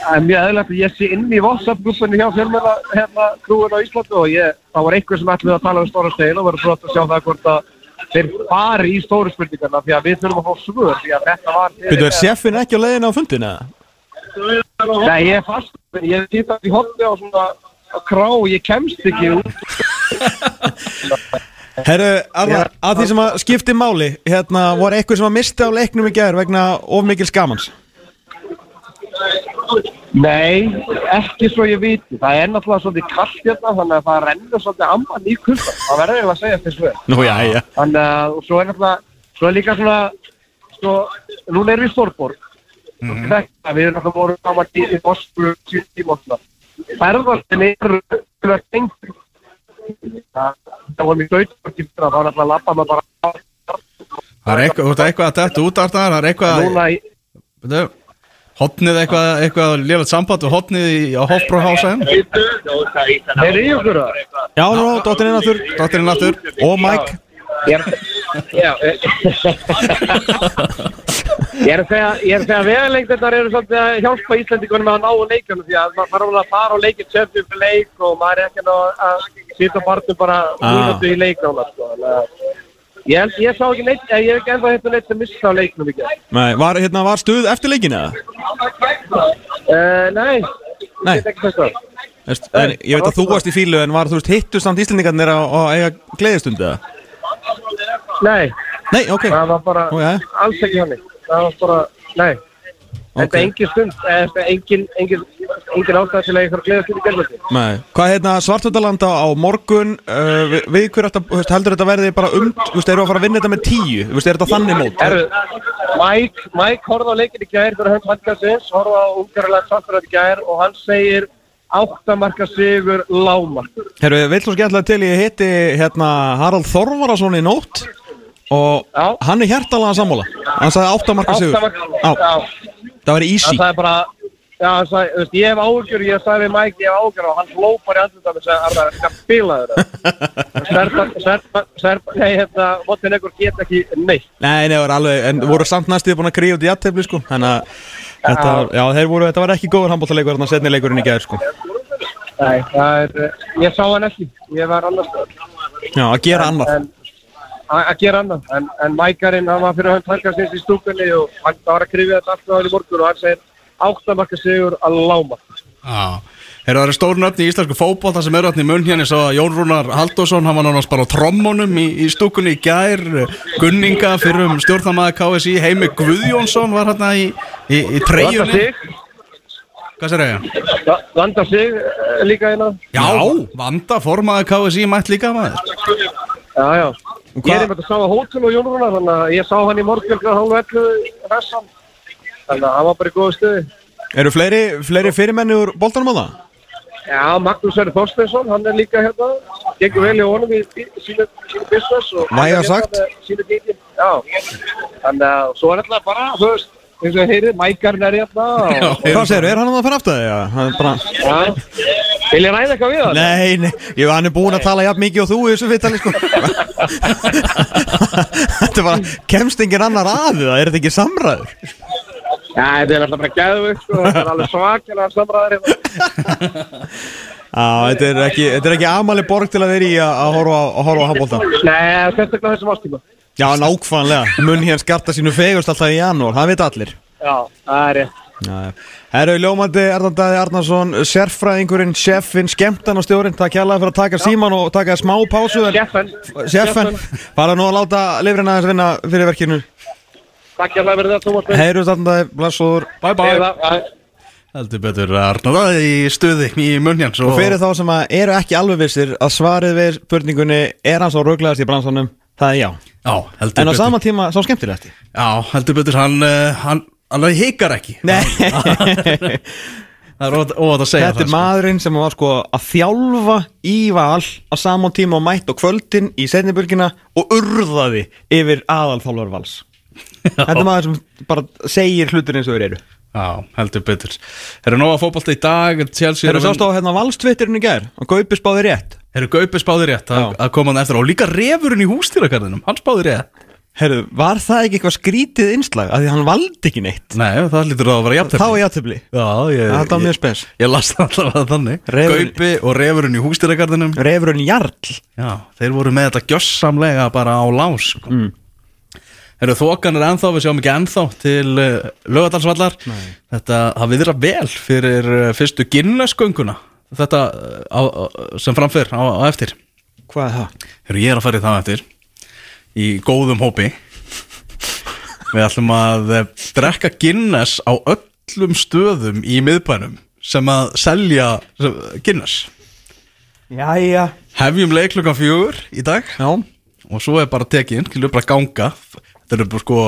það er mjög eðlilegt að ég sé inn í WhatsApp-grúpunni hjá fjölmjöla hérna krúin á Íslandi og ég, það var einhver sem ætluði að tala um stóra steil og verður frótt að sjá það hvort að þeir fari í stóru spurningarna því að við þurfum að fá svör því að þetta var Byrju, er sjeffin ekki á leiðinu á fundin eða? Nei, ég er fast, ég sýta í hotni á svona krá, ég kemst ekki út. Herru, Arnar, að því sem að skipti máli hérna, voru eitthvað sem að misti á leiknum í gær vegna of mikil skamans Nei, ekki svo ég viti. Það er náttúrulega svolítið kallt hérna, þannig að það rennur svolítið amman í kulda. Það verður eiginlega að segja þess veg. Nú, já, já Þannig að, og svo er náttúrulega, svo er líka svona, sko, núna erum við í Stórborg. Mm Þetta, við erum náttúrulega voru saman í, í tíma og svona. Ferðartin eru fyrir að tengja. Það það vorum í Deutschborg í fyrra, þá er náttúrulega að lappa maður bara Það er eitthvað, þú ert eitthvað að detta út Arnar, það er eitthvað núna í, Veitu, Hotnið eitthvað, eitthvað lélægt samband og hotnið í- á Hofbró hásaðum er í okkur það? Já, nú, dóttirinn aftur Dóttirinn aftur Og Mike Ég er, Já, eh, ég er að segja, ég er að segja að vegalengdurnar eru svolítið að hjálpa Íslandingunum að ná leikjunum því að maður alveg að fara og leikja tjöfnum fyrir leik og maður er ekki að, að á barnum bara Ah. mínútu í leik nána, sko. Þannig að Ég, ég sá ekki neitt, eh, ég hef ekki ennþá hérna neitt sem missa á leiknum ekki. Nei, var, hérna, var stuð eftir leikin eða? Uh, nei, Nei. ég get ekki þess að. En, ég veit að þú varst í fílu en var þú veist hittu samt Íslendingarnir á, á eiga gleðistundu eða? Nei, Nei, ok það var bara já. alls ekki hannig. Það var bara, nei. Þetta er engin stund, þetta er engin, engin, engin ástæð til að ég þarf að gleða stund í gerðmöndi. Nei. Hvað hérna svartöldaland á, morgun uh, við, við hver þetta, þú veist, heldur þetta verði bara um Þú veist, eru að fara að vinna þetta með tíu Þú veist, er þetta þannig mót? Herru, Mike, Mike horfði á leikin í gær fyrir hönd handkastins, horfði á ungarlega svarturöð í gær og hann segir áttamarka sigur lámark. Herru, við svo skemmtilega til ég hitti hérna Harald Þorvarason í nótt og Já. hann er hjertalega sammála hann sagði áttamarka sigur Áttamarka, já. Það var easy Hann sagði bara, já, þú veist, ég hef áhugjur, ég sagði við Mike, ég hef áhugjur og hann hlópar í andlundan og hvað spilaður það? Serba, Serba, Serba, nei, hérna, Montenegro get ekki neitt. Nei, nei, það var alveg, en voru samt næstuði búin að gríða út í aðtefli sko Þannig að þetta, já, þeir voru, þetta var ekki góður handbóltaleikur Þannig að setni leikurinn í gær sko Nei, það er, eh, ég sá hann ekki, ég var annars. Já, að gera annað að gera annað, en, en Mækarinn, hann var fyrir hönd handkastins í stúkunni og hann var að krifja þetta allt með hann í morgun og hann segir áttamarka sigur að lámark. Já, Heyrðu, það eru stór nöfn í íslensku fótbolta sem eru hann í munn hérna, svo að Jón Rúnar Halldórsson, hann var nánast bara á trommunum í, í stúkunni í gær, Gunninga fyrir um stjórnamaður KSI, Heimi Guðjónsson var hérna í, í, í treyjunni. Hvað sér ég? Va- vanda sig eh, líka hérna. Já, Vanda, formaður KSI mætt líka maður. Já, já. Ég er einmitt að sá að hótel og Jón Rúnar, þannig að ég sá hann í kl. hálf 11 hessan. Þannig að hann var bara í góðu stuði. Eru fleiri, fleiri fyrirmenni úr boltanum á það? Já, Magnús Sverri Þorsteinsson, hann er líka hérna, gengur vel í honum í, sínu, business hérna sagt. þannig að svo er alltaf bara, þú veist, eins og heyrið, Mækarinn er hérna og, Hvað segir, er hann að fara aftur það? Já, hann bara Já, vil ég ræða eitthvað við það? Nei, nei, ég, hann er búinn að tala jafn mikið og þú í þessu vittali sko Þetta er bara, kemst engin annar að það, er þetta ekki samræður? Já, þetta er alltaf bara gæðvögt, sko, þetta er alveg svakalega samræðar hérna. Já, þetta er ekki, þetta er ekki amali borg til að vera í að, að horfa, á- að horfa á handbólta Nei, þetta er þessum ástíma. Já, nákvæmlega, mun hér skarta sínu fegust alltaf í janúar, það veit allir Já, það er rétt. Herru, Ljómandi Erðandæði Arnarsson, sérfræðingurinn, sjeffin, skemmtan og stjórinn, takk hérlega fyrir að taka síman og taka smá pásu. Sjeffen, bara nú að láta lifrin aðeins vinna fyrir verkinu Takk hjá það fyrir. Minn. Herru, Erðandæði, blessur Bye bye. Heldur betur Arnar í stuði í hérna. Og fyrir þá sem að eru ekki alveg vissir að svarið við spurningunni er hans á rauglegast í bransanum, það er já Já, En á betur. sama tíma sá skemmtilegt Já, heldur betur, hann, uh, hann, hann hikar ekki. Nei, Það er óvægt að segja þetta er það. sko. maðurinn sem var sko að þjálfa í val á sama tíma og mætt á kvöldin í setnibörgina og urðaði yfir aðalþálfar vals Þetta er maður sem bara segir hlutur eins og þeir eru Já, heldur betur. Eru nóga fótbolta í dag, eru sást á hérna valstvittirinn í gær og Gaupi spáði rétt Eru Gaupi spáði rétt að, að koma hann eftir og líka refurinn í hústýrakarðinum, hann spáði rétt. Herru, var það ekki eitthvað skrítið innslag að því hann valdi ekki neitt Nei, það lítur að vera jafntefni. Þá er ég, Það var mjög ég, spes ég las það allavega þannig. Refurinn- Gaupi og refurinn í hústýrakarðinum. Refurinn Jarl Já, þeir voru með þetta gjössamlega bara á lás sko. mm. Eru þokan er ennþá, við sjáum ekki ennþá til uh, lögadalsvallar Þetta, það viðra vel fyrir uh, fyrstu Þetta á, á, sem framfyr á, á eftir. Hvað er það? Eru ég er að fara í það eftir. Í góðum hópi. Við ætlum að uh, drekka Guinness á öllum stöðum í miðbænum sem að selja sem, Guinness. Jæja. Hefjum leik klukkan fjögur í dag. Já. Og svo er bara tekin, skilur bara ganga. Þetta eru bara sko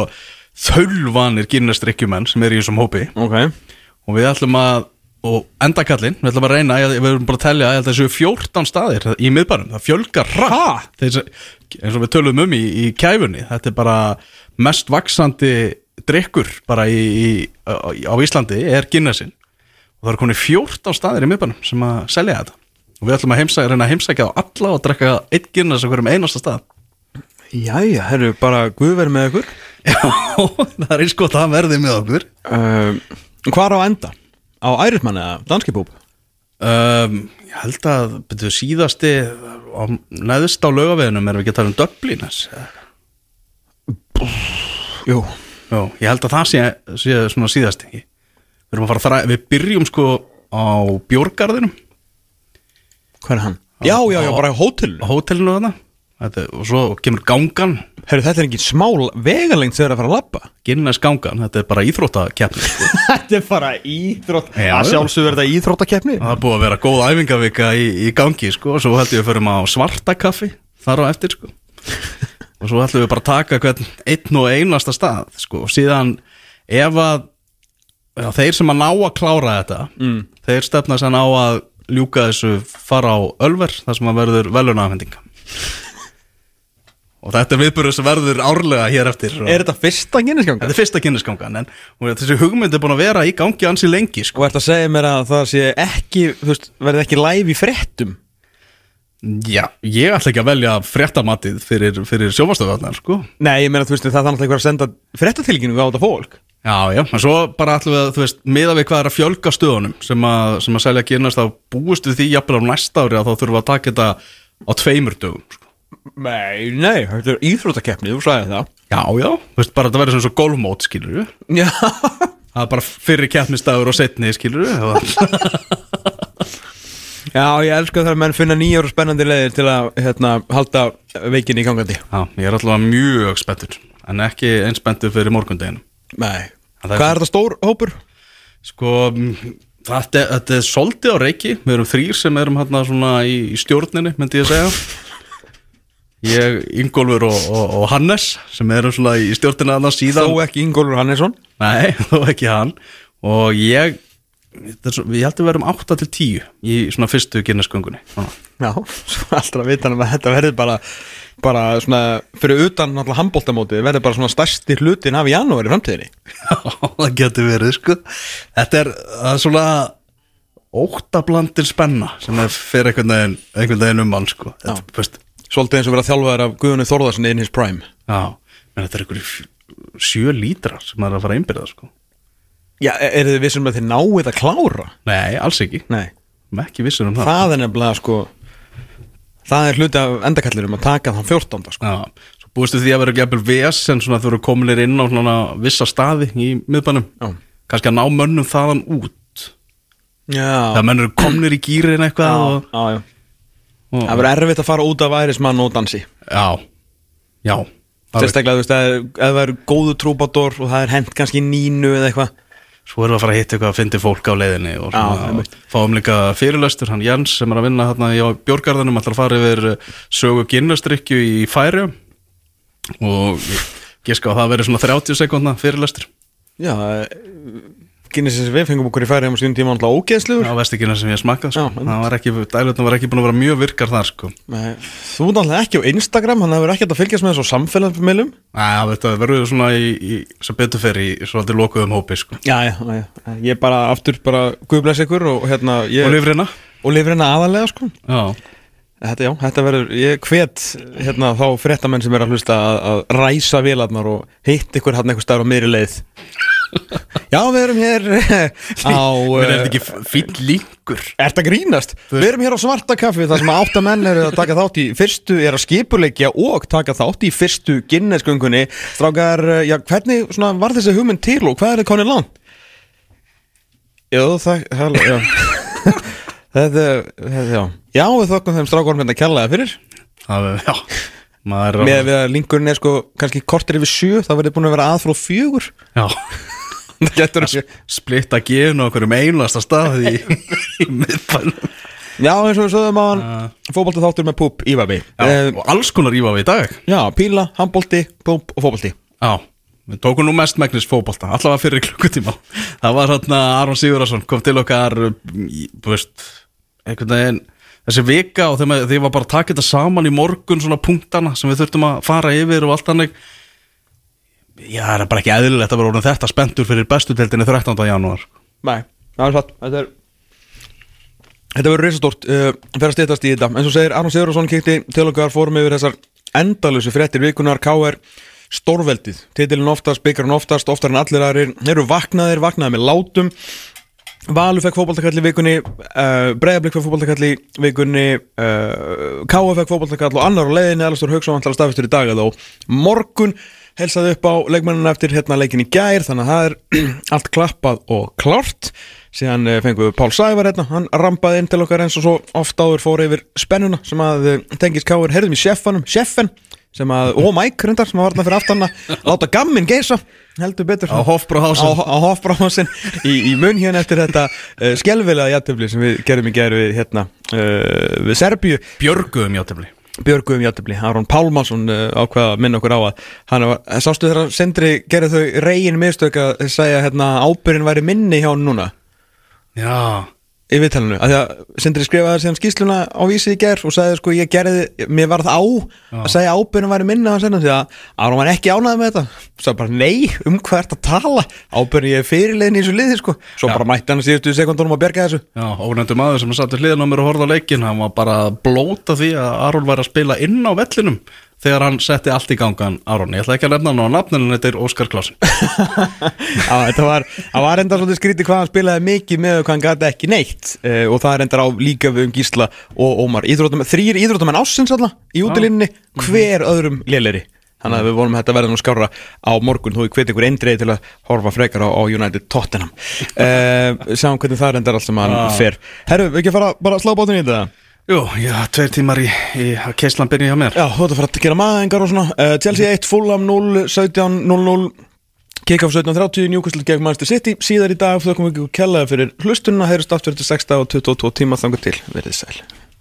þölvanir gynnastrikkjumenn sem er í þessum hópi. Ok. Og við ætlum að og endakallinn, við ætlum að reyna við erum bara að held að þessu 14 staðir í miðbærum, það fjölgar rætt eins og við tölum um í, í kæfunni, þetta er bara mest vaksandi drikkur bara í, í, á, Íslandi er Guinnessin og það eru konið 14 staðir í miðbærum sem að selja þetta. Og við ætlum að heimsækja, reyna að heimsækja á alla og drekka eitt Guinness á hverjum einasta stað. Jæja, herru, bara Guð verið með ykkur. Já, það er eins gott að hann verði með okkur. Um, Hvar á enda? Á Ærismann eða Danski Púp? um, Ég held að betur, síðasti á, neðst á laugaveginum erum við ekki að tala um Dublinas Jú. Jó, ég held að það sé, sé svona síðasti. Við erum að fara að þræ, við byrjum sko á Björgarðinum Hvað er hann? Já, já, já, bara á hótelinu. Hótelinu þarna. Þetta, og svo kemur gangan Herru, þetta er ekki smá vegalengt þegar að fara að labba Guinness gangan, þetta er bara íþróttakeppni sko. Þetta er bara íþrótt Já, Að já. sjálfsögur er þetta íþróttakeppni Það er búið að vera góð æfingavika í, í gangi sko. og svo held ég að maður á svarta kaffi þar á eftir sko. og svo ætlum við bara að taka hvern einn og einasta stað sko. og síðan ef að já, þeir sem að ná að klára þetta Mm. þeir stefna sér ná að ljúka þessu fara á Ölver þar sem að verður velunafendinga og þetta er viðbörður sem verður árlega hér eftir Er þetta fyrsta kynnisganga? þetta er fyrsta kynnisgangan en þessi hugmynd er búin að vera í gangi ansi lengi sko. Og ert að segja mér að það sé ekki, verði ekki live í fréttum Já, ég ætla ekki að velja fréttamatið fyrir, fyrir sjómastöðvarnar, sko. Nei, ég meina, veist, það þannig að senda fréttatilkynningu á þetta fólk Já, já, en svo bara ætlum við að, þú veist, miða við hvað er að fjölga stöðunum sem að, sem að selja kynast þá búist við því jafnvel á næsta ári að þá þurfum við að taka þetta á tveimur dögum, sko. Nei, nei, þetta er íþróttakeppni, þú sagði það Já, já, þú veist, bara þetta verður svona svo golfmót, skilur við. Já Það er bara fyrir keppnistagur og setni, skilur við. Já, ég elska þegar menn finna nýjar og spennandi leiðir til að, hérna, halda veikinni í gangandi Já, ég er alltaf mjög spenntur, en ekki eins spenntur fyrir morgundeginu. Nei Það Hvað er þetta stór hópur? Sko, mm, þetta, þetta er svolítið á reiki Við erum þrýr sem erum hérna svona í, í stjórninni, myndi ég segja Ég, Ingólfur og, og, og Hannes sem erum svona í stjórninni annars síðan. Þó ekki Ingólfur Hannesson? Nei, þó ekki hann. Og ég, svo, ég held að við verum 8 til 10 í svona fyrstu kynnesgöngunni. Já, svo alltaf að vita um að þetta verður bara bara svona, fyrir utan náttúrulega handbóltamótið verður bara svona stærsti hlutin af janúar í framtíðinni. Já, það getur verið, sko. Þetta er, er svona óttablandir spenna sem er fyrir einhvern veginn, einhvern veginn um mann, sko. Þetta, Svolítið eins og vera þjálfaður af Guðunni Þórðarsin in his prime Já, menn þetta er einhverju sjö lítrar sem það er að fara að einbyrða sko. Já, e- eru þið vissum að þið náið að klára? Nei, alls ekki Nei Við ekki vissur um það Það er nefnilega sko Það er hluti af endakallirum að taka þann 14. sko Já, svo búistu því að vera gefnir VS en svona þú eru kominir inn á svona vissa staði í miðbænum Já. kannski að ná mönnum þaðan út Já, þegar menn eru komnir í gýrin eitthvað já, og, já, Það verður erfitt að fara út af værismann og dansi. Já, já. Sérstaklega, þú veist, ef það er góðu trúbador og það er hent kannski nínu eða eitthvað. Svo erum við að fara að hitta eitthvað að fyndi fólk á leiðinni og Já, svona, einmitt. fáum líka fyrirlöstur, hann Jens sem er að vinna hérna í Björgarðinum, ætlar að fara yfir uh, sögu gynnastrykju í færi og giska á það verið svona 30 sekundna fyrirlöstur Já, Guinness við fengum okkur í færi um síðan tíma alltaf ógeðslugur á vestikina sem ég smakka sko. Já, það var ekki, dælutna var ekki búin að vera mjög virkar þar sko. Nei, Þú náttúrulega ekki á Instagram Þannig að það verður ekkert að fylgjast með þessu á samfélagsmiðlum. Æ, þetta verður svona í, í sem betur fer í svolítið lokuðum hópi sko. já, já, já, já. Ég bara aftur bara guðblæs ykkur og hérna ég, og lifrina. Og lifrina aðalega sko. Já, Þetta, já, þetta verður, ég hvet hérna þá fréttamenn sem er að hlusta að, að ræsa vélarnar og hitt ykkur hann eitthvað staður á miðri leið Já, við erum hér á við erum eh, ekki fín líkur Er þetta grínast? Við erum hér á svarta kaffi þar sem átta menn eru að taka þátt í fyrstu, er að skipuleikja og taka þátt í fyrstu Guinness-göngunni. Strákar, eh, já, hvernig svona, var þessi hugmynd til og hvað er þið konið langt? Jú, það, hella, já. Þetta, þetta, já. Já, við þokkum þeim strákarum hérna kjallaði fyrir. Það, Já, maður Með að linkurinn er sko kannski kortir yfir sjö þá verður búin að vera aðfróð fjögur. Já, Það getur ekki splitta genu okkur um einlasta stað í, í miðbænum. Já, eins og við sögðum á hann Fótbolti þáttur með púp, Ívabi Já, og alls konar ífa við í dag. Já, píla, handbolti, púp og fótbolti. Já, við tókum nú mest megnis fótbolta allavega fyrir klukkutíma. Það var hérna Aron Sigurðarsson kom til okkar þú veist, einhvern veginn þessi vika og þegar því var bara að taka þetta saman í morgun svona punktana sem við þurftum að fara yfir og allt hannig Já, það er bara ekki eðlilegt að vera orðin þetta spenntur fyrir bestudeldinni 13. janúar. Nei, það er satt. Þetta er Þetta verður reisastórt uh, Fyrir að stýttast í þetta. En svo segir Arnón Sigurðarsson kíkti til okkar Fórum yfir þessar endalusi fréttir vikunar. KR stórveldið, titilin oftast, byggarinn oftast oftar en allir aðrir, eru vaknaðir vaknaðir með látum. Valur fekk fótboltakall í vikunni uh, Breiðablík fekk fótboltakall í vikunni uh, Káa fekk fótboltakall og annar á leiðinni. Alastór Hauksson vantar að staðfistur í dag eða á morgun helsaði upp á leikmennina eftir hérna leikin í gær þannig að það er allt klappað og klárt. Síðan uh, fengum við Pál Sævar hérna hann rampaði inn til okkar eins og svo oft áður fór yfir spennuna sem að uh, tengist Káar herðum í sjeffanum, sjeffen sem að, og Mike reyndar sem að varna fyrir aftan að láta gammin geisa heldur betur. Á Hofbráhausen í, í mun hérna eftir þetta uh, skelvilega jættöfli sem við gerum í gæru við hérna uh, við Serbíu. Björguðum játefli Björgum jættöfli, Aron Pálmarsson uh, ákveða að minna okkur á að hann var, sástu þegar Sendri gerði þau reygin mistök að segja hérna ábyrðin væri minni hjá hann núna? Já í viðtalinu, að því að Sindri skrifaði síðan skýsluna á vísi í ger og sagði sko ég gerði, mér var það á að segja ábyrðin væri minna að senna því að Aron var ekki ánæði með þetta. Sagði bara nei, um hvað ert að tala? Ábyrðin ég er fyrirlegin í þessu liði sko. Svo bara mætti hann síðustu sekundunum að bjarga þessu. Já, ónefndu maður sem satt við hliðan á mér og horfði á leikin hann var bara að blóta því að Aron væri að spila inn á vellinum þegar hann setti allt í gangan Aron. Ég ætla ekki að nefna hann á nafninu en þetta er Óskar Já, þetta var, það var enda svolítið skrítið hvað hann spilaði mikið með og hvað hann gæti ekki neitt. Uh, og það er enda á líka við um Gísla og Ómar. Íþróttamenn, þrýr íþróttamenn ássins alltaf í útilinni, hver öðrum léleri. Þannig að við vonum að þetta verði nú skára á morgun. Þú er hvet ykkur eindreið til að horfa frekar á, á United Tottenham. Uh, sjáum hvernig það reyndar allt sem hann Já. fer. Herru, við ekki fara bara að slá bátinn í þetta Jú, já, tveir tímar í, í keislan byrja hjá mér. Já, þú ert að fara að gera maðengar og svona. Uh, Chelsea 1, Fulham 0, 17, 0-0 Kick-off 17.30, Newcastle gegn Manchester City. Síðar í dag, þau komum ekki að kellaði fyrir hlustunna Heyrust aftur til 6 og 22 tíma þangar til, verið sæl